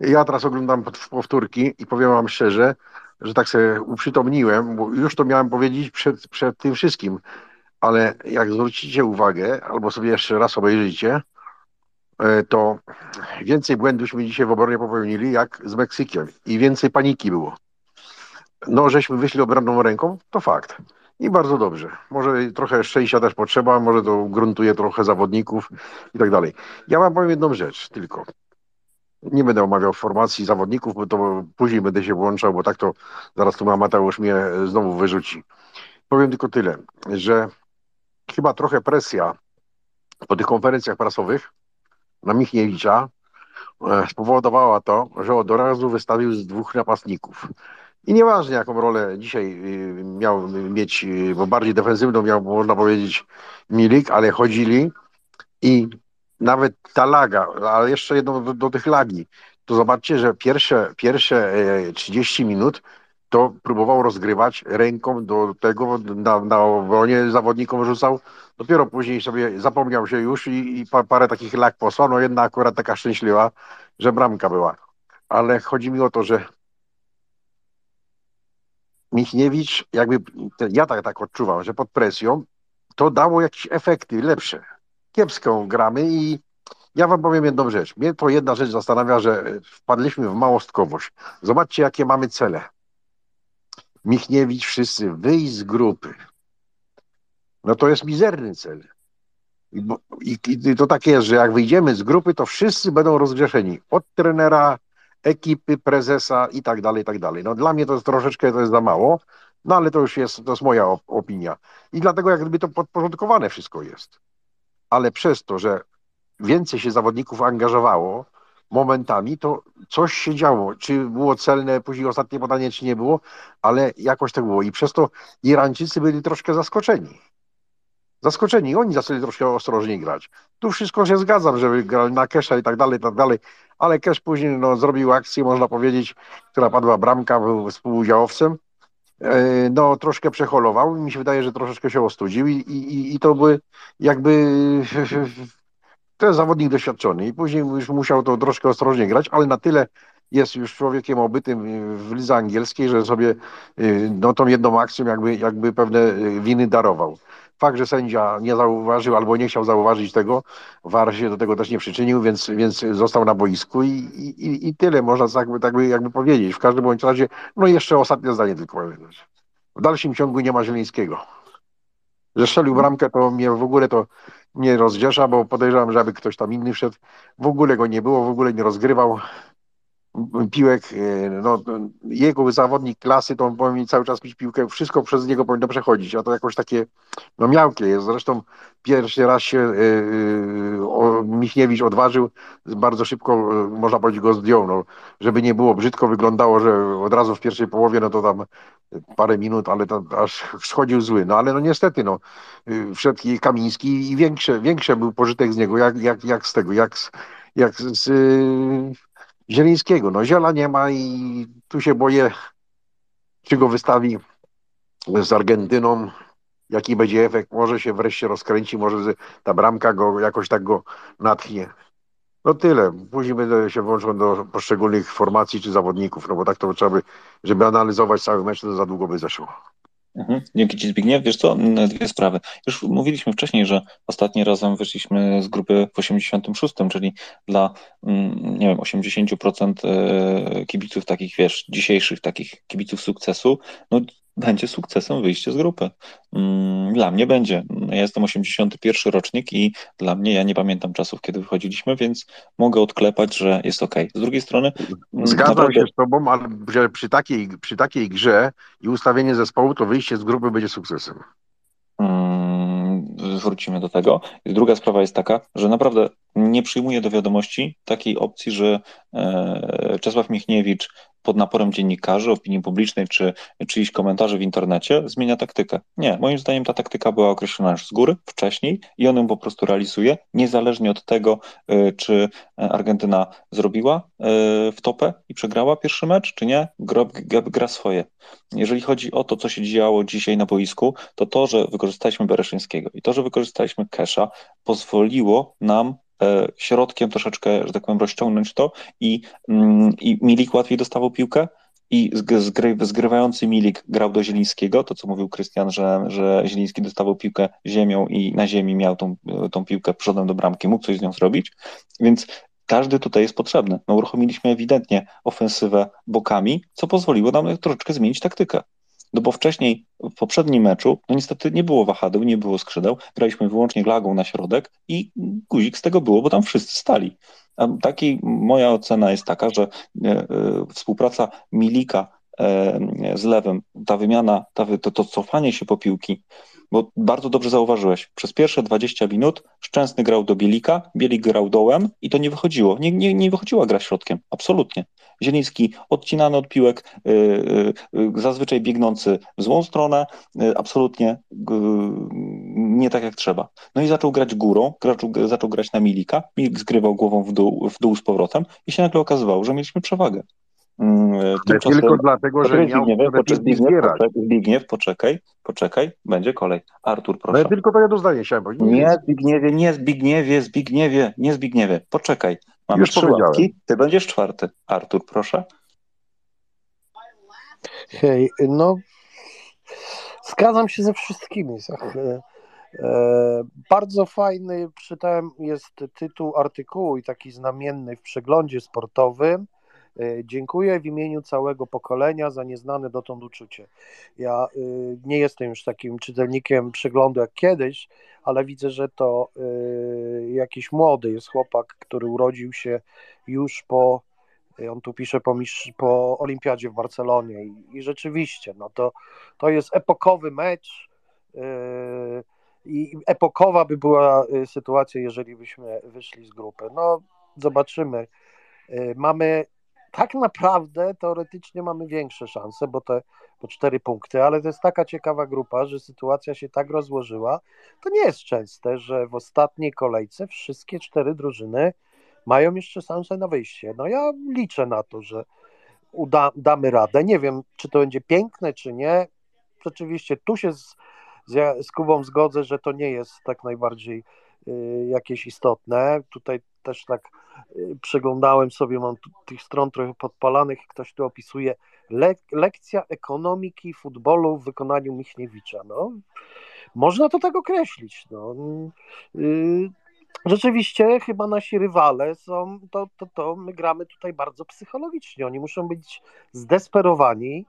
Ja teraz oglądam powtórki i powiem wam szczerze, że tak sobie uprzytomniłem, bo już to miałem powiedzieć przed, przed tym wszystkim, ale jak zwrócicie uwagę, albo sobie jeszcze raz obejrzycie, e, to więcej błędów dzisiaj w obronie popełnili jak z Meksykiem i więcej paniki było. No, żeśmy wyszli obronną ręką, to fakt. I bardzo dobrze. Może trochę szczęścia też potrzeba, może to gruntuje trochę zawodników i tak dalej. Ja wam powiem jedną rzecz tylko. Nie będę omawiał formacji zawodników, bo to później będę się włączał, bo tak to zaraz tu Mateusz mnie znowu wyrzuci. Powiem tylko tyle, że chyba trochę presja po tych konferencjach prasowych na Michniewicza e, spowodowała to, że od razu wystawił z dwóch napastników. I nieważne, jaką rolę dzisiaj y, miał mieć, y, bo bardziej defensywną miał, można powiedzieć, Milik, ale chodzili i nawet ta laga, ale jeszcze jedno do, do tych lagi, to zobaczcie, że pierwsze, pierwsze 30 e, minut to próbował rozgrywać ręką do tego, na, na obronie zawodnikom rzucał. Dopiero później sobie zapomniał się już i, i parę takich lag posłał. No jedna akurat taka szczęśliwa, że bramka była. Ale chodzi mi o to, że Michniewicz, jakby ja tak, tak odczuwam, że pod presją to dało jakieś efekty lepsze. Kiepską gramy i ja wam powiem jedną rzecz. Mnie to jedna rzecz zastanawia, że wpadliśmy w małostkowość. Zobaczcie, jakie mamy cele. Michniewicz, wszyscy wyjść z grupy. No to jest mizerny cel. I, i, I, to tak jest, że jak wyjdziemy z grupy, to wszyscy będą rozgrzeszeni. Od trenera, ekipy, prezesa i tak dalej, i tak dalej. No dla mnie to jest troszeczkę to jest za mało, no ale to już jest, to jest moja opinia. I dlatego jak gdyby to podporządkowane wszystko jest. Ale przez to, że więcej się zawodników angażowało momentami, to coś się działo. Czy było celne, później ostatnie podanie, czy nie było, ale jakoś tak było. I przez to Irańczycy byli troszkę zaskoczeni zaskoczeni. Oni zaczęli troszkę ostrożniej grać. Tu wszystko się zgadzam, żeby grali na Kesha i tak dalej, i tak dalej, ale Kesz później no, zrobił akcję, można powiedzieć, która padła bramka, był współudziałowcem. E, no, troszkę przeholował i mi się wydaje, że troszeczkę się ostudził i, i, i to by jakby to jest zawodnik doświadczony i później już musiał to troszkę ostrożnie grać, ale na tyle jest już człowiekiem obytym w lidze angielskiej, że sobie y, no, tą jedną akcją jakby, jakby pewne y, winy darował. Fakt, że sędzia nie zauważył albo nie chciał zauważyć tego, VAR się do tego też nie przyczynił, więc, więc został na boisku i, i, i tyle można tak, tak by, jakby powiedzieć. W każdym bądź razie, no jeszcze ostatnie zdanie tylko powiem. W dalszym ciągu nie ma Zielińskiego. Że strzelił bramkę, to mnie w ogóle to nie rozdziesza, bo podejrzewam, że aby ktoś tam inny wszedł. W ogóle go nie było, w ogóle nie rozgrywał piłek, e, no, jego zawodnik klasy, to on powinien cały czas pić piłkę, wszystko przez niego powinno przechodzić, a to jakoś takie, no miałkie jest. Zresztą pierwszy raz się yy, o, Michniewicz odważył, bardzo szybko, można powiedzieć, go zdjął, no, żeby nie było brzydko wyglądało, że od razu w pierwszej połowie, no to tam parę minut, ale to aż schodził zły, no ale no niestety, no, wszedł Kamiński i większe, większe był pożytek z niego, jak, jak, jak z tego, jak z, jak z, Zielińskiego. No ziela nie ma i tu się boję, czy go wystawi z Argentyną, jaki będzie efekt. Może się wreszcie rozkręci, może ta bramka go jakoś tak go natchnie. No tyle. Później będę się włączył do poszczególnych formacji czy zawodników, no bo tak to trzeba by, żeby analizować cały mecz, to za długo by zeszło. Mhm. Dzięki Ci Zbigniew. Wiesz co, dwie sprawy. Już mówiliśmy wcześniej, że ostatni razem wyszliśmy z grupy w 86, czyli dla, nie wiem, 80% e, kibiców takich, wiesz, dzisiejszych takich kibiców sukcesu, no będzie sukcesem wyjście z grupy. Dla mnie będzie. Ja jestem 81 rocznik i dla mnie, ja nie pamiętam czasów, kiedy wychodziliśmy, więc mogę odklepać, że jest ok. Z drugiej strony... Zgadzam naprawdę... się z Tobą, ale że przy takiej, przy takiej grze i ustawienie zespołu, to wyjście z grupy będzie sukcesem. Hmm, wrócimy do tego. Druga sprawa jest taka, że naprawdę nie przyjmuję do wiadomości takiej opcji, że e, Czesław Michniewicz pod naporem dziennikarzy, opinii publicznej czy czyichś komentarzy w internecie zmienia taktykę. Nie, moim zdaniem ta taktyka była określona już z góry, wcześniej i on ją po prostu realizuje, niezależnie od tego, y, czy Argentyna zrobiła y, w topę i przegrała pierwszy mecz, czy nie, gra, gra swoje. Jeżeli chodzi o to, co się działo dzisiaj na boisku, to to, że wykorzystaliśmy Bereszyńskiego i to, że wykorzystaliśmy Kesha, pozwoliło nam E, środkiem troszeczkę, że tak powiem, rozciągnąć to i, mm, i Milik łatwiej dostawał piłkę i zgry, zgrywający Milik grał do Zielińskiego, to co mówił Krystian, że, że Zieliński dostawał piłkę ziemią i na ziemi miał tą, tą piłkę przodem do bramki, mógł coś z nią zrobić, więc każdy tutaj jest potrzebny. No, uruchomiliśmy ewidentnie ofensywę bokami, co pozwoliło nam troszeczkę zmienić taktykę. No bo wcześniej, w poprzednim meczu, no niestety nie było wahadeł, nie było skrzydeł, graliśmy wyłącznie glagą na środek i guzik z tego było, bo tam wszyscy stali. A taki, moja ocena jest taka, że e, e, współpraca Milika e, z lewym, ta wymiana, ta, to, to cofanie się po piłki, bo bardzo dobrze zauważyłeś, przez pierwsze 20 minut Szczęsny grał do Bielika, Bielik grał dołem i to nie wychodziło. Nie, nie, nie wychodziła gra środkiem, absolutnie. Zieliński odcinany od piłek, yy, yy, zazwyczaj biegnący w złą stronę, yy, absolutnie nie tak jak trzeba. No i zaczął grać górą, zaczął, zaczął grać na Milika, Milik zgrywał głową w dół, w dół z powrotem i się nagle okazywało, że mieliśmy przewagę. Mm, tymczasem, tylko dlatego, że miał Zbigniew, poczekaj, Zbigniew, Zbigniew, poczekaj, poczekaj, będzie kolej. Artur, proszę. No tylko to jedno zdanie chciałem powiedzieć. Nie Zbigniewie, nie Zbigniewie, Zbigniewie, nie Zbigniewie, poczekaj. Mamy Już trzy łapki, ty będziesz czwarty. Artur, proszę. Hej, no zgadzam się ze wszystkimi. E, e, bardzo fajny, czytałem, jest tytuł artykułu i taki znamienny w przeglądzie sportowym E, dziękuję w imieniu całego pokolenia za nieznane dotąd uczucie. Ja e, nie jestem już takim czytelnikiem przeglądu jak kiedyś, ale widzę, że to e, jakiś młody jest chłopak, który urodził się już po, on tu pisze po, po Olimpiadzie w Barcelonie i, i rzeczywiście, no to, to jest epokowy mecz i epokowa by była sytuacja, jeżeli byśmy wyszli z grupy. No, zobaczymy. Mamy tak naprawdę teoretycznie mamy większe szanse, bo te po cztery punkty, ale to jest taka ciekawa grupa, że sytuacja się tak rozłożyła. To nie jest częste, że w ostatniej kolejce wszystkie cztery drużyny mają jeszcze szansę na wyjście. No ja liczę na to, że uda, damy radę. Nie wiem, czy to będzie piękne, czy nie. Rzeczywiście tu się z, z, z Kubą zgodzę, że to nie jest tak najbardziej y, jakieś istotne. Tutaj też tak y, przeglądałem sobie, mam tych stron trochę podpalanych, ktoś tu opisuje le, lekcja ekonomiki futbolu w wykonaniu Michniewicza. No, można to tak określić. No. Yy, rzeczywiście chyba nasi rywale są, to, to, to my gramy tutaj bardzo psychologicznie. Oni muszą być zdesperowani,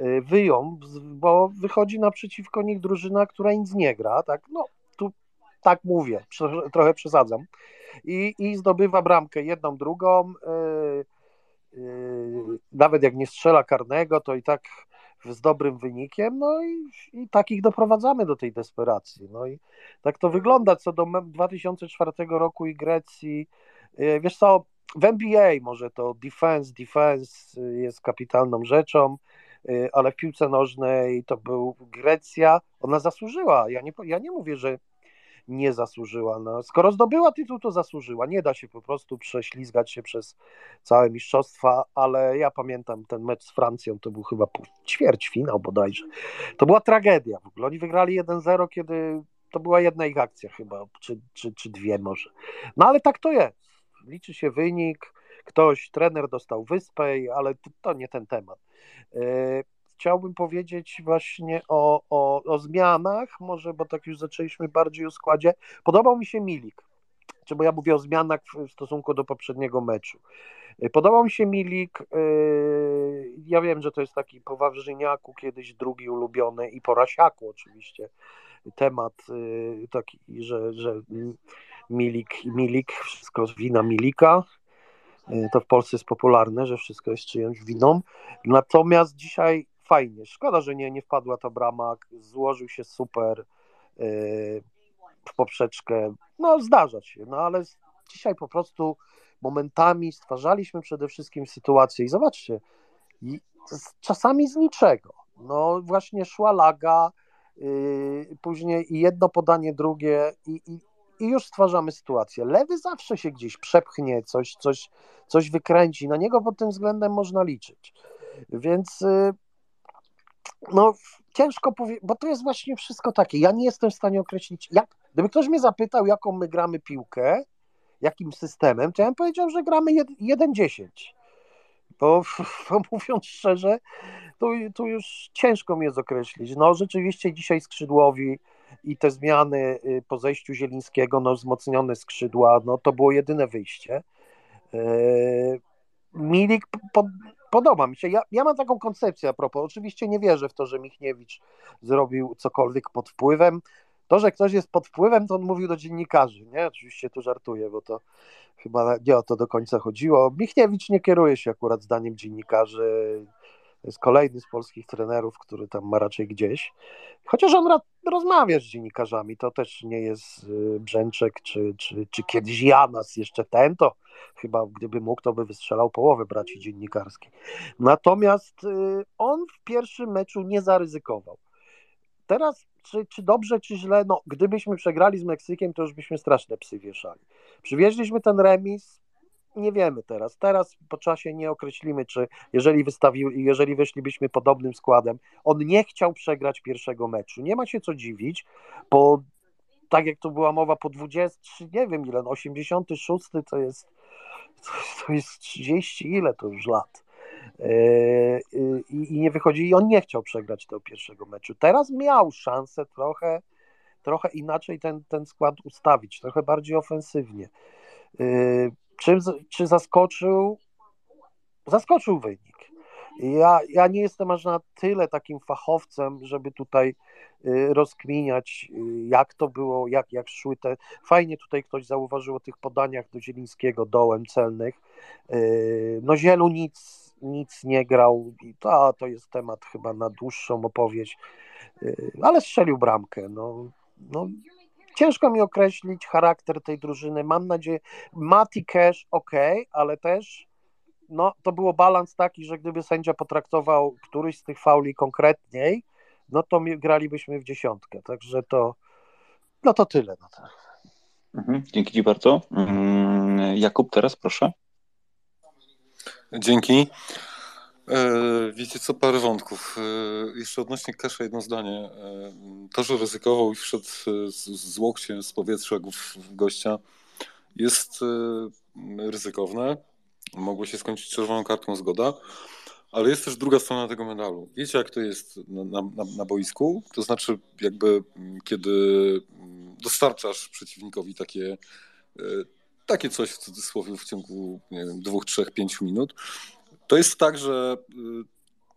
y, wyją, bo wychodzi naprzeciwko nich drużyna, która nic nie gra, tak, no tak mówię, trochę przesadzam, i, i zdobywa bramkę jedną, drugą. Yy, yy, nawet jak nie strzela karnego, to i tak z dobrym wynikiem, no i, i takich doprowadzamy do tej desperacji. No i tak to wygląda co do 2004 roku i Grecji. Yy, wiesz co, w NBA może to defense, defense jest kapitalną rzeczą, ale w piłce nożnej to był Grecja, ona zasłużyła. Ja nie, ja nie mówię, że nie zasłużyła. No, skoro zdobyła tytuł, to zasłużyła. Nie da się po prostu prześlizgać się przez całe mistrzostwa, ale ja pamiętam ten mecz z Francją, to był chyba ćwierćfinał bodajże. To była tragedia w ogóle. Oni wygrali 1-0, kiedy to była jedna ich akcja chyba, czy, czy, czy dwie może. No ale tak to jest. Liczy się wynik, ktoś, trener dostał wyspę, ale to, to nie ten temat. E, chciałbym powiedzieć właśnie o, o, o zmianach, może, bo tak już zaczęliśmy bardziej o składzie. Podobał mi się Milik, czy bo ja mówię o zmianach w stosunku do poprzedniego meczu. Podobał mi się Milik. Yy, ja wiem, że to jest taki po Wawrzyniaku kiedyś drugi ulubiony i po Rasiaku oczywiście temat yy, taki, że, że Milik, Milik, wszystko wina Milika. Yy, to w Polsce jest popularne, że wszystko jest czyjąś winą. Natomiast dzisiaj fajnie. Szkoda, że nie, nie wpadła ta brama. Złożył się super w poprzeczkę. No, zdarza się, no ale dzisiaj po prostu momentami stwarzaliśmy przede wszystkim sytuację i zobaczcie, czasami z niczego. No właśnie szła laga, yy, później jedno podanie, drugie i, i, i, już stwarzamy sytuację. Lewy zawsze się gdzieś przepchnie, coś, coś, coś wykręci. Na niego pod tym względem można liczyć. Więc yy, no ciężko powiedzieć, bo to jest właśnie wszystko takie. Ja nie jestem w stanie określić, jak, gdyby ktoś mnie zapytał, jaką my gramy piłkę, jakim systemem, to ja bym powiedział, że gramy 1-10. Bo, bo mówiąc szczerze, to, to już ciężko mi jest określić. No rzeczywiście dzisiaj skrzydłowi i te zmiany y, po zejściu Zielińskiego, no wzmocnione skrzydła, no to było jedyne wyjście. Y, Milik pod, podoba mi się. Ja, ja mam taką koncepcję a propos. Oczywiście nie wierzę w to, że Michniewicz zrobił cokolwiek pod wpływem. To, że ktoś jest pod wpływem, to on mówił do dziennikarzy, nie? Oczywiście tu żartuję, bo to chyba nie o to do końca chodziło. Michniewicz nie kieruje się akurat zdaniem dziennikarzy. To jest kolejny z polskich trenerów, który tam ma raczej gdzieś. Chociaż on rozmawia z dziennikarzami, to też nie jest y, Brzęczek, czy, czy, czy kiedyś Janas, jeszcze ten, to chyba gdyby mógł, to by wystrzelał połowę braci dziennikarskiej. Natomiast y, on w pierwszym meczu nie zaryzykował. Teraz czy, czy dobrze, czy źle, no gdybyśmy przegrali z Meksykiem, to już byśmy straszne psy wieszali. Przywieźliśmy ten remis, nie wiemy teraz. Teraz po czasie nie określimy, czy jeżeli wystawił, jeżeli weszlibyśmy podobnym składem, on nie chciał przegrać pierwszego meczu. Nie ma się co dziwić, bo tak jak tu była mowa po 20, nie wiem ile, no 86 to jest to jest 30 ile to już lat. Yy, i, i nie wychodzi i on nie chciał przegrać tego pierwszego meczu. Teraz miał szansę trochę, trochę inaczej ten, ten skład ustawić, trochę bardziej ofensywnie. Czy, czy zaskoczył? Zaskoczył wynik. Ja, ja nie jestem aż na tyle takim fachowcem, żeby tutaj yy, rozkminiać, jak to było, jak, jak szły te. Fajnie tutaj ktoś zauważył o tych podaniach do Zielińskiego dołem celnych. No Zielu nic, nic nie grał to, to jest temat chyba na dłuższą opowieść, y, ale strzelił bramkę. No, no, ciężko mi określić charakter tej drużyny. Mam nadzieję, Mati Cash ok, ale też no, to było balans taki, że gdyby sędzia potraktował któryś z tych fauli konkretniej, no to gralibyśmy w dziesiątkę. Także to, no to tyle. No to. Mhm, dzięki Ci bardzo. Mm, Jakub, teraz proszę. Dzięki. E, wiecie co, parę wątków. E, jeszcze odnośnie Kesha jedno zdanie. E, to, że ryzykował i wszedł z, z łokciem z powietrza w, gościa jest ryzykowne. Mogło się skończyć czerwoną kartką, zgoda. Ale jest też druga strona tego medalu. Wiecie, jak to jest na, na, na boisku? To znaczy, jakby kiedy dostarczasz przeciwnikowi takie, takie coś w cudzysłowie w ciągu nie wiem, dwóch, trzech, pięciu minut, to jest tak, że y,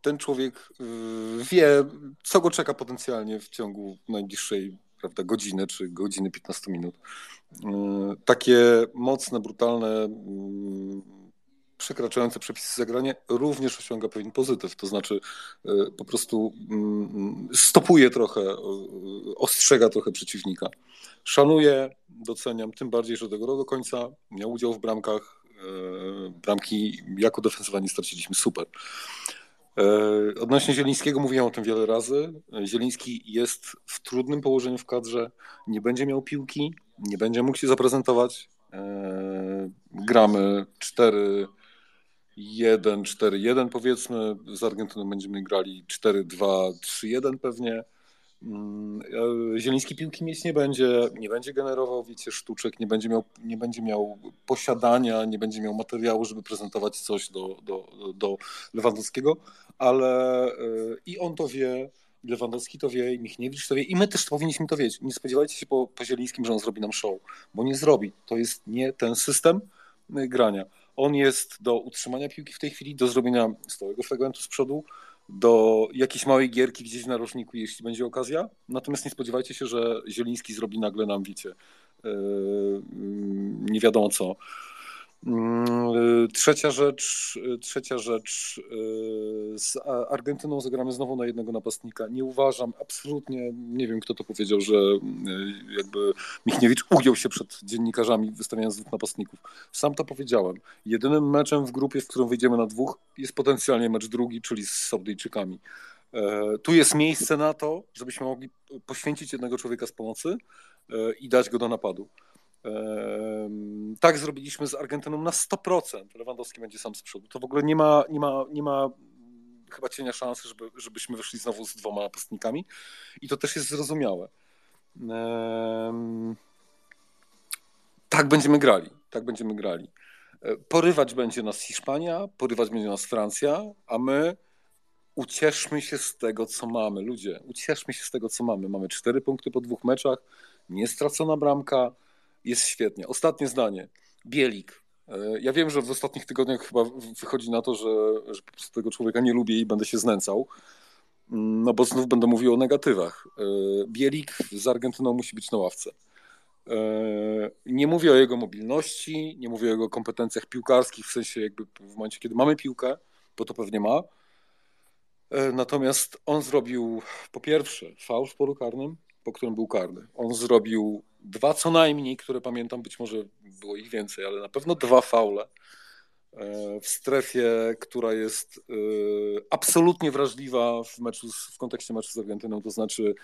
ten człowiek y, wie, co go czeka potencjalnie w ciągu najbliższej prawda, godziny czy godziny 15 minut. Y, takie mocne, brutalne, przekraczające przepisy zagranie również osiąga pewien pozytyw, to znaczy po prostu stopuje trochę, ostrzega trochę przeciwnika. Szanuję, doceniam, tym bardziej, że tego do końca miał udział w bramkach, bramki jako defensywa nie straciliśmy super. E, odnośnie Zielińskiego mówiłem o tym wiele razy. Zieliński jest w trudnym położeniu w kadrze, nie będzie miał piłki, nie będzie mógł się zaprezentować. E, gramy 4 1 4 1 powiedzmy, z Argentyną będziemy grali 4 2 3 1 pewnie. Mm, e, Zieliński piłki mieć nie będzie, nie będzie generował, wiecie, sztuczek, nie będzie miał, nie będzie miał posiadania, nie będzie miał materiału, żeby prezentować coś do, do, do Lewandowskiego, ale e, i on to wie, Lewandowski to wie, i Michniewicz to wie, i my też powinniśmy to wiedzieć. Nie spodziewajcie się po, po Zielińskim, że on zrobi nam show, bo nie zrobi. To jest nie ten system e, grania. On jest do utrzymania piłki w tej chwili, do zrobienia stałego fragmentu z przodu, do jakiejś małej gierki gdzieś w narożniku, jeśli będzie okazja. Natomiast nie spodziewajcie się, że Zieliński zrobi nagle nam, wiecie, yy, nie wiadomo co. Mm, trzecia rzecz, trzecia rzecz. Yy, z Argentyną zagramy znowu na jednego napastnika. Nie uważam, absolutnie nie wiem, kto to powiedział, że jakby Michniewicz ugiął się przed dziennikarzami, wystawiając dwóch napastników. Sam to powiedziałem. Jedynym meczem w grupie, w którym wyjdziemy na dwóch, jest potencjalnie mecz drugi, czyli z Saudyjczykami. Yy, tu jest miejsce na to, żebyśmy mogli poświęcić jednego człowieka z pomocy i dać go do napadu. Tak zrobiliśmy z Argentyną na 100%. Lewandowski będzie sam z przodu. To w ogóle nie ma, nie ma, nie ma chyba cienia szansy, żeby, żebyśmy wyszli znowu z dwoma napastnikami. I to też jest zrozumiałe. Tak będziemy grali. Tak będziemy grali. E, porywać będzie nas Hiszpania, porywać będzie nas Francja, a my ucieszmy się z tego, co mamy. Ludzie, ucieszmy się z tego, co mamy. Mamy cztery punkty po dwóch meczach, niestracona bramka, jest świetnie. Ostatnie zdanie. Bielik. E, ja wiem, że w ostatnich tygodniach chyba wychodzi na to, że, że po prostu tego człowieka nie lubię i będę się znęcał. Mm, no bo znów będę mówił o negatywach. E, Bielik z Argentyną musi być na ławce. E, nie mówię o jego mobilności, nie mówię o jego kompetencjach piłkarskich, w sensie jakby w momencie, kiedy mamy piłkę, bo to pewnie ma. Natomiast on zrobił po pierwsze fałsz w polu karnym, po którym był karny. On zrobił dwa co najmniej, które pamiętam, być może było ich więcej, ale na pewno dwa faule e, w strefie, która jest e, absolutnie wrażliwa w meczu, w kontekście meczu z Argentyną, to znaczy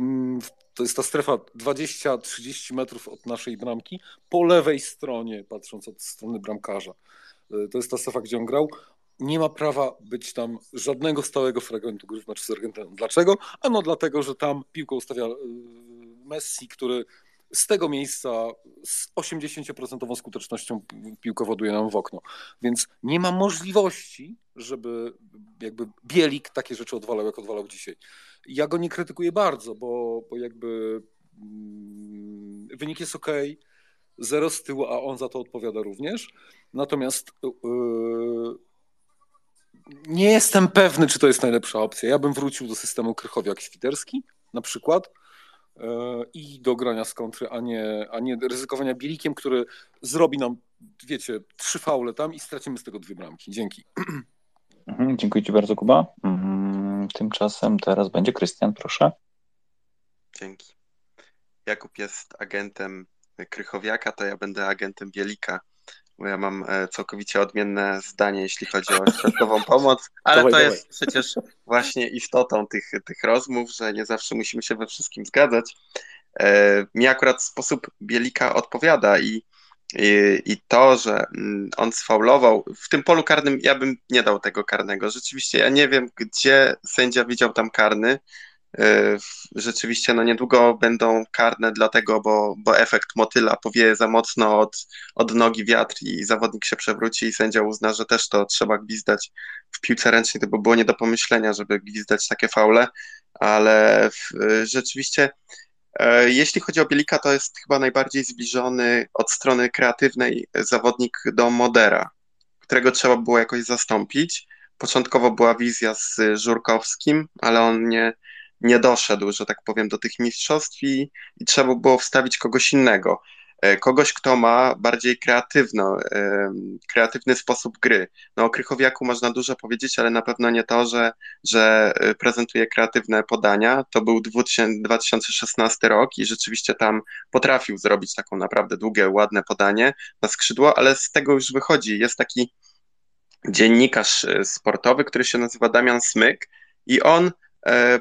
mm, to jest ta strefa 20-30 metrów od naszej bramki, po lewej stronie, patrząc od strony bramkarza. E, to jest ta strefa, gdzie on grał. Nie ma prawa być tam żadnego stałego fragmentu gry w meczu z Argentyną. Dlaczego? Ano dlatego, że tam piłkę ustawia Messi, który z tego miejsca z 80% skutecznością piłkę woduje nam w okno. Więc nie ma możliwości, żeby jakby Bielik takie rzeczy odwalał, jak odwalał dzisiaj. Ja go nie krytykuję bardzo, bo, bo jakby mm, wynik jest ok, zero z tyłu, a on za to odpowiada również. Natomiast yy, nie jestem pewny, czy to jest najlepsza opcja. Ja bym wrócił do systemu Krychowiak-Świderski na przykład, E, i do grania z kontry, a nie, a nie ryzykowania bielikiem, który zrobi nam, wiecie, trzy faule tam i stracimy z tego dwie bramki. Dzięki. Mhm, dziękuję Ci bardzo, Kuba. Mhm, tymczasem teraz będzie Krystian, proszę. Dzięki. Jakub jest agentem Krychowiaka, to ja będę agentem Bielika bo ja mam e, całkowicie odmienne zdanie, jeśli chodzi o światową pomoc, ale dawaj, to dawaj. jest przecież właśnie istotą tych, tych rozmów, że nie zawsze musimy się we wszystkim zgadzać. E, mi akurat sposób Bielika odpowiada i, i, i to, że mm, on sfaulował, w tym polu karnym ja bym nie dał tego karnego. Rzeczywiście ja nie wiem, gdzie sędzia widział tam karny, rzeczywiście no niedługo będą karne dlatego, bo, bo efekt motyla powieje za mocno od, od nogi wiatr i zawodnik się przewróci i sędzia uzna, że też to trzeba gwizdać w piłce ręcznej, to by było nie do pomyślenia, żeby gwizdać takie faule, ale w, rzeczywiście e, jeśli chodzi o Bielika, to jest chyba najbardziej zbliżony od strony kreatywnej zawodnik do Modera, którego trzeba było jakoś zastąpić. Początkowo była wizja z Żurkowskim, ale on nie, nie doszedł, że tak powiem, do tych mistrzostw i, i trzeba było wstawić kogoś innego. E, kogoś, kto ma bardziej kreatywno, kreatywny sposób gry. No o Krychowiaku można dużo powiedzieć, ale na pewno nie to, że, że e, prezentuje kreatywne podania. To był 2016 rok i rzeczywiście tam potrafił zrobić taką naprawdę długie, ładne podanie na skrzydło, ale z tego już wychodzi. Jest taki dziennikarz e, sportowy, który się nazywa Damian Smyk i on E,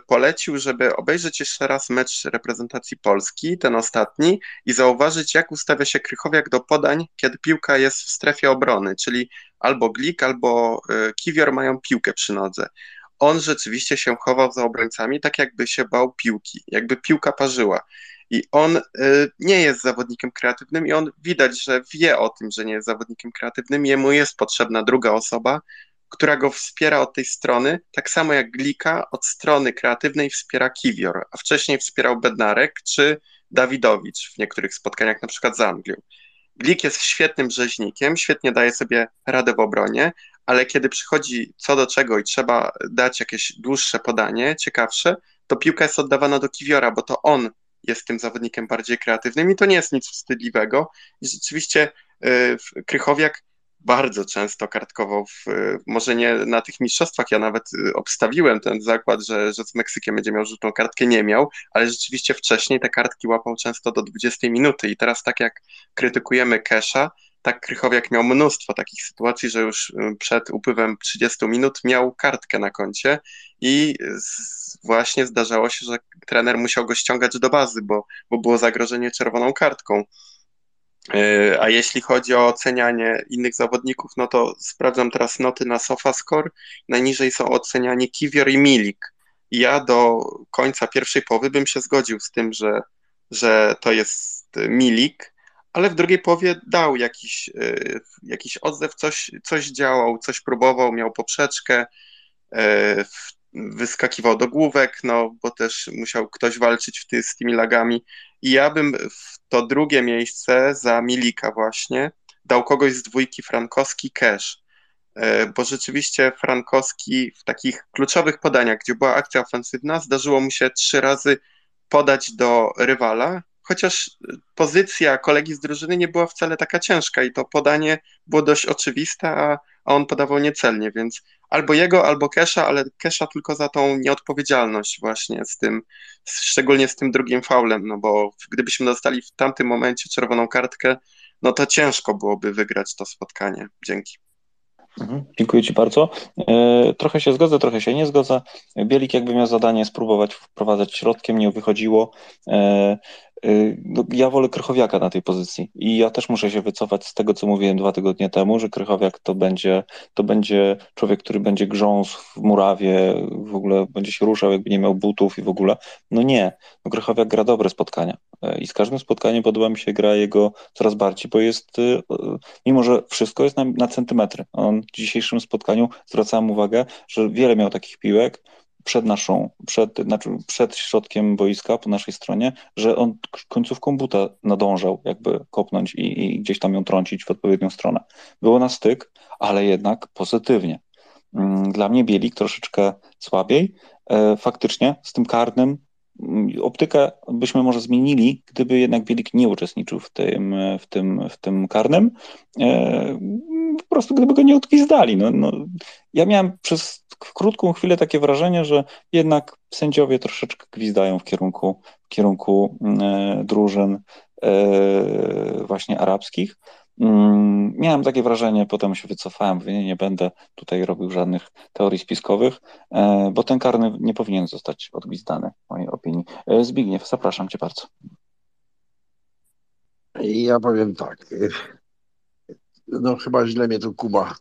polecił, żeby obejrzeć jeszcze raz mecz reprezentacji Polski, ten ostatni, i zauważyć, jak ustawia się Krychowiak do podań, kiedy piłka jest w strefie obrony, czyli albo Glik, albo e, Kiwior mają piłkę przy nodze. on rzeczywiście się chował za obrońcami, tak jakby się bał piłki, jakby piłka parzyła. I on y, nie jest zawodnikiem kreatywnym, i on widać, że wie o tym, że nie jest zawodnikiem kreatywnym. Jemu jest potrzebna druga osoba, która go wspiera od tej strony, tak samo jak Glika od strony kreatywnej wspiera Kiwior, a wcześniej wspierał Bednarek czy Dawidowicz w niektórych spotkaniach, na przykład z Anglią. Glik jest świetnym rzeźnikiem, świetnie daje sobie radę w obronie, ale kiedy przychodzi co do czego i trzeba dać jakieś dłuższe podanie, ciekawsze, to piłka jest oddawana do Kiwiora, bo to on jest tym zawodnikiem bardziej kreatywnym i to nie jest nic wstydliwego. I rzeczywiście yy, Krychowiak bardzo często kartkował, w, może nie na tych mistrzostwach, ja nawet y, obstawiłem ten zakład, że, że z Meksykiem będzie miał żółtą kartkę, nie miał, ale rzeczywiście wcześniej te kartki łapał często do 20 minuty i teraz tak jak krytykujemy Kesha, tak Krychowiak miał mnóstwo takich sytuacji, że już y, przed upływem 30 minut miał kartkę na koncie i właśnie zdarzało się, że trener musiał go ściągać do bazy, bo, bo było zagrożenie czerwoną kartką. E, a jeśli chodzi o ocenianie innych zawodników, no to sprawdzam teraz noty na SofaScore. Najniżej są oceniani Kiwior i Milik. Ja do końca pierwszej połowy bym się zgodził z tym, że, że to jest Milik, ale w drugiej połowie dał jakiś, e, jakiś odzew, coś, coś działał, coś próbował, miał poprzeczkę, e, wyskakiwał do główek, no bo też musiał ktoś walczyć w ty, z tymi lagami. I ja bym w to drugie miejsce za Milika właśnie dał kogoś z dwójki Frankowski Cash, e, bo rzeczywiście Frankowski w takich kluczowych podaniach, gdzie była akcja ofensywna, zdarzyło mu się trzy razy podać do rywala, chociaż pozycja kolegi z drużyny nie była wcale taka ciężka i to podanie było dość oczywiste, a, a on podawał niecelnie, więc albo jego, albo Kesha, ale Kesha tylko za tą nieodpowiedzialność właśnie z tym, szczególnie z tym drugim faulem, no bo gdybyśmy dostali w tamtym momencie czerwoną kartkę, no to ciężko byłoby wygrać to spotkanie. Dzięki. Mhm, dziękuję Ci bardzo. E, trochę się zgodzę, trochę się nie zgodzę. Bielik jakby miał zadanie spróbować wprowadzać środkiem, nie wychodziło. Y, no, ja wolę Krychowiaka na tej pozycji i ja też muszę się wycofać z tego, co mówiłem dwa tygodnie temu, że Krychowiak to będzie, to będzie człowiek, który będzie grząsł w murawie, w ogóle będzie się ruszał, jakby nie miał butów i w ogóle. No nie, no Krychowiak gra dobre spotkania y, i z każdym spotkaniem podoba mi się gra jego coraz bardziej, bo jest, y, mimo że wszystko jest na, na centymetry. On w dzisiejszym spotkaniu zwracałem uwagę, że wiele miał takich piłek, przed naszą, przed, znaczy przed środkiem boiska po naszej stronie, że on końcówką buta nadążał jakby kopnąć i, i gdzieś tam ją trącić w odpowiednią stronę. Było na styk, ale jednak pozytywnie. Mm, dla mnie Bielik troszeczkę słabiej. E, faktycznie z tym karnym mm, optykę byśmy może zmienili, gdyby jednak Bielik nie uczestniczył w tym, w tym, w tym karnym. Po prostu gdyby go nie odgwizdali. No, no, ja miałem przez krótką chwilę takie wrażenie, że jednak sędziowie troszeczkę gwizdają w kierunku, w kierunku e, drużyn e, właśnie arabskich. Mm, miałem takie wrażenie, potem się wycofałem, nie, nie będę tutaj robił żadnych teorii spiskowych, e, bo ten karny nie powinien zostać odgwizdany, w mojej opinii. E, Zbigniew, zapraszam cię bardzo. Ja powiem tak. No chyba źle mnie tu Kuba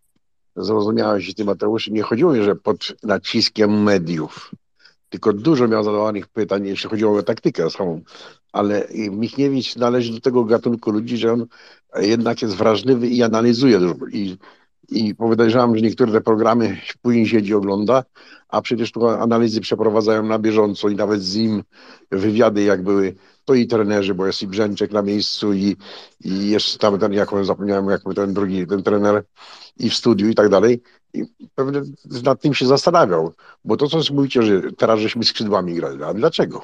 zrozumiałeś i ty Mateusz, nie chodziło mi, że pod naciskiem mediów, tylko dużo miał zadawanych pytań, jeśli chodziło o taktykę samą, ale Michniewicz należy do tego gatunku ludzi, że on jednak jest wrażliwy i analizuje dużo. I, i podejrzewam, że niektóre te programy później siedzi ogląda, a przecież tu analizy przeprowadzają na bieżąco i nawet z nim wywiady jak były, to i trenerzy, bo jest i Brzęczek na miejscu i, i jeszcze tam ten, jak zapomniałem, jak ten drugi, ten trener i w studiu i tak dalej. I pewnie nad tym się zastanawiał, bo to, co mówicie, że teraz żeśmy skrzydłami grali, a dlaczego?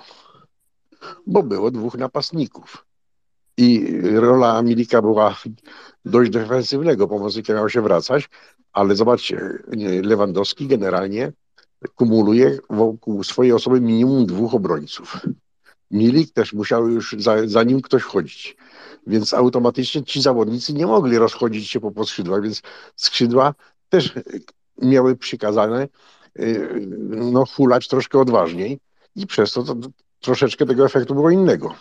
Bo było dwóch napastników. I rola Milika była dość defensywnego, pomocnika miał się wracać, ale zobaczcie, Lewandowski generalnie kumuluje wokół swojej osoby minimum dwóch obrońców. Milik też musiał już za, za nim ktoś chodzić. Więc automatycznie ci zawodnicy nie mogli rozchodzić się po skrzydłach, więc skrzydła też miały przykazane y, no, hulać troszkę odważniej i przez to, to troszeczkę tego efektu było innego.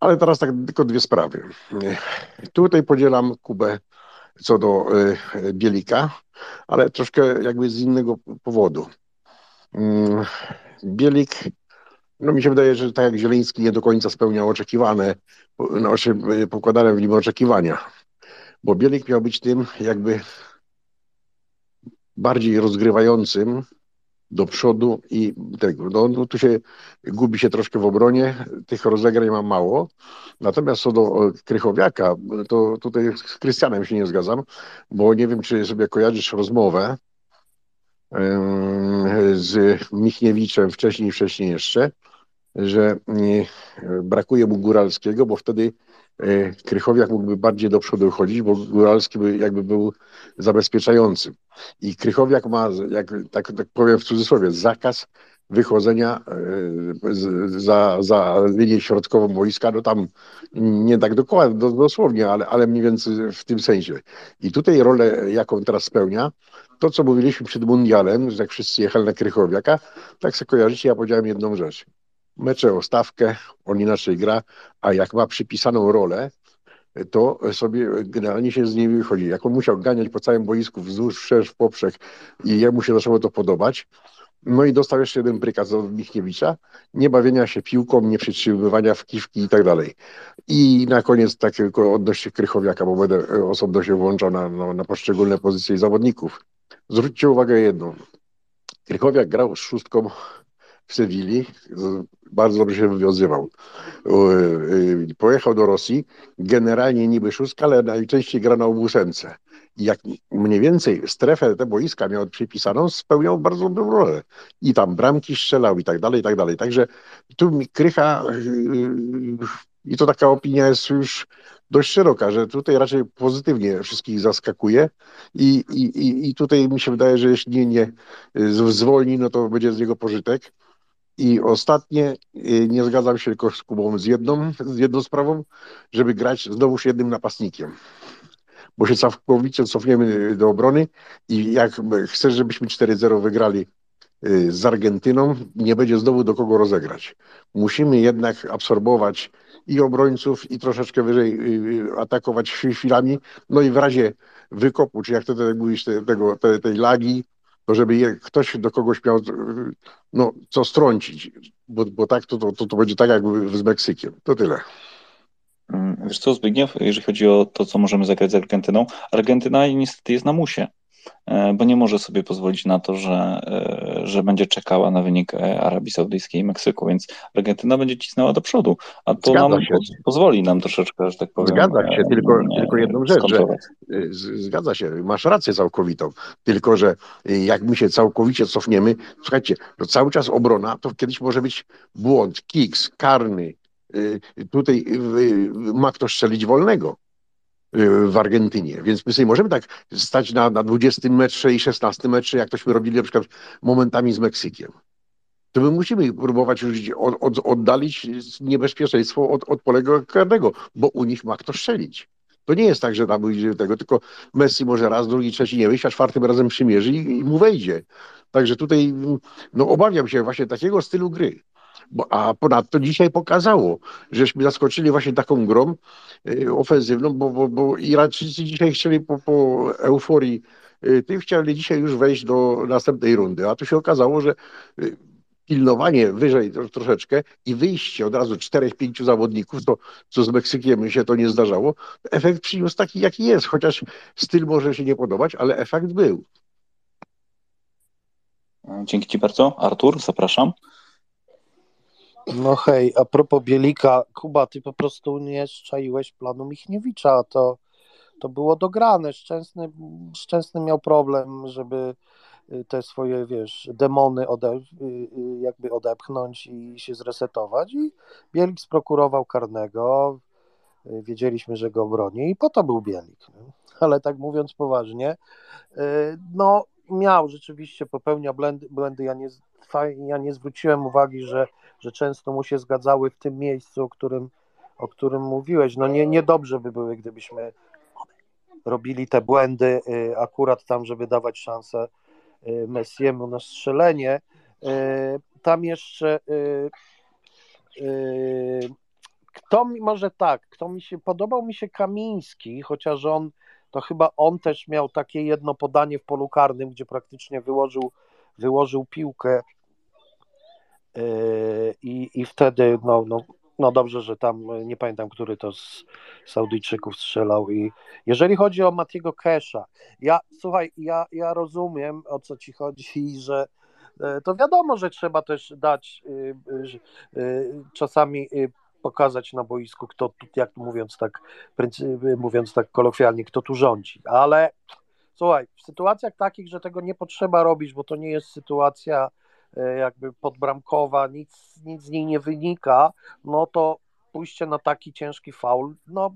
Ale teraz tak tylko dwie sprawy. Tutaj podzielam Kubę co do y, Bielika, ale troszkę jakby z innego powodu. Mm, Bielik, no mi się wydaje, że tak jak Zieleński nie do końca spełniał oczekiwane, znaczy pokładane w nim oczekiwania, bo Bielik miał być tym jakby bardziej rozgrywającym do przodu i tego. No, no, tu się gubi się troszkę w obronie, tych rozegrań ma mało. Natomiast co do Krychowiaka, to tutaj z Krystianem się nie zgadzam, bo nie wiem, czy sobie kojarzysz rozmowę z Michniewiczem wcześniej, wcześniej jeszcze, że brakuje mu Góralskiego, bo wtedy e, Krychowiak mógłby bardziej do przodu chodzić, bo Góralski by jakby był zabezpieczającym. I Krychowiak ma, jak tak, tak powiem w cudzysłowie, zakaz wychodzenia e, za, za linię środkową wojska, no tam nie tak dokładnie, dosłownie, ale, ale mniej więcej w tym sensie. I tutaj rolę, jaką teraz spełnia, to co mówiliśmy przed mundialem, że jak wszyscy jechali na Krychowiaka, tak sobie kojarzycie, ja powiedziałem jedną rzecz. Mecze o stawkę, on inaczej gra, a jak ma przypisaną rolę, to sobie generalnie się z niej wychodzi. Jak on musiał ganiać po całym boisku wzdłuż, wszerz, w poprzek i jemu się zaczęło to podobać, no i dostał jeszcze jeden prykaz od Michniewicza, nie bawienia się piłką, nie przytrzymywania w kiwki i tak dalej. I na koniec tak tylko odnośnie Krychowiaka, bo będę osobno się włączał na, na, poszczególne pozycje zawodników. Zwróćcie uwagę jedną. Krychowiak grał z szóstką w Sewilli, bardzo dobrze się wywiązywał. Y, pojechał do Rosji, generalnie niby szóstka, ale najczęściej gra na ósemce. Jak mniej więcej strefę te boiska miał przypisaną, spełniał bardzo dobrą rolę. I tam bramki strzelał i tak dalej, i tak dalej. Także tu mi Krycha y, i to taka opinia jest już dość szeroka, że tutaj raczej pozytywnie wszystkich zaskakuje i, i, i tutaj mi się wydaje, że jeśli nie, nie zwolni, no to będzie z niego pożytek. I ostatnie, y, nie zgadzam się tylko z Kubą z jedną, z jedną sprawą, żeby grać znowuż jednym napastnikiem. Bo się całkowicie cofniemy do obrony i jak chcesz, żebyśmy 4-0 wygrali y, z Argentyną, nie będzie znowu do kogo rozegrać. Musimy jednak absorbować i obrońców, i troszeczkę wyżej y, atakować chwilami. No i w razie wykopu, czy jak to tak mówisz, tego, tej, tej lagi, to żeby je, ktoś do kogoś miał no, co strącić, bo, bo tak to, to, to będzie tak jak z Meksykiem. To tyle. Mm, wiesz co, Zbigniew, jeżeli chodzi o to, co możemy zagrać z Argentyną, Argentyna niestety jest na musie. E, bo nie może sobie pozwolić na to, że, e, że będzie czekała na wynik e, Arabii Saudyjskiej i Meksyku, więc Argentyna będzie cisnęła do przodu, a to Zgadza nam się. pozwoli nam troszeczkę, że tak powiem. Zgadza się, tylko, nie, tylko jedną rzecz, że zgadza się, masz rację całkowitą, tylko że jak my się całkowicie cofniemy, słuchajcie, to cały czas obrona, to kiedyś może być błąd, kiks, karny, tutaj ma ktoś strzelić wolnego w Argentynie. Więc my sobie możemy tak stać na, na 20 metrze i 16 metrze, jak tośmy robili na przykład momentami z Meksykiem. To my musimy próbować już od, od, oddalić niebezpieczeństwo od, od polega karnego, bo u nich ma kto strzelić. To nie jest tak, że tam idzie tego, tylko Messi może raz, drugi, trzeci nie wyjść, a czwartym razem przymierzy i, i mu wejdzie. Także tutaj no, obawiam się właśnie takiego stylu gry. Bo, a ponadto dzisiaj pokazało, żeśmy zaskoczyli właśnie taką grą y, ofensywną, bo, bo, bo Irańczycy dzisiaj chcieli po, po euforii y, tych chcieli dzisiaj już wejść do następnej rundy, a tu się okazało, że y, pilnowanie wyżej troszeczkę i wyjście od razu czterech, pięciu zawodników, to co z Meksykiem się to nie zdarzało, efekt przyniósł taki, jaki jest, chociaż styl może się nie podobać, ale efekt był. Dzięki Ci bardzo. Artur, zapraszam. No hej, a propos Bielika, Kuba, ty po prostu nie szczaiłeś planu Michniewicza, to, to było dograne. Szczęsny, Szczęsny miał problem, żeby y, te swoje, wiesz, demony ode, y, y, jakby odepchnąć i się zresetować i Bielik sprokurował karnego, wiedzieliśmy, że go broni i po to był Bielik. Ale tak mówiąc poważnie, no miał rzeczywiście, popełnia błędy, błędy. Ja, nie, ja nie zwróciłem uwagi, że że często mu się zgadzały w tym miejscu, o którym, o którym mówiłeś. No nie, niedobrze by były, gdybyśmy robili te błędy y, akurat tam, żeby dawać szansę y, Messiemu na strzelenie. Y, tam jeszcze kto mi, może tak, kto mi się, podobał mi się Kamiński, chociaż on to chyba on też miał takie jedno podanie w polu karnym, gdzie praktycznie wyłożył, wyłożył piłkę i, i wtedy, no, no, no dobrze, że tam, nie pamiętam, który to z Saudyjczyków strzelał i jeżeli chodzi o Matiego Kesha, ja, słuchaj, ja, ja rozumiem, o co ci chodzi, że e, to wiadomo, że trzeba też dać y, y, y, czasami pokazać na boisku, kto, jak mówiąc tak, mówiąc tak kolokwialnie, kto tu rządzi, ale słuchaj, w sytuacjach takich, że tego nie potrzeba robić, bo to nie jest sytuacja jakby podbramkowa, nic, nic z niej nie wynika, no to pójście na taki ciężki faul, no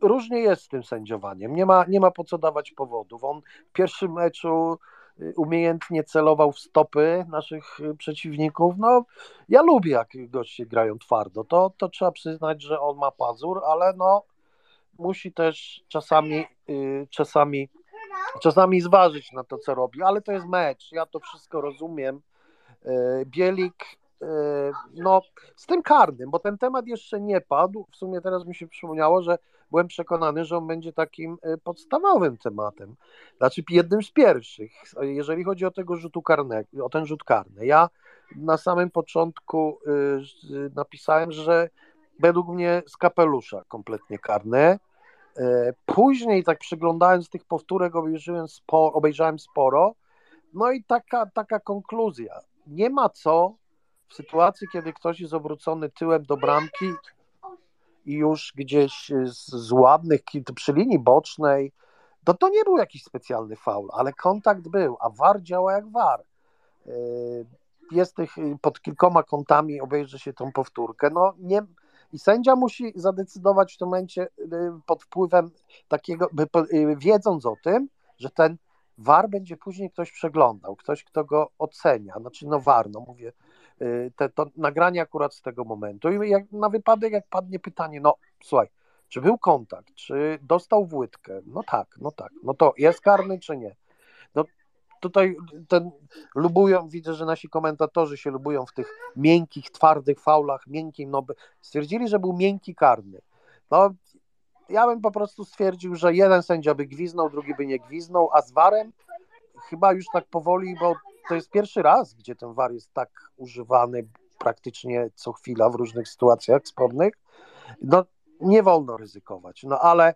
różnie jest z tym sędziowaniem, nie ma, nie ma po co dawać powodów. On w pierwszym meczu umiejętnie celował w stopy naszych y, przeciwników. No, ja lubię, jak goście grają twardo. To, to trzeba przyznać, że on ma pazur, ale no, musi też czasami, y, czasami, czasami zważyć na to, co robi. Ale to jest mecz, ja to wszystko rozumiem. Y, Bielik, no, z tym karnym, bo ten temat jeszcze nie padł. W sumie teraz mi się przypomniało, że byłem przekonany, że on będzie takim e, podstawowym tematem, znaczy jednym z pierwszych, jeżeli chodzi o tego rzutu karnego, o ten rzut karny. Ja na samym początku e, napisałem, że według mnie z kapelusza kompletnie karne. E, później tak przyglądając tych powtórek obejrzałem sporo, obejrzałem sporo no i taka, taka konkluzja. Nie ma co w sytuacji, kiedy ktoś jest obrócony tyłem do bramki, i już gdzieś z, z ładnych, przy linii bocznej, to to nie był jakiś specjalny faul, ale kontakt był, a VAR działa jak VAR. Yy, jest tych pod kilkoma kątami, obejrzy się tą powtórkę. No nie, I sędzia musi zadecydować w tym momencie yy, pod wpływem takiego, wiedząc o tym, że ten VAR będzie później ktoś przeglądał, ktoś, kto go ocenia. Znaczy, no VAR, no mówię, Y, te, to nagranie akurat z tego momentu. I jak, na wypadek, jak padnie pytanie, no słuchaj, czy był kontakt, czy dostał w łydkę? No tak, no tak. No to jest karny, czy nie? No tutaj ten lubują, widzę, że nasi komentatorzy się lubują w tych miękkich, twardych faulach, miękkim, no stwierdzili, że był miękki karny. No ja bym po prostu stwierdził, że jeden sędzia by gwiznął, drugi by nie gwiznął, a z warem chyba już tak powoli, bo to jest pierwszy raz, gdzie ten war jest tak używany praktycznie co chwila w różnych sytuacjach spornych. No, nie wolno ryzykować. No ale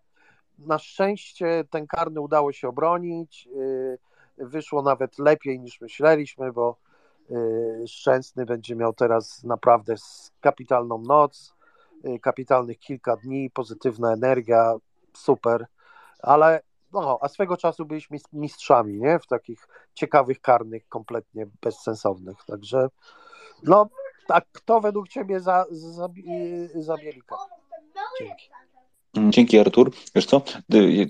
na szczęście ten karny udało się obronić. Y, wyszło nawet lepiej niż myśleliśmy, bo y, Szczęsny będzie miał teraz naprawdę kapitalną noc, kapitalnych kilka dni, pozytywna energia, super. Ale no, a swego czasu byliśmy mistrzami, nie? W takich ciekawych karnych, kompletnie bezsensownych. Także, no, tak, kto według ciebie za, za, za Bielika? Dzięki. Dzięki Artur. Wiesz co,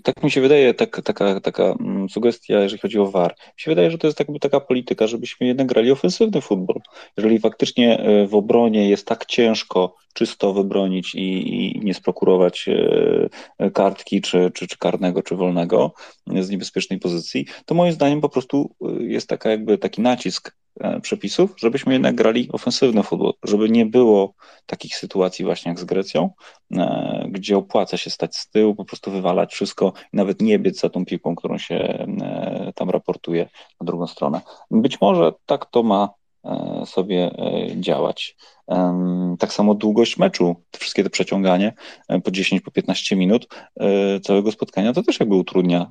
tak mi się wydaje, tak, taka, taka mm, sugestia, jeżeli chodzi o VAR. Mi się wydaje, że to jest jakby taka polityka, żebyśmy jednak grali ofensywny futbol. Jeżeli faktycznie w obronie jest tak ciężko czysto wybronić i, i nie sprokurować e, kartki, czy, czy, czy karnego, czy wolnego z niebezpiecznej pozycji, to moim zdaniem po prostu e, jest taka jakby taki nacisk E, przepisów, żebyśmy jednak grali ofensywny futbol, żeby nie było takich sytuacji właśnie jak z Grecją, gdzie opłaca się stać z tyłu, po prostu wywalać wszystko i nawet nie biec za tą piłką, którą się tam raportuje na drugą stronę. Być może tak to ma sobie działać. Tak samo długość meczu, wszystkie te przeciąganie po 10, po 15 minut całego spotkania, to też jakby utrudnia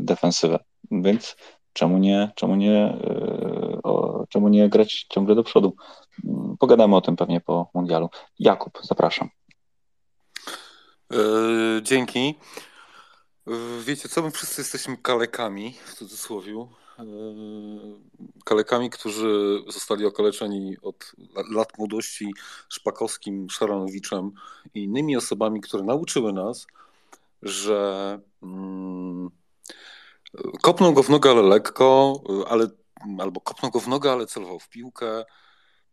defensywę. Więc czemu nie, czemu nie czemu nie grać ciągle do przodu? Mm, pogadamy o tym pewnie po mundialu. Jakub, zapraszam. E, dzięki. E, wiecie co, my wszyscy jesteśmy kalekami, w cudzysłowie. Kalekami, którzy zostali okaleczeni od lat młodości Szpakowskim, Szaranowiczem i innymi osobami, które nauczyły nas, że mm, kopną go w nogę, ale lekko, ale albo kopnął go w nogę, ale celował w piłkę.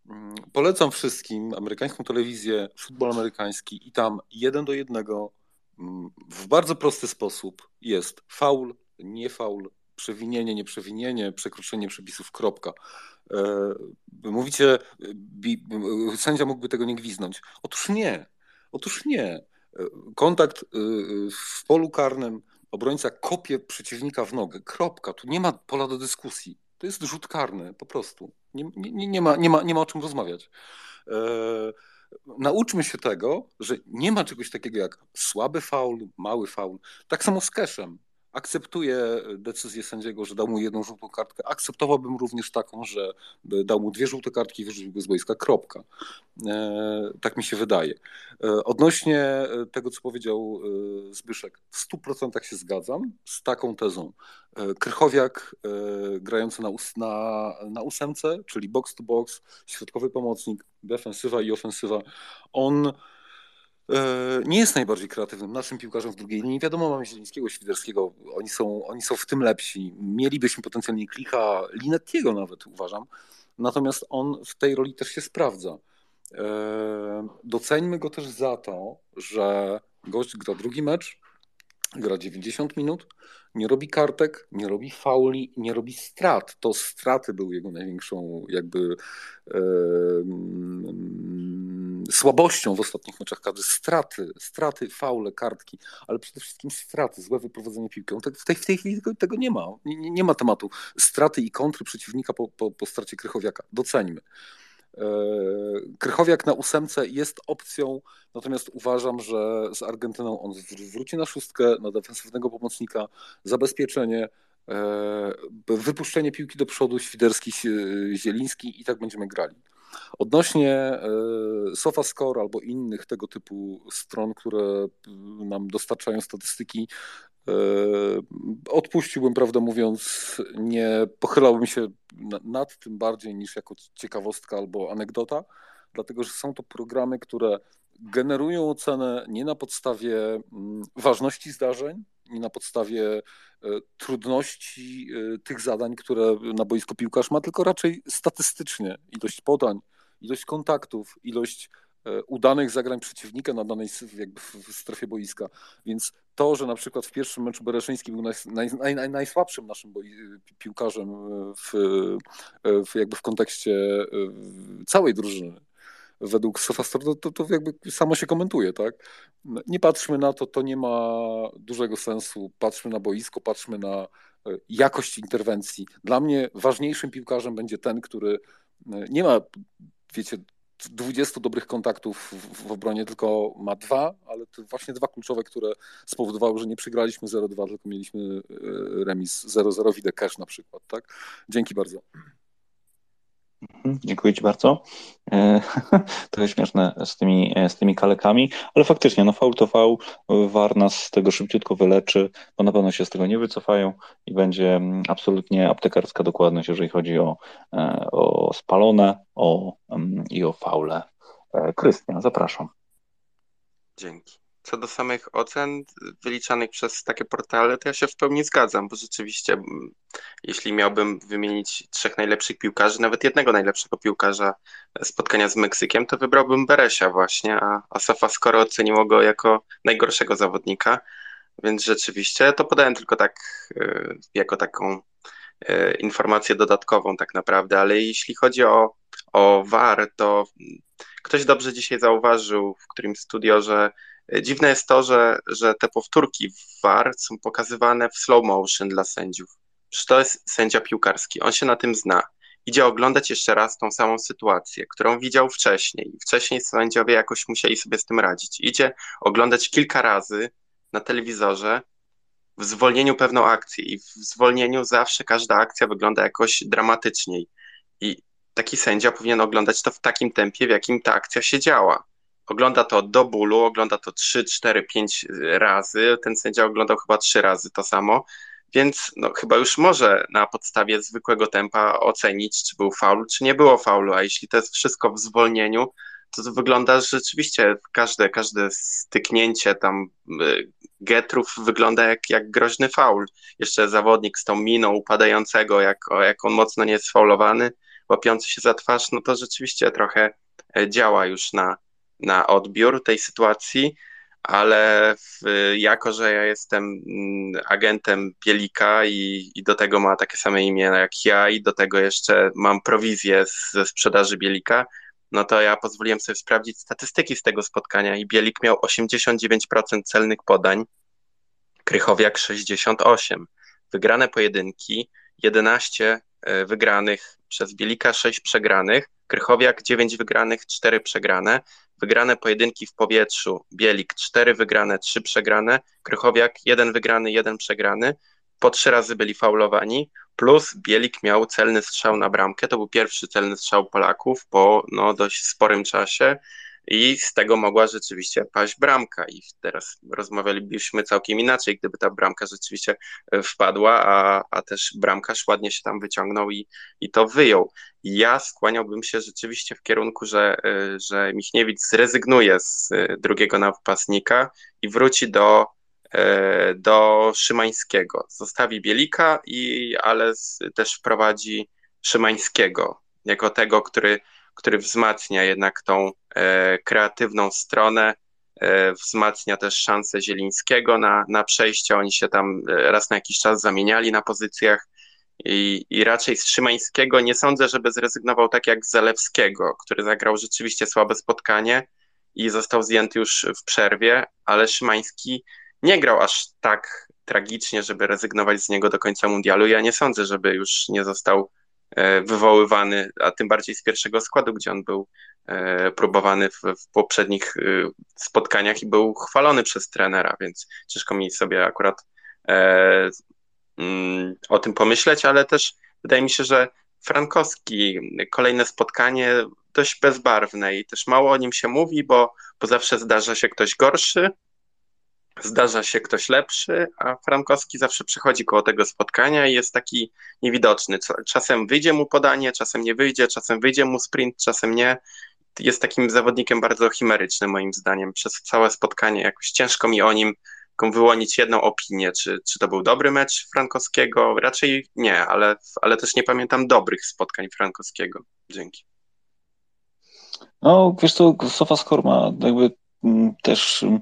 Mm, polecam wszystkim amerykańską telewizję, futbol amerykański i tam jeden do jednego mm, w bardzo prosty sposób jest faul, nie faul, przewinienie, nieprzewinienie, przekroczenie przepisów, kropka. E, mówicie, sędzia mógłby tego nie gwiznąć. Otóż nie. Otóż nie. E, kontakt y, w polu karnym obrońca kopie przeciwnika w nogę. Kropka. Tu nie ma pola do dyskusji. To jest rzut karny, po prostu. Nie, nie, nie, ma, nie, ma, nie ma o czym rozmawiać. E, nauczmy się tego, że nie ma czegoś takiego jak słaby faul, mały faul. Tak samo z Keszem akceptuję decyzję sędziego, że dał mu jedną żółtą kartkę. Akceptowałbym również taką, że dał mu dwie żółte kartki i wyrzucił go z boiska. Kropka. E, tak mi się wydaje. E, odnośnie tego, co powiedział e, Zbyszek, w 100% się zgadzam z taką tezą. Krychowiak grający na, na, na ósemce, czyli box to box, środkowy pomocnik, defensywa i ofensywa, on E, nie jest najbardziej kreatywnym naszym piłkarzem w drugiej linii. Wiadomo, mamy Zielińskiego, Świderskiego, oni są, oni są w tym lepsi. Mielibyśmy potencjalnie Klicha, Linettiego nawet uważam, natomiast on w tej roli też się sprawdza. E, doceńmy go też za to, że gość gra drugi mecz, gra 90 minut, nie robi kartek, nie robi fauli, nie robi strat. To straty były jego największą jakby e, słabością w ostatnich meczach kadry. Straty, straty, faule, kartki, ale przede wszystkim straty, złe wyprowadzenie piłki. Tak w tej, w tej chwili tego, tego nie ma. Nie, nie, ma tematu. Straty i kontry przeciwnika po, po, po stracie Krychowiaka. Doceńmy. E, Krychowiak na ósemce jest opcją, natomiast uważam, że z Argentyną on wróci na szóstkę, na defensywnego pomocnika, zabezpieczenie, e, wypuszczenie piłki do przodu, Świderski, Zieliński i tak będziemy grali. Odnośnie e, SofaScore albo innych tego typu stron, które nam dostarczają statystyki, e, odpuściłbym, prawdę mówiąc, nie pochylałbym się nad tym bardziej niż jako ciekawostka albo anegdota, dlatego że są to programy, które generują ocenę nie na podstawie mm, ważności zdarzeń, nie na podstawie e, trudności tych zadań, które na boisku piłkarz ma, tylko raczej statystycznie ilość podań, ilość kontaktów, ilość e, udanych zagrań przeciwnika na danej jakby w strefie boiska. Więc to, że na przykład w pierwszym meczu Bereszyński był naj, naj, naj, najsłabszym naszym boi, piłkarzem w, e, w, jakby w kontekście e, całej drużyny, według Sofastor, to, to, to jakby samo się komentuje, tak? Nie patrzmy na to, to nie ma dużego sensu. Patrzmy na boisko, patrzmy na jakość interwencji. Dla mnie ważniejszym piłkarzem będzie ten, który nie ma wiecie, 20 dobrych kontaktów w, obronie, tylko ma dwa, ale to właśnie dwa kluczowe, które spowodowały, że nie przegraliśmy 0-2, tylko mieliśmy e, remis 0-0 Widzę cash na przykład, tak? Dzięki bardzo. Dziękuję Ci bardzo. E, trochę śmieszne z tymi, z tymi kalekami, ale faktycznie, no faul to faul, VAR nas z tego szybciutko wyleczy, bo na pewno się z tego nie wycofają i będzie mm, absolutnie aptekarska dokładność, jeżeli chodzi o, e, o spalone o, mm, i o faule. E, Krystian, zapraszam. Dzięki. Co do samych ocen wyliczanych przez takie portale, to ja się w pełni zgadzam, bo rzeczywiście, jeśli miałbym wymienić trzech najlepszych piłkarzy, nawet jednego najlepszego piłkarza spotkania z Meksykiem, to wybrałbym Beresia właśnie, a, a Sofa skoro oceniło go jako najgorszego zawodnika, więc rzeczywiście to podałem tylko tak e, jako taką e, informację dodatkową tak naprawdę, ale jeśli chodzi o, o VAR, to ktoś dobrze dzisiaj zauważył w którymś studio, że Dziwne jest to, że, że te powtórki w VAR są pokazywane w slow motion dla sędziów. Przecież to jest sędzia piłkarski, on się na tym zna. Idzie oglądać jeszcze raz tą samą sytuację, którą widział wcześniej. Wcześniej sędziowie jakoś musieli sobie z tym radzić. Idzie oglądać kilka razy na telewizorze w zwolnieniu pewną akcję i w zwolnieniu zawsze każda akcja wygląda jakoś dramatyczniej. I taki sędzia powinien oglądać to w takim tempie, w jakim ta akcja się działa ogląda to do bólu, ogląda to 3, 4, 5 razy. Ten sędzia oglądał chyba 3 razy to samo, więc no, chyba już może na podstawie zwykłego tempa ocenić, czy był faul, czy nie było faulu. A jeśli to jest wszystko w zwolnieniu, to, to wygląda że rzeczywiście każde, każde styknięcie tam y, getrów wygląda jak, jak groźny faul. Jeszcze zawodnik z tą miną upadającego, jak, jak on mocno nie jest faulowany, łapiący się za twarz, no to rzeczywiście trochę e, działa już na, na odbiór tej sytuacji, ale w, jako, że ja jestem mm, agentem Bielika i, i, do tego ma takie same imię jak ja i do tego jeszcze mam prowizję ze sprzedaży Bielika, no to ja pozwoliłem sobie sprawdzić statystyki z tego spotkania i Bielik miał 89% celnych podań, Krychowiak 68. Wygrane pojedynki 11 e, wygranych przez Bielika, 6 przegranych, Krychowiak 9 wygranych, 4 przegrane, wygrane pojedynki w powietrzu, Bielik 4 wygrane, 3 przegrane, Krychowiak 1 wygrany, 1 przegrany, po trzy razy byli faulowani, plus Bielik miał celny strzał na bramkę, to był pierwszy celny strzał Polaków po no, dość sporym czasie, i z tego mogła rzeczywiście paść bramka. I teraz rozmawialibyśmy całkiem inaczej, gdyby ta bramka rzeczywiście e, wpadła, a, a też bramkarz ładnie się tam wyciągnął i, i to wyjął. Ja skłaniałbym się rzeczywiście w kierunku, że, e, że Michniewicz zrezygnuje z e, drugiego napastnika i wróci do, do Szymańskiego. Zostawi Bielika, i, ale też wprowadzi Szymańskiego jako tego, który który wzmacnia jednak tą e, kreatywną stronę, e, wzmacnia też szansę Zielińskiego na, na przejście. Oni się tam e, raz na jakiś czas zamieniali na pozycjach i, i raczej z Szymańskiego nie sądzę, żeby zrezygnował tak jak z Zalewskiego, który zagrał rzeczywiście słabe spotkanie i został zdjęty już w przerwie, ale Szymański nie grał aż tak tragicznie, żeby rezygnować z niego do końca mundialu. Ja nie sądzę, żeby już nie został wywoływany, a tym bardziej z pierwszego składu, gdzie on był e, próbowany w, w, poprzednich e, spotkaniach i był chwalony przez trenera, więc ciężko mi sobie akurat e, mm, o tym pomyśleć, ale też wydaje mi się, że Frankowski, kolejne spotkanie dość bezbarwne i też mało o nim się mówi, bo, bo zawsze zdarza się ktoś gorszy, zdarza się ktoś lepszy, a Frankowski zawsze przychodzi koło tego spotkania i jest taki niewidoczny. Czasem wyjdzie mu podanie, czasem nie wyjdzie, czasem wyjdzie mu sprint, czasem nie. Jest takim zawodnikiem bardzo chimerycznym moim zdaniem. Przez całe spotkanie jakoś ciężko mi o nim wyłonić jedną opinię, czy, czy to był dobry mecz Frankowskiego. Raczej nie, ale, ale też nie pamiętam dobrych spotkań Frankowskiego. Dzięki. No, wiesz co, Sofascore ma jakby mm, też mm,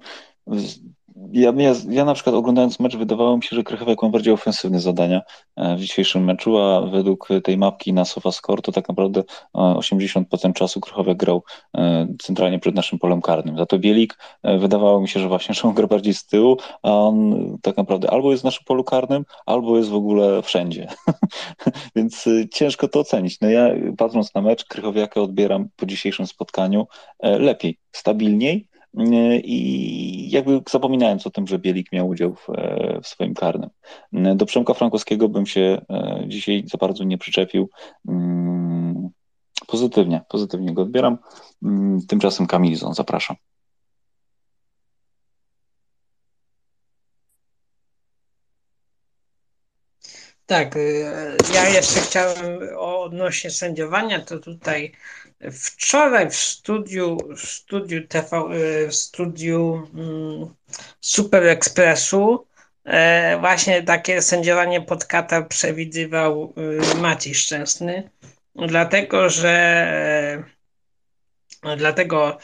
ja, ja, ja na przykład oglądając mecz wydawało mi się, że Krychowiak ma bardziej ofensywne zadania e, w dzisiejszym meczu, a według tej mapki na SofaScore to tak naprawdę 80% e, czasu Krychowiak grał e, centralnie przed naszym polem karnym. Za to Bielik wydawało mi się, że właśnie że on gra bardziej z tyłu, a on tak naprawdę albo jest w naszym polu karnym, albo jest w ogóle wszędzie. Więc ciężko to ocenić. No ja patrząc na mecz, Krychowiaka odbieram po dzisiejszym spotkaniu lepiej, stabilniej, i jakby zapominając o tym, że Bielik miał udział w, w swoim karnym. Do Przemka Frankowskiego bym się e, dzisiaj za bardzo nie przyczepił. Mm, pozytywnie, pozytywnie go odbieram. Mm, tymczasem Kamilzon, zapraszam. Tak, y, ja jeszcze chciałem odnośnie sędziowania, to tutaj Wczoraj w studiu, w studiu TV, e, w studiu mm, Super Expressu e, właśnie takie sędziowanie pod kata przewidywał e, Maciej Szczęsny, dlatego że dlatego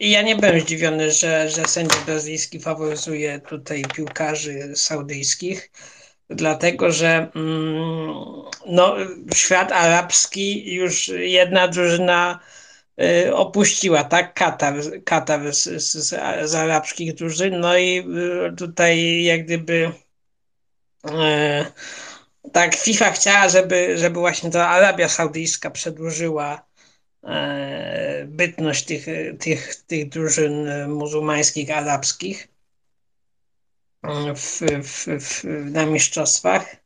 ja nie byłem zdziwiony, że, że sędzia brazylijski faworyzuje tutaj piłkarzy saudyjskich dlatego że mm, no, świat arabski już jedna drużyna y, opuściła, tak? Katar, Katar z, z, z arabskich drużyn. No i y, tutaj jak gdyby e, tak FIFA chciała, żeby, żeby właśnie ta Arabia Saudyjska przedłużyła bytność tych, tych, tych drużyn muzułmańskich, arabskich w, w, w, na mistrzostwach.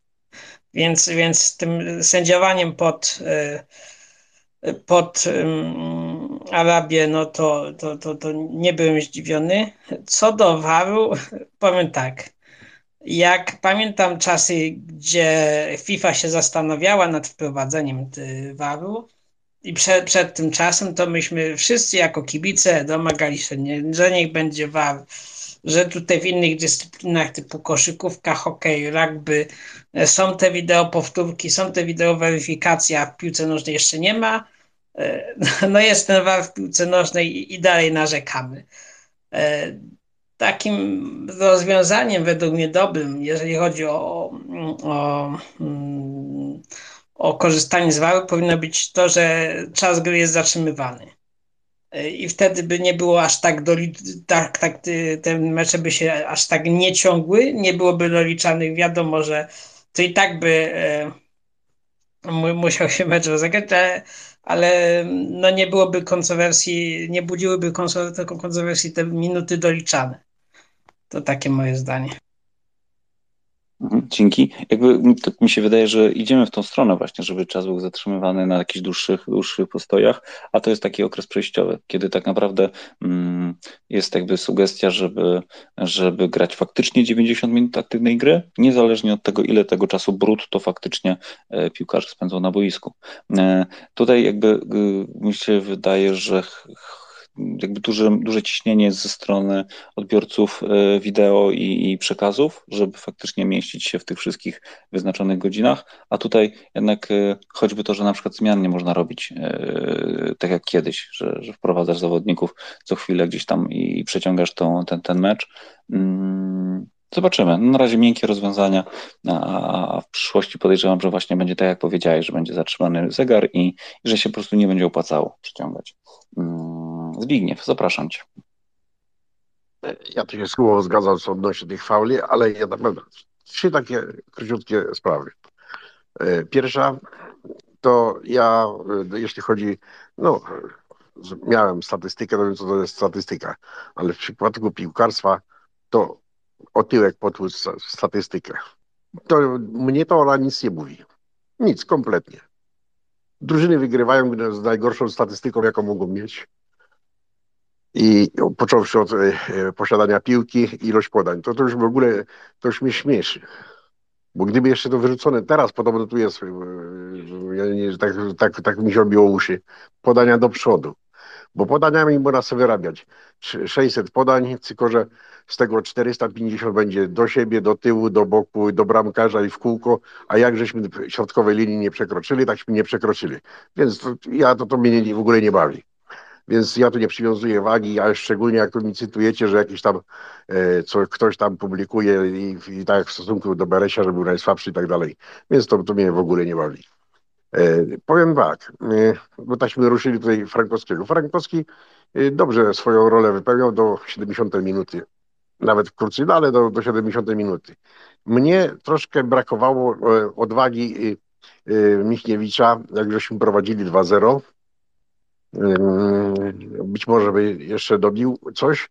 Więc, więc tym sędziowaniem pod, e, pod Arabię, no to, to, to, to nie byłem zdziwiony. Co do waru, powiem tak. Jak pamiętam czasy, gdzie FIFA się zastanawiała nad wprowadzeniem waru, i przed, przed tym czasem, to myśmy wszyscy jako kibice domagali się, że niech będzie war że tutaj w innych dyscyplinach typu koszykówka, hokej, rugby e, są te wideo powtórki, są te wideo weryfikacja, a w piłce nożnej jeszcze nie ma. E, no jest ten war w piłce nożnej i dalej narzekamy. E, takim rozwiązaniem według mnie dobrym, jeżeli chodzi o, o, o korzystanie z waru, powinno być to, że czas gry jest zatrzymywany. I wtedy by nie było aż tak, doli, tak, tak te mecze by się aż tak nie ciągły, nie byłoby doliczanych, wiadomo, że to i tak by e, musiał się mecz rozegrać, ale, ale no nie byłoby kontrowersji, nie budziłyby kontrowersji te minuty doliczane. To takie moje zdanie. Mhm, dzięki. Jakby mi się wydaje, że idziemy w tą stronę właśnie, żeby czas był zatrzymywany na jakichś dłuższych, dłuższych postojach, a to jest taki okres przejściowy, kiedy tak naprawdę mm, jest jakby sugestia, żeby, żeby grać faktycznie 90 minut aktywnej gry, niezależnie od tego, ile tego czasu brud to faktycznie e, piłkarze spędzą na boisku. E, tutaj jakby e, mi się wydaje, że jakby duże, duże ciśnienie ze strony odbiorców e, wideo i, i, przekazów, żeby faktycznie mieścić się w tych wszystkich wyznaczonych godzinach, a tutaj jednak e, choćby to, że na przykład zmian nie można robić e, tak jak kiedyś, że, że wprowadzasz zawodników co chwilę gdzieś tam i przeciągasz tą, ten, ten mecz. Mm, zobaczymy. No, na razie miękkie rozwiązania, a w przyszłości podejrzewam, że właśnie będzie tak, jak powiedziałeś, że będzie zatrzymany zegar i, i że się po prostu nie będzie opłacało przyciągać. Zbigniew, zapraszam Cię. Ja tu się z głową zgadzam co odnośnie tych fauli, ale ja naprawdę trzy takie króciutkie sprawy. E, pierwsza to ja, e, jeśli chodzi, no miałem statystykę, to wiem co to jest statystyka, ale w przypadku piłkarstwa to otyłek potłuc statystykę. To mnie to ona nic nie mówi. Nic, kompletnie. Drużyny wygrywają z najgorszą statystyką, jaką mogą mieć i począwszy od e, posiadania piłki, ilość podań, to, to już w ogóle, to już mnie śmieszy. Bo gdyby jeszcze to wyrzucone teraz, podobno tu jest, e, ja nie, tak, tak, tak mi się obiło uszy, podania do przodu. Bo podaniami można sobie wyrabiać 600 podań, tylko że z tego 450 będzie do siebie, do tyłu, do boku, do bramkarza i w kółko, a jak żeśmy środkowej linii nie przekroczyli, takśmy nie przekroczyli. Więc to, ja to, to mnie w ogóle nie bawi. Więc ja tu nie przywiązuję wagi, a szczególnie jak tu mi cytujecie, że jakiś tam, e, co ktoś tam publikuje i, i tak w stosunku do Beresia, że był najsłabszy i tak dalej. Więc to, to mnie w ogóle nie bawi. E, powiem tak, e, bo taśmy ruszyli tutaj Frankowskiego. Frankowski dobrze swoją rolę wypełniał do 70 minuty. Nawet krócej, no ale do, do 70 minuty. Mnie troszkę brakowało odwagi Michniewicza, jak żeśmy prowadzili 2-0 być może by jeszcze dobił coś.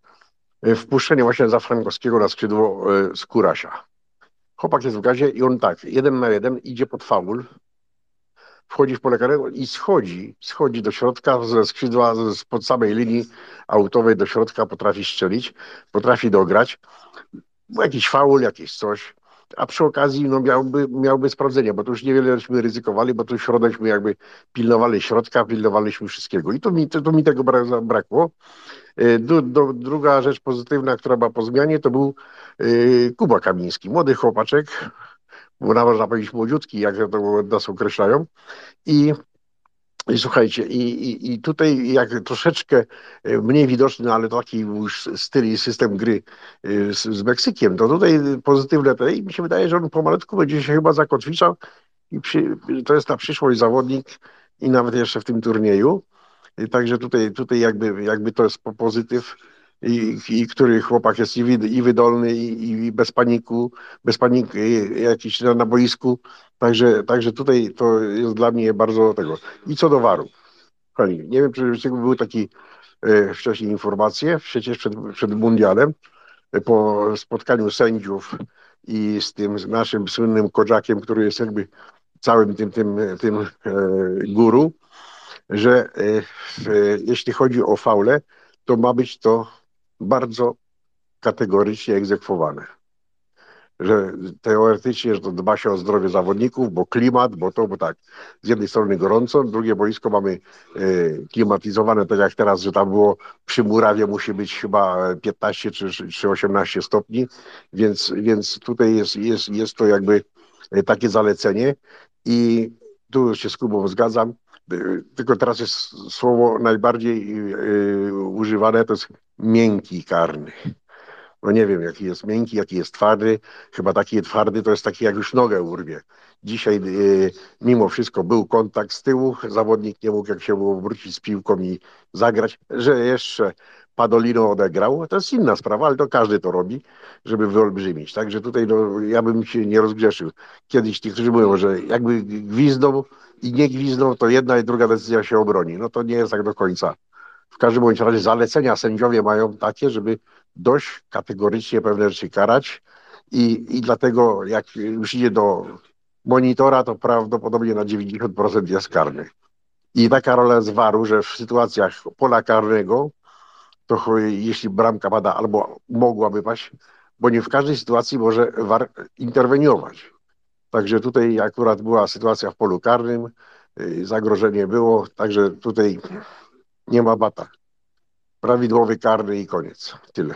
Wpuszczenie właśnie za Frankowskiego na skrzydło z Kurasia. Chłopak jest w gazie i on tak, jeden na jeden idzie pod faul, wchodzi w pole karnego i schodzi, schodzi do środka ze skrzydła, pod samej linii autowej do środka, potrafi strzelić, potrafi dograć. Jakiś faul, jakieś coś a przy okazji no, miałby, miałby sprawdzenie, bo to już niewieleśmy ryzykowali, bo tu środekśmy jakby pilnowali środka, pilnowaliśmy wszystkiego. I to mi, to, to mi tego brakło. E, du, do, druga rzecz pozytywna, która była po zmianie, to był y, Kuba Kamiński, młody chłopaczek, bo można powiedzieć młodziutki, jak to nas określają. I i słuchajcie, i, i, i tutaj jak troszeczkę e, mniej widoczny, ale taki już styl i system gry e, z, z Meksykiem, to tutaj pozytywne te i mi się wydaje, że on pomalutku będzie się chyba zakotwiczał i przy, to jest na przyszłość zawodnik i nawet jeszcze w tym turnieju. I także tutaj, tutaj jakby, jakby to jest pozytyw i, i który chłopak jest i, i wydolny, i, i, bez paniku, bez paniki jakiś na, na boisku. Także, także tutaj to jest dla mnie bardzo tego. I co do waru. Nie wiem, czy były takie e, wcześniej informacje, przecież przed, przed mundialem, e, po spotkaniu sędziów i z tym z naszym słynnym Kodżakiem, który jest jakby całym tym, tym, tym e, guru, że jeśli chodzi o faule, to ma być to bardzo kategorycznie egzekwowane. Że teoretycznie, że to dba się o zdrowie zawodników, bo klimat, bo to, bo tak, z jednej strony gorąco, drugie boisko mamy e, klimatyzowane, tak jak teraz, że tam było przy murawie musi być chyba 15 czy, czy 18 stopni, więc, więc tutaj jest, jest, jest to jakby e, takie zalecenie. I tu się z Kubą zgadzam, tylko teraz jest słowo najbardziej używane, to jest miękki karny. No nie wiem, jaki jest miękki, jaki jest twardy. Chyba taki twardy to jest taki, jak już nogę urwie. Dzisiaj y, mimo wszystko był kontakt z tyłu, zawodnik nie mógł jak się było wrócić z piłką i zagrać, że jeszcze Padolino odegrał, to jest inna sprawa, ale to każdy to robi, żeby wyolbrzymić. Także tutaj no, ja bym się nie rozgrzeszył. Kiedyś ci, którzy mówią, że jakby gwizdą i nie gwizdą, to jedna i druga decyzja się obroni. No to nie jest tak do końca. W każdym bądź razie zalecenia sędziowie mają takie, żeby dość kategorycznie pewne rzeczy karać i, i dlatego jak już idzie do monitora, to prawdopodobnie na 90% jest karny. I taka rola z waru, że w sytuacjach pola karnego, to jeśli bramka pada albo mogłaby paść, bo nie w każdej sytuacji może war interweniować. Także tutaj akurat była sytuacja w polu karnym, y, zagrożenie było, także tutaj nie ma bata. Prawidłowy karny i koniec. Tyle.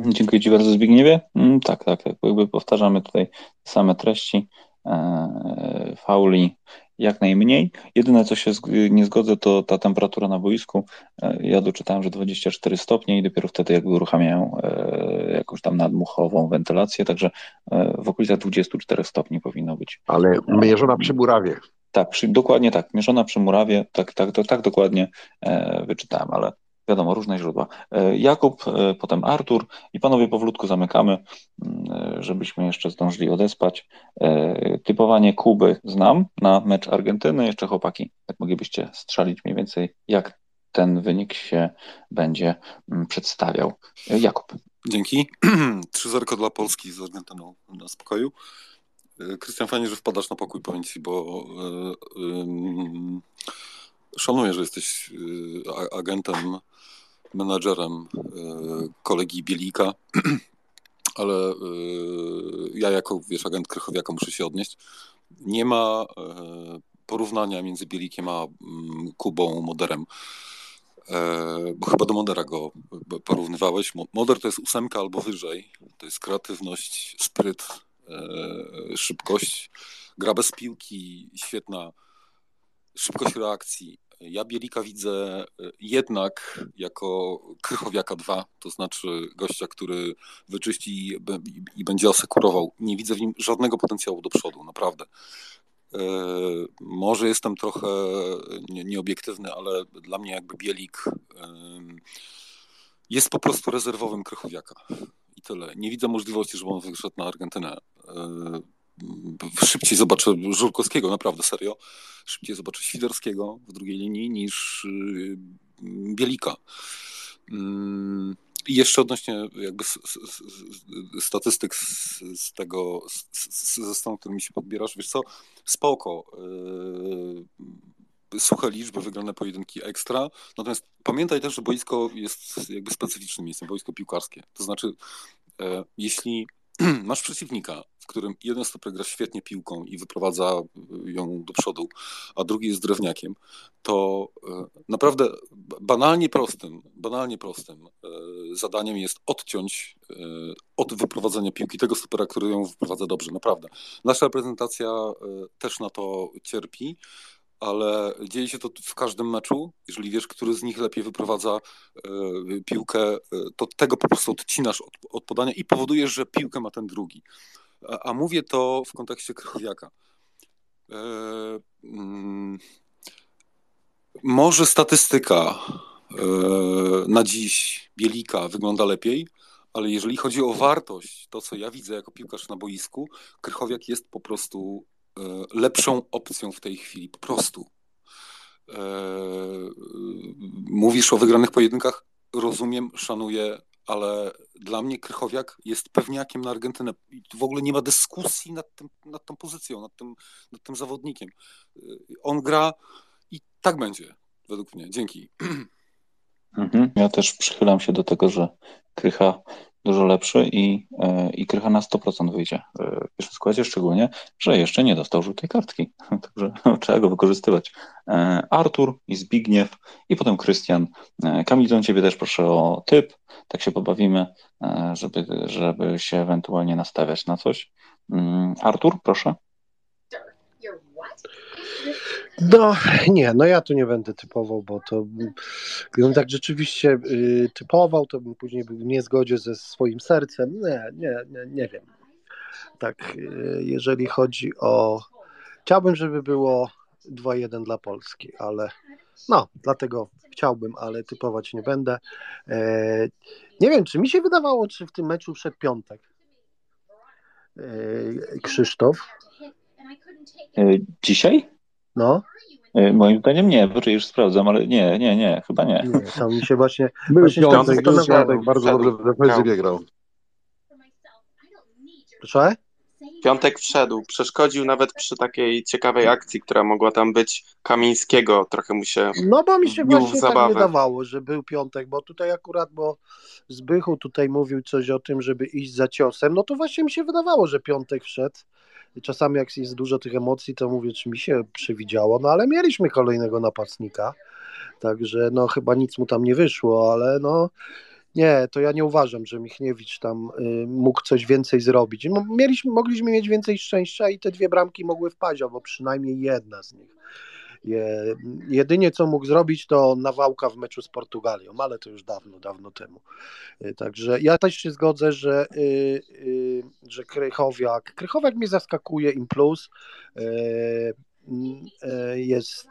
Dziękuję Ci bardzo Zbigniewie. Mm, tak, tak, tak. Jakby powtarzamy tutaj same treści. E, fauli jak najmniej. Jedyne, co się nie zgodzę, to ta temperatura na boisku. E, ja doczytałem, że 24 stopnie i dopiero wtedy jakby uruchamiają e, jakąś tam nadmuchową wentylację, także w okolicach 24 stopni powinno być. Ale mierzona przy murawie. Tak, przy, dokładnie tak, mierzona przy murawie, tak, tak, tak, tak dokładnie wyczytałem, ale wiadomo, różne źródła. E, Jakub, e, potem Artur i panowie powolutku zamykamy, mm, e, żebyśmy jeszcze zdążyli odespać. Typowanie Kuby znam na mecz Argentyny. Jeszcze chłopaki, jak moglibyście strzelić mniej więcej, jak ten wynik się będzie mm, przedstawiał. Jakub. Dzięki. 3-0 dla Polski z Argentyną na spokoju. Krystian, fajnie, że wpadasz na pokój, powiem ci, bo szanuję, że jesteś agentem menadżerem e, kolegi Bielika, ale e, ja jako, wiesz, agent Krychowiaka muszę się odnieść. Nie ma e, porównania między Bielikiem a mm, Kubą Moderem, bo chyba do Modera go porównywałeś. Moder to jest ósemka albo wyżej. To jest kreatywność, spryt, szybkość, gra bez piłki, świetna szybkość reakcji, ja Bielika widzę e, jednak jako Krychowiaka 2, to znaczy gościa, który wyczyści i będzie asekurował. Nie widzę w nim żadnego potencjału do przodu, naprawdę. E, może jestem trochę nieobiektywny, ale dla mnie jakby Bielik jest po prostu rezerwowym Krychowiaka. I tyle. Nie widzę możliwości, żeby on wyszedł na Argentynę. Szybciej zobaczę Żurkowskiego, naprawdę serio. Szybciej zobaczę Świderskiego w drugiej linii niż y, Bielika. Mm, I jeszcze odnośnie jakby statystyk z, tego, ze stanu, którymi się podbierasz, wiesz co, spoko. Yy, suche liczby, wygrane pojedynki ekstra. Natomiast pamiętaj też, że boisko jest jakby specyficznym miejscem, boisko piłkarskie. To znaczy, e, jeśli masz przeciwnika, w którym jeden stoper gra świetnie piłką i wyprowadza ją do przodu, a drugi jest drewniakiem, to e, naprawdę banalnie prostym, banalnie prostym e, zadaniem jest odciąć od wyprowadzenia piłki tego stopera, który ją wyprowadza dobrze, naprawdę. Nasza reprezentacja też na to cierpi ale dzieje się to w każdym meczu. Jeżeli wiesz, który z nich lepiej wyprowadza e, piłkę, e, to tego po prostu odcinasz od, od podania i powodujesz, że piłkę ma ten drugi. A, a mówię to w kontekście Krychowiaka. E, mm, może statystyka na dziś Bielika wygląda lepiej, ale jeżeli chodzi o wartość, to co ja widzę jako piłkarz na boisku, Krychowiak jest po prostu lepszą opcją w tej chwili, po prostu. E, mówisz o wygranych pojedynkach, rozumiem, szanuję, ale dla mnie Krychowiak jest pewniakiem na Argentynę. W ogóle nie ma dyskusji nad, tym, nad tą pozycją, nad tym, nad tym zawodnikiem. E, on gra i tak będzie, według mnie. Dzięki. Mhm. Ja też przychylam się do tego, że Krycha dużo lepszy i, e, i Krycha na 100% wyjdzie w pierwszym składzie, szczególnie, że jeszcze nie dostał żółtej kartki, także trzeba go wykorzystywać. E, Artur i Zbigniew i potem Krystian. E, Kamilton, ciebie też proszę o typ, tak się pobawimy, żeby, żeby się ewentualnie nastawiać na coś. Mm, Artur, proszę. No nie, no ja tu nie będę typował, bo to gdybym tak rzeczywiście y, typował, to bym później był w niezgodzie ze swoim sercem. Nie, nie, nie, nie wiem. Tak, y, jeżeli chodzi o. Chciałbym, żeby było 2-1 dla Polski, ale no, dlatego chciałbym, ale typować nie będę. E, nie wiem, czy mi się wydawało, czy w tym meczu wszedł piątek. E, Krzysztof. E, Dzisiaj? No, E, Moim zdaniem nie, bo już sprawdzam, ale nie, nie, nie, chyba nie. nie, tam mi się właśnie. Był właśnie piątek, bardzo dobrze w defensywie grał. Proszę? Piątek wszedł, przeszkodził nawet przy takiej ciekawej akcji, która mogła tam być. Kamińskiego, trochę mu się No bo mi się właśnie tak zabawę. wydawało, że był piątek, bo tutaj akurat, bo Zbychu tutaj mówił coś o tym, żeby iść za ciosem, no to właśnie mi się wydawało, że piątek wszedł. Czasami jak jest dużo tych emocji, to mówię, czy mi się przewidziało, no ale mieliśmy kolejnego napastnika, także no chyba nic mu tam nie wyszło, ale no nie, to ja nie uważam, że Michniewicz tam y, mógł coś więcej zrobić. No, mieliśmy, mogliśmy mieć więcej szczęścia i te dwie bramki mogły wpaść, albo przynajmniej jedna z nich. Je, jedynie co mógł zrobić to nawałka w meczu z Portugalią, ale to już dawno, dawno temu. Y, Także ja też się zgodzę, że, y, y, że Krychowiak, Krychowiak mnie zaskakuje im plus. Y, y, jest,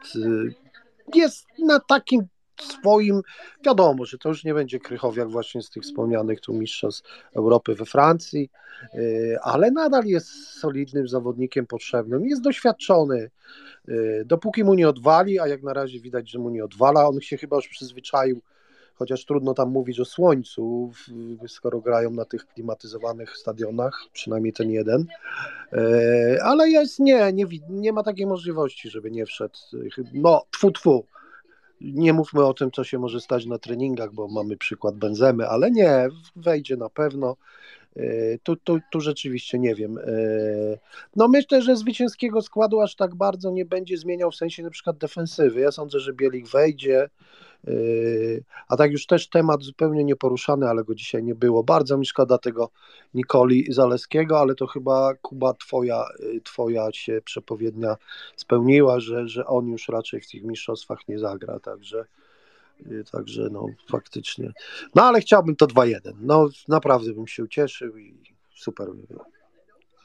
jest na takim swoim, wiadomo, że to już nie będzie Krychowiak właśnie z tych wspomnianych tu mistrzostw Europy we Francji, y, ale nadal jest solidnym zawodnikiem potrzebnym, jest doświadczony, y, dopóki mu nie odwali, a jak na razie widać, że mu nie odwala, on się chyba już przyzwyczaił, chociaż trudno tam mówić o słońcu, skoro grają na tych klimatyzowanych stadionach, przynajmniej ten jeden, Y, ale jest, nie, nie, nie ma takiej możliwości, żeby nie wszedł, no, tfu, tfu, nie mówmy o tym, co się może stać na treningach, bo mamy przykład Benzemy, ale nie, wejdzie na pewno. Yy, Tu, tu, tu rzeczywiście nie wiem. Yy, No myślę, że zwycięskiego składu aż tak bardzo nie będzie zmieniał w sensie na przykład defensywy. Ja sądzę, że Bielik wejdzie, yy, a tak już też temat zupełnie nieporuszany, ale go dzisiaj nie było. Bardzo mi szkoda tego Nikoli Zaleskiego, ale to chyba Kuba twoja, twoja się przepowiednia spełniła, że, że on już raczej w tych mistrzostwach nie zagra, także Także no faktycznie. No ale chciałbym to 2-1. No naprawdę bym się ucieszył i super by było.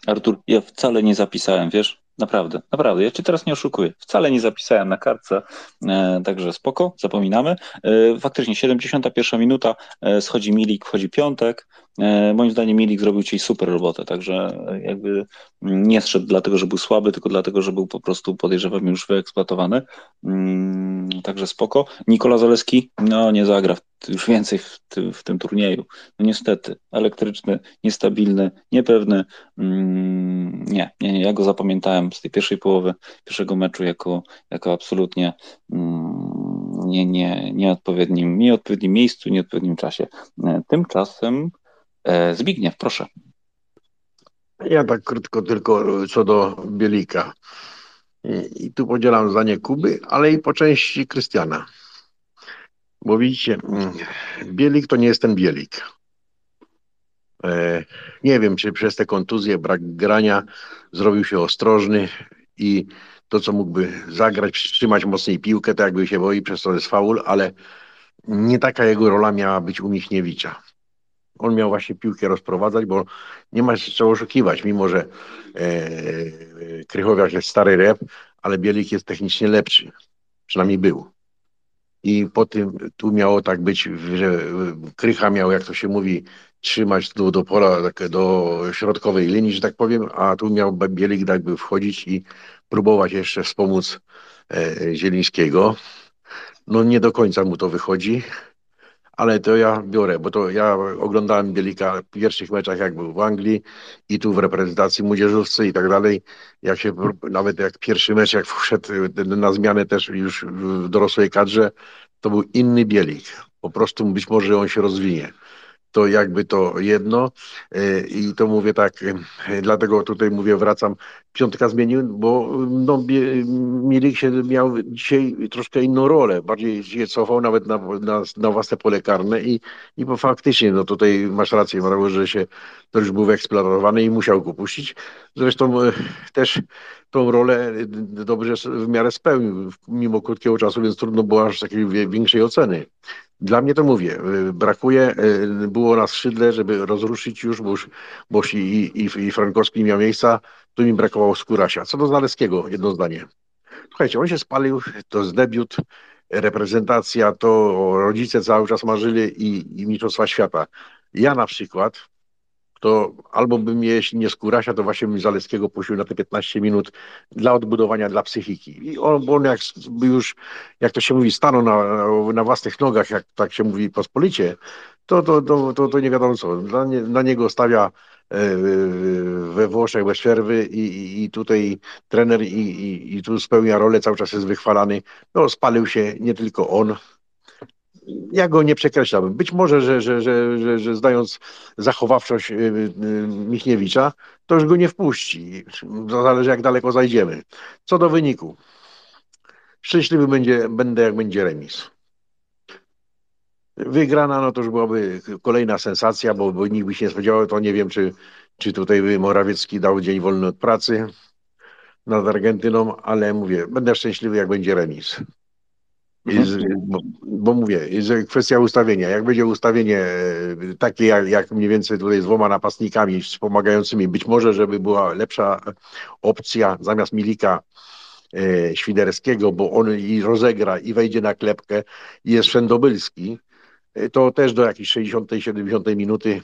Artur, ja wcale nie zapisałem, wiesz? Naprawdę, naprawdę. Ja cię teraz nie oszukuję. Wcale nie zapisałem na kartce, e, także spoko, zapominamy. E, faktycznie 71 minuta, e, schodzi Milik, wchodzi Piątek. E, moim zdaniem Milik zrobił ci super robotę, także e, jakby nie zszedł dlatego, że był słaby, tylko dlatego, że był po prostu podejrzewam już wyeksploatowany. Mm, także spoko. Nikola Zaleski, no nie zagra już więcej w, w tym turnieju. No niestety, elektryczny, niestabilny, niepewny. Mm, nie, nie, nie, ja go zapamiętałem z tej pierwszej połowy pierwszego meczu jako, jako absolutnie mm, nie, nie, nieodpowiednim, nieodpowiednim miejscu, nieodpowiednim czasie. E, Tymczasem Zbigniew, proszę. Ja tak krótko tylko co do Bielika. I, tu podzielam zdanie Kuby, ale i po części Krystiana. Bo widzicie, mm, Bielik to nie jest ten Bielik. E, nie wiem, czy przez te kontuzje, brak grania zrobił się ostrożny i to, co mógłby zagrać, przytrzymać mocniej piłkę, to jakby się boi, przez to jest faul, ale nie taka jego rola miała być u Michniewicza. On miał właśnie piłkę rozprowadzać, bo nie ma się czego oszukiwać, mimo że e, Krychowiak jest stary rep, ale Bielik jest technicznie lepszy. Przynajmniej był. I po tym tu miało tak być, że Krycha miał, jak to się mówi, trzymać do, do pola, tak, do środkowej linii, że tak powiem, a tu miał Bielik jakby wchodzić i próbować jeszcze wspomóc e, Zielińskiego. No nie do końca mu to wychodzi, ale to ja biorę, bo to ja oglądałem Bielika w pierwszych meczach, jak był w Anglii i tu w reprezentacji młodzieżówcy i tak dalej. Jak się, nawet jak pierwszy mecz, jak wszedł na zmianę też już w dorosłej kadrze, to był inny Bielik. Po prostu być może on się rozwinie. To jakby to jedno i to mówię tak, dlatego tutaj mówię, wracam, piątka zmienił, bo no, Milik się miał dzisiaj troszkę inną rolę, bardziej się cofał nawet na, na, na własne pole karne i, i bo faktycznie, no tutaj masz rację, Marek, że się to już był wyeksploatowany i musiał go puścić. Zresztą też tą rolę dobrze w miarę spełnił, mimo krótkiego czasu, więc trudno było aż takiej większej oceny. Dla mnie to mówię, y, brakuje, y, było na skrzydle, żeby rozruszyć już, bo, już, bo i, i, i Frankowski miał miejsca, tu mi brakowało Skórasia. Co do Zaleskiego, jedno zdanie. Słuchajcie, on się spalił, to jest debiut, reprezentacja, to rodzice cały czas marzyli i, i Mistrzostwa Świata. Ja na przykład, to albo bym je, jeśli nie Skórasia, to właśnie bym Zaleskiego puścił na te 15 minut dla odbudowania, dla psychiki. I on, bo on jak już, jak to się mówi, stanął na, na własnych nogach, jak tak się mówi pospolicie, to, to, to, to, to nie wiadomo co. Dla niego stawia e, we Włoszech bez przerwy i, i, i tutaj trener i, i, i tu spełnia rolę, cały czas jest wychwalany. No spalił się nie tylko on, ja go nie przekreślałbym. Być może, że, że, że, że, że zdając zachowawczość y, y, Michniewicza, to już go nie wpuści. To zależy, jak daleko zajdziemy. Co do wyniku. Szczęśliwy będzie, będę, jak będzie remis. Wygrana, no to już byłaby kolejna sensacja, bo, bo nikt by się nie spodziewał, to nie wiem, czy, czy tutaj by Morawiecki dał dzień wolny od pracy nad Argentyną, ale mówię, będę szczęśliwy, jak będzie remis. Z, bo, bo, mówię, jest kwestia ustawienia. Jak będzie ustawienie e, takie, jak, jak mniej więcej tutaj z dwoma napastnikami wspomagającymi, być może, żeby była lepsza opcja zamiast Milika e, Świderskiego, bo on i rozegra i wejdzie na klepkę i jest Szendobylski, e, to też do jakiejś 60-70 minuty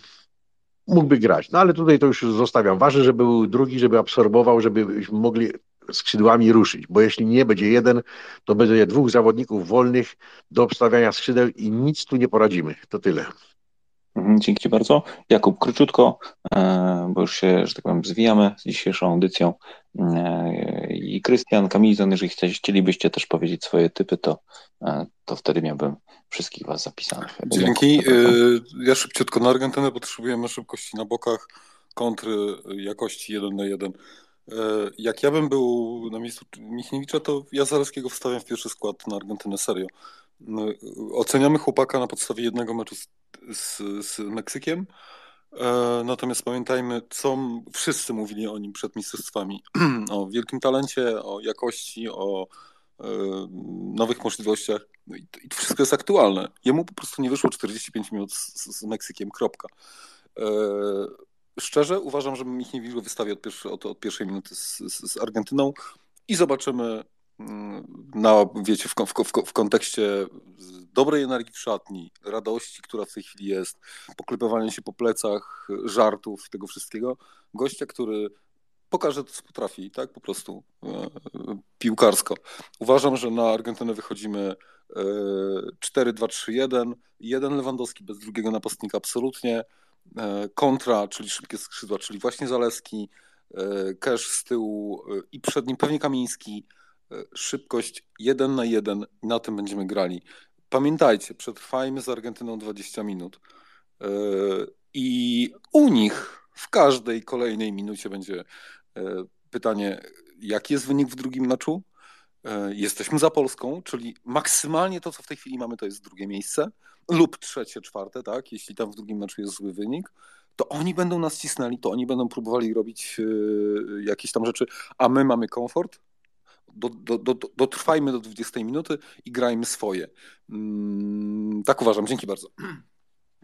mógłby grać. No ale tutaj to już zostawiam. Ważne, żeby był drugi, żeby absorbował, żeby mogli skrzydłami ruszyć, bo jeśli nie będzie jeden, to będzie dwóch zawodników wolnych do obstawiania skrzydeł i nic tu nie poradzimy. To tyle. Mhm, dzięki Ci bardzo. Jakub, króciutko, e, bo już się, że tak powiem, zwijamy z dzisiejszą audycją. E, I Krystian, Kamilizon, jeżeli chcielibyście też powiedzieć swoje typy, to, e, to wtedy miałbym wszystkich Was zapisanych. Dzięki. Ja szybciutko na Argentynę potrzebujemy szybkości na bokach, kontry jakości 1 na 1. E, jak ja bym był na miejscu Michniewicza, to ja Zaleskiego wstawiam w pierwszy skład na Argentynę, serio. No, oceniamy chłopaka na podstawie jednego meczu z, z, z Meksykiem, e, natomiast pamiętajmy, co wszyscy mówili o nim przed mistrzostwami. o wielkim talencie, o jakości, o e, nowych możliwościach. No i, to wszystko jest aktualne. Jemu po prostu nie wyszło 45 minut z, z Meksykiem, kropka szczerze uważam, że Michniewicz go wystawi od, pierwszy, od, od pierwszej minuty z, z, z, Argentyną i zobaczymy mm, na, wiecie, w, w, w, kontekście dobrej energii w szatni, radości, która w tej chwili jest, poklepywania się po plecach, żartów, tego wszystkiego, gościa, który pokaże to, co potrafi, tak, po prostu e, piłkarsko. Uważam, że na Argentynę wychodzimy e, 4-2-3-1, jeden Lewandowski bez drugiego napastnika absolutnie, E, kontra, czyli szybkie skrzydła, czyli właśnie Zaleski, Cash z tyłu e, i przed nim pewnie Kamiński. E, szybkość jeden na jeden na tym będziemy grali. Pamiętajcie, przetrwajmy z Argentyną 20 minut. I u nich w każdej kolejnej minucie będzie pytanie, jaki jest wynik w drugim meczu? Jesteśmy za Polską, czyli maksymalnie to, co w tej chwili mamy, to jest drugie miejsce lub trzecie, czwarte, tak, jeśli tam w drugim meczu jest zły wynik, to oni będą nas cisnęli, to oni będą próbowali robić yy, jakieś tam rzeczy, a my mamy komfort, do, do, do, dotrwajmy do 20 minuty i grajmy swoje. Mm, tak uważam. Dzięki bardzo.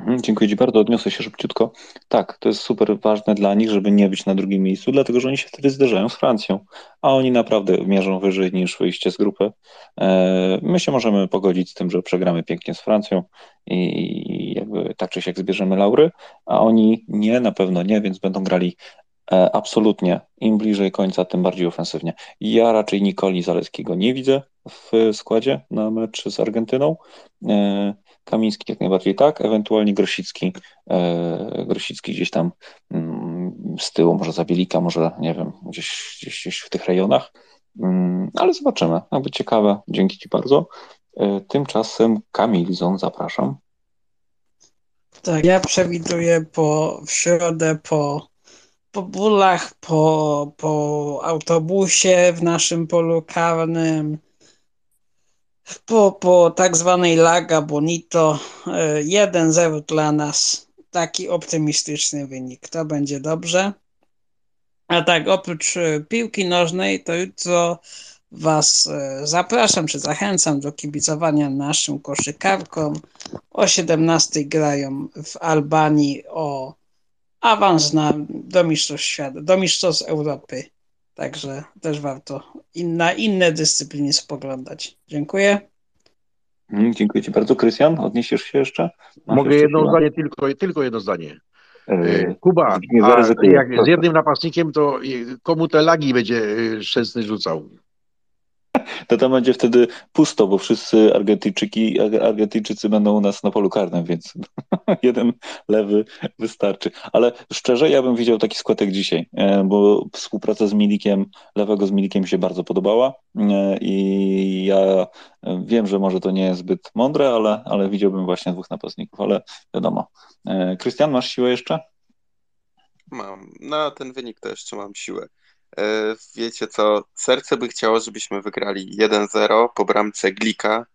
Mhm, dziękuję Ci bardzo, odniosę się szybciutko. Tak, to jest super ważne dla nich, żeby nie być na drugim miejscu, dlatego że oni się wtedy zderzają z Francją, a oni naprawdę mierzą wyżej niż wyjście z grupy. E, my się możemy pogodzić z tym, że przegramy pięknie z Francją i jakby tak czy siak zbierzemy laury, a oni nie, na pewno nie, więc będą grali e, absolutnie im bliżej końca, tym bardziej ofensywnie. Ja raczej Nikoli Zaleskiego nie widzę w składzie na mecz z Argentyną. Kamiński jak najbardziej tak, ewentualnie Grosicki, e, Grosicki gdzieś tam mm, z tyłu, może Zabielika, może nie wiem, gdzieś, gdzieś, gdzieś w tych rejonach, mm, ale zobaczymy, jakby ciekawe, dzięki Ci bardzo. E, tymczasem Kamil Zon, zapraszam. Tak, ja przewiduję po, w środę po, po bólach, po, po autobusie w naszym polu karnym, po, po tak zwanej Laga Bonito 1-0 e, dla nas. Taki optymistyczny wynik. To będzie dobrze. A tak, oprócz e, piłki nożnej, to jutro Was e, zapraszam, czy zachęcam do kibicowania naszym koszykarkom. O 17 grają w Albanii o awans na, do Mistrzostw Świata, do Mistrzostw Europy. Także też warto na inne dyscypliny spoglądać. Dziękuję. Mm, dziękuję Ci bardzo. Krystian, odniesiesz się jeszcze? Masz Mogę jeszcze jedno zdanie, tylko, tylko jedno zdanie. E, Kuba, a jak z jednym napastnikiem, to komu te lagi będzie Szczęsny rzucał? to tam będzie wtedy pusto, bo wszyscy Argentyjczyki, Argentyjczycy będą u nas na polu karnym, więc jeden lewy wystarczy. Ale szczerze, ja bym widział taki skład jak dzisiaj, e, bo współpraca z Milikiem, lewego z Milikiem się bardzo podobała e, i ja wiem, że może to nie jest zbyt mądre, ale, ale widziałbym właśnie dwóch napastników, ale wiadomo. E, Krystian, masz siłę jeszcze? Mam. Na ten wynik to jeszcze mam siłę. E, wiecie co, serce by chciało, żebyśmy wygrali 1-0 po bramce Glika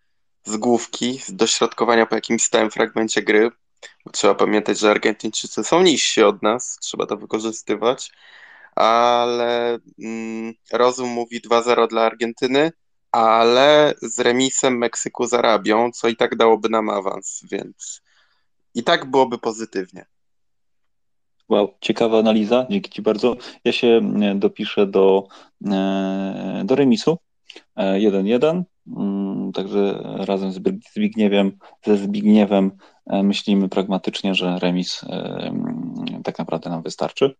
z główki, z dośrodkowania po jakimś stałym fragmencie gry. Trzeba pamiętać, że Argentyńczycy są niżsi od nas, trzeba to wykorzystywać, ale mm, rozum mówi 2-0 dla Argentyny, ale z remisem Meksyku z Arabią, co i tak dałoby nam awans, więc i tak byłoby pozytywnie. Wow, ciekawa analiza, dzięki Ci bardzo. Ja się e, dopiszę do, e, do remisu 1-1, e, mm, także razem z Zbigniewem, ze Zbigniewem myślimy pragmatycznie, że remis tak naprawdę nam wystarczy.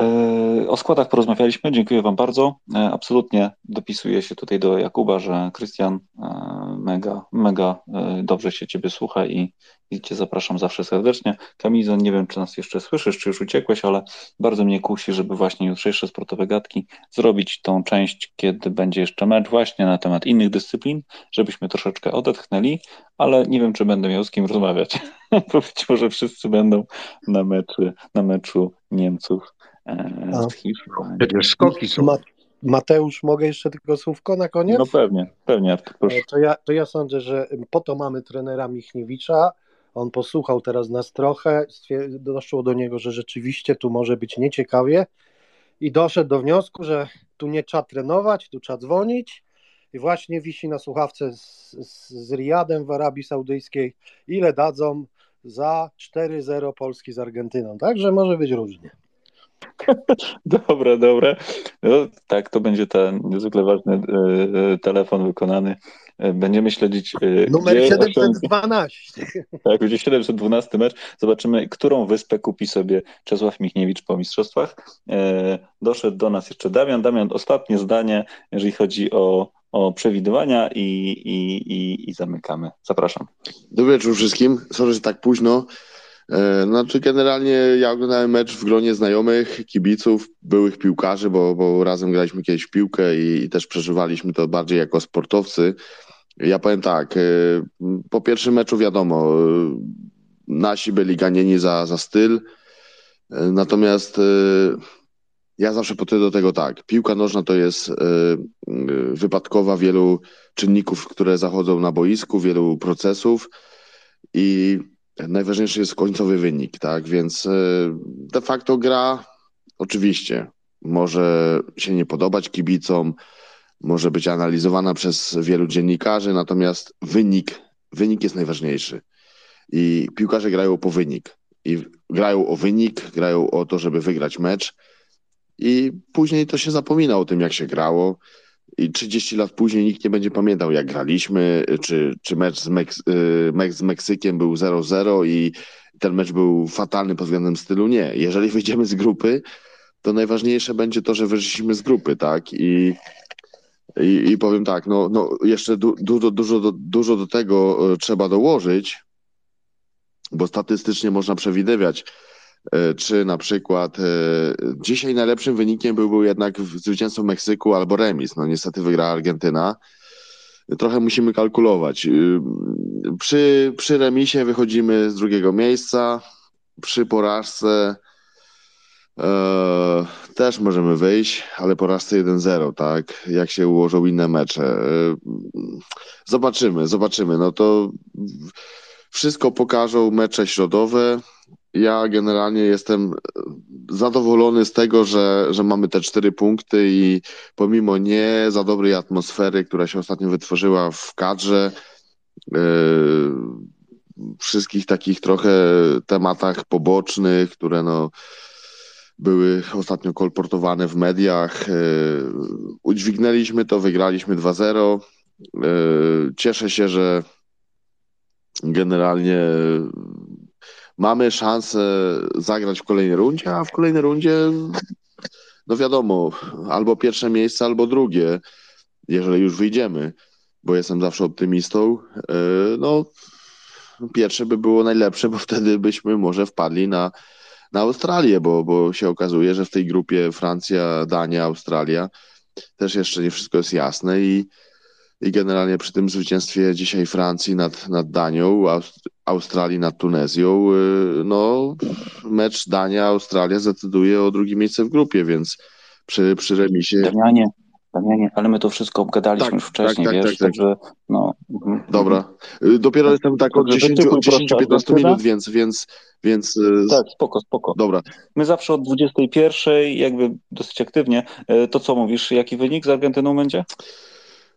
E, o składach porozmawialiśmy, dziękuję Wam bardzo. E, absolutnie dopisuję się tutaj do Jakuba, że Krystian e, mega, mega dobrze się Ciebie słucha i, i Cię zapraszam zawsze serdecznie. Kamizon, nie wiem, czy nas jeszcze słyszysz, czy już uciekłeś, ale bardzo mnie kusi, żeby właśnie jutrzejsze sportowe gadki zrobić tą część, kiedy będzie jeszcze mecz właśnie na temat innych dyscyplin, żebyśmy troszeczkę odetchnęli, ale nie wiem, czy będę miał z kim rozmawiać, być może wszyscy będą na meczu, na meczu Niemców. Przecież skoki są. Ma Mateusz, mogę jeszcze tylko słówko na koniec? No pewnie, pewnie. E, to ja, to ja sądzę, że po to mamy trenera Michniewicza. On posłuchał teraz nas trochę, doszło do niego, że rzeczywiście tu może być nieciekawie i doszedł do wniosku, że tu nie trzeba trenować, tu trzeba dzwonić i właśnie wisi na słuchawce z, z, z Riyadem w Arabii Saudyjskiej, ile dadzą za 4-0 Polski z Argentyną. Także może być różnie. Dobra, dobra. No, tak, to będzie ten niezwykle ważny e, telefon wykonany. E, będziemy śledzić. E, Numer 712. Tak, będzie 712 mecz. Zobaczymy, którą wyspę kupi sobie Czesław Michniewicz po mistrzostwach. Doszedł do nas jeszcze Damian. Damian, ostatnie zdanie, jeżeli chodzi o, o przewidywania i, i, i, i zamykamy. Zapraszam. Dobry wieczór wszystkim. Sorry, że tak późno. E, znaczy generalnie ja oglądałem mecz w gronie znajomych, kibiców, byłych piłkarzy, bo, bo razem graliśmy kiedyś w piłkę i, i też przeżywaliśmy to bardziej jako sportowcy. Ja powiem tak, e, po pierwszym meczu wiadomo, e, nasi byli ganieni za, za styl, natomiast ja zawsze podchodzę do tego tak, piłka nożna to jest wypadkowa wielu czynników, które zachodzą na boisku, wielu procesów i najważniejszy jest końcowy wynik, tak? Więc e, de facto gra oczywiście może się nie podobać kibicom, może być analizowana przez wielu dziennikarzy, natomiast wynik, wynik jest najważniejszy. I piłkarze grają po wynik. I grają o wynik, grają o to, żeby wygrać mecz. I później to się zapomina o tym, jak się grało i 30 lat później nikt nie będzie pamiętał, jak graliśmy, czy, czy mecz z, Meks y, mecz z Meksykiem był 0-0 i ten mecz był fatalny pod względem stylu. Nie. Jeżeli wyjdziemy z grupy, to najważniejsze będzie to, że wyszliśmy z grupy, tak? I, i, i powiem tak, no, no jeszcze du, dużo, dużo, do, dużo do tego e, trzeba dołożyć, bo statystycznie można przewidywać, czy na przykład e, dzisiaj najlepszym wynikiem byłby jednak zwycięstwo Meksyku albo remis. No niestety wygrała Argentyna. trochę musimy kalkulować. Y, przy, przy remisie wychodzimy z drugiego miejsca, przy porażce e, też możemy wyjść, ale porażce 1-0, tak? Jak się ułożą inne mecze. E, zobaczymy, zobaczymy. No to wszystko pokażą mecze środowe. Ja generalnie jestem zadowolony z tego, że, że mamy te cztery punkty i pomimo nie za dobrej atmosfery, która się ostatnio wytworzyła w kadrze, yy, wszystkich takich trochę tematach pobocznych, które no, były ostatnio kolportowane w mediach. Yy, udźwignęliśmy to, wygraliśmy 2-0. Yy, cieszę się, że generalnie mamy szansę zagrać w kolejnej rundzie, a w kolejnej rundzie, no wiadomo, albo pierwsze miejsce, albo drugie, jeżeli już wyjdziemy, bo jestem zawsze optymistą. E, no, pierwsze by było najlepsze, bo wtedy byśmy może wpadli na, na Australię, bo, bo się okazuje, że w tej grupie Francja, Dania, Australia też jeszcze nie wszystko jest jasne i i generalnie przy tym zwycięstwie dzisiaj Francji nad, nad Danią, Australii nad Tunezją, y, no mecz Dania-Australia zdecyduje o drugie miejsce w grupie, więc przy, przy remisie... Damianie, Damianie, ale my to wszystko obgadaliśmy tak, już wcześniej, tak, tak, wiesz, tak, tak. także no... Dobra. Y, dopiero jestem tak od 10-15 minut, więc, więc, więc... Y, tak, spoko, spoko. Dobra. My zawsze od 21 jakby dosyć aktywnie. To co mówisz, jaki wynik z Argentyną będzie?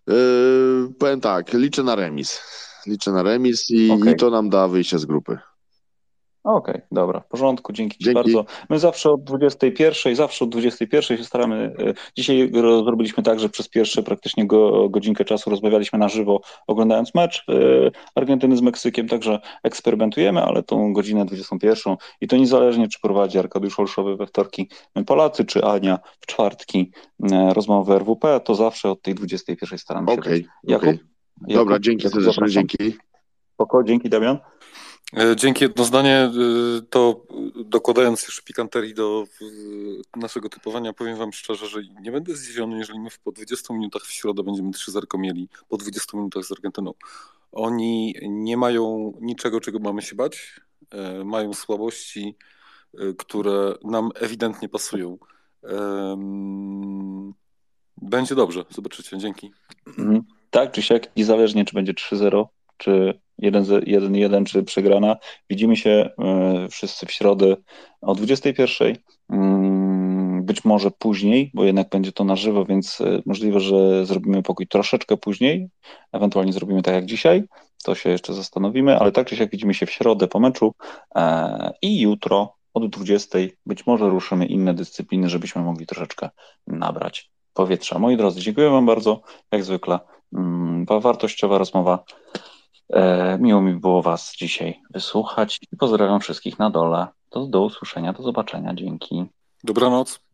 Yy, powiem tak, liczę na remis. Liczę na remis i, okay. i to nam da wyjście z grupy. Okej, okay, dobra, w porządku, dzięki, dzięki, Ci bardzo. My zawsze od 21, zawsze od 21 się staramy. E, dzisiaj zrobiliśmy tak, że przez pierwsze praktycznie go, godzinkę czasu rozmawialiśmy na żywo, oglądając mecz e, Argentyny z Meksykiem, także eksperymentujemy, ale tą godzinę 21 i to niezależnie, czy prowadzi Arkadiusz Olszowy we wtorki Polacy, czy Ania w czwartki e, rozmowy RWP, to zawsze od tej 21 staramy się. Okej, okay, Dobra, dzięki serdecznie, dzięki. Spoko, dzięki Damian. E, dzięki jedno zdanie, e, to dokładając jeszcze pikanterii do naszego typowania, powiem wam szczerze, że nie będę zdziwiony, jeżeli my po 20 minutach w środę będziemy 3-0 mieli, po 20 minutach z Argentyną. Oni nie mają niczego, czego mamy się bać, e, mają słabości, które nam ewidentnie pasują. Będzie dobrze, zobaczycie, dzięki. Mhm. Tak, czy siak, niezależnie czy będzie 3-0, czy 1-1 czy przegrana. Widzimy się e, wszyscy w środę o 21. Mm, być może później, bo jednak będzie to na żywo, więc e, możliwe, że zrobimy pokój troszeczkę później. Ewentualnie zrobimy tak jak dzisiaj. To się jeszcze zastanowimy, ale tak czy siak widzimy się w środę po meczu e, i jutro od 20. Być może ruszymy inne dyscypliny, żebyśmy mogli troszeczkę nabrać powietrza. Moi drodzy, dziękuję Wam bardzo. Jak zwykle mm, wartościowa rozmowa. E, miło mi było Was dzisiaj wysłuchać i pozdrawiam wszystkich na dole. Do, do usłyszenia, do zobaczenia. Dzięki. Dobranoc.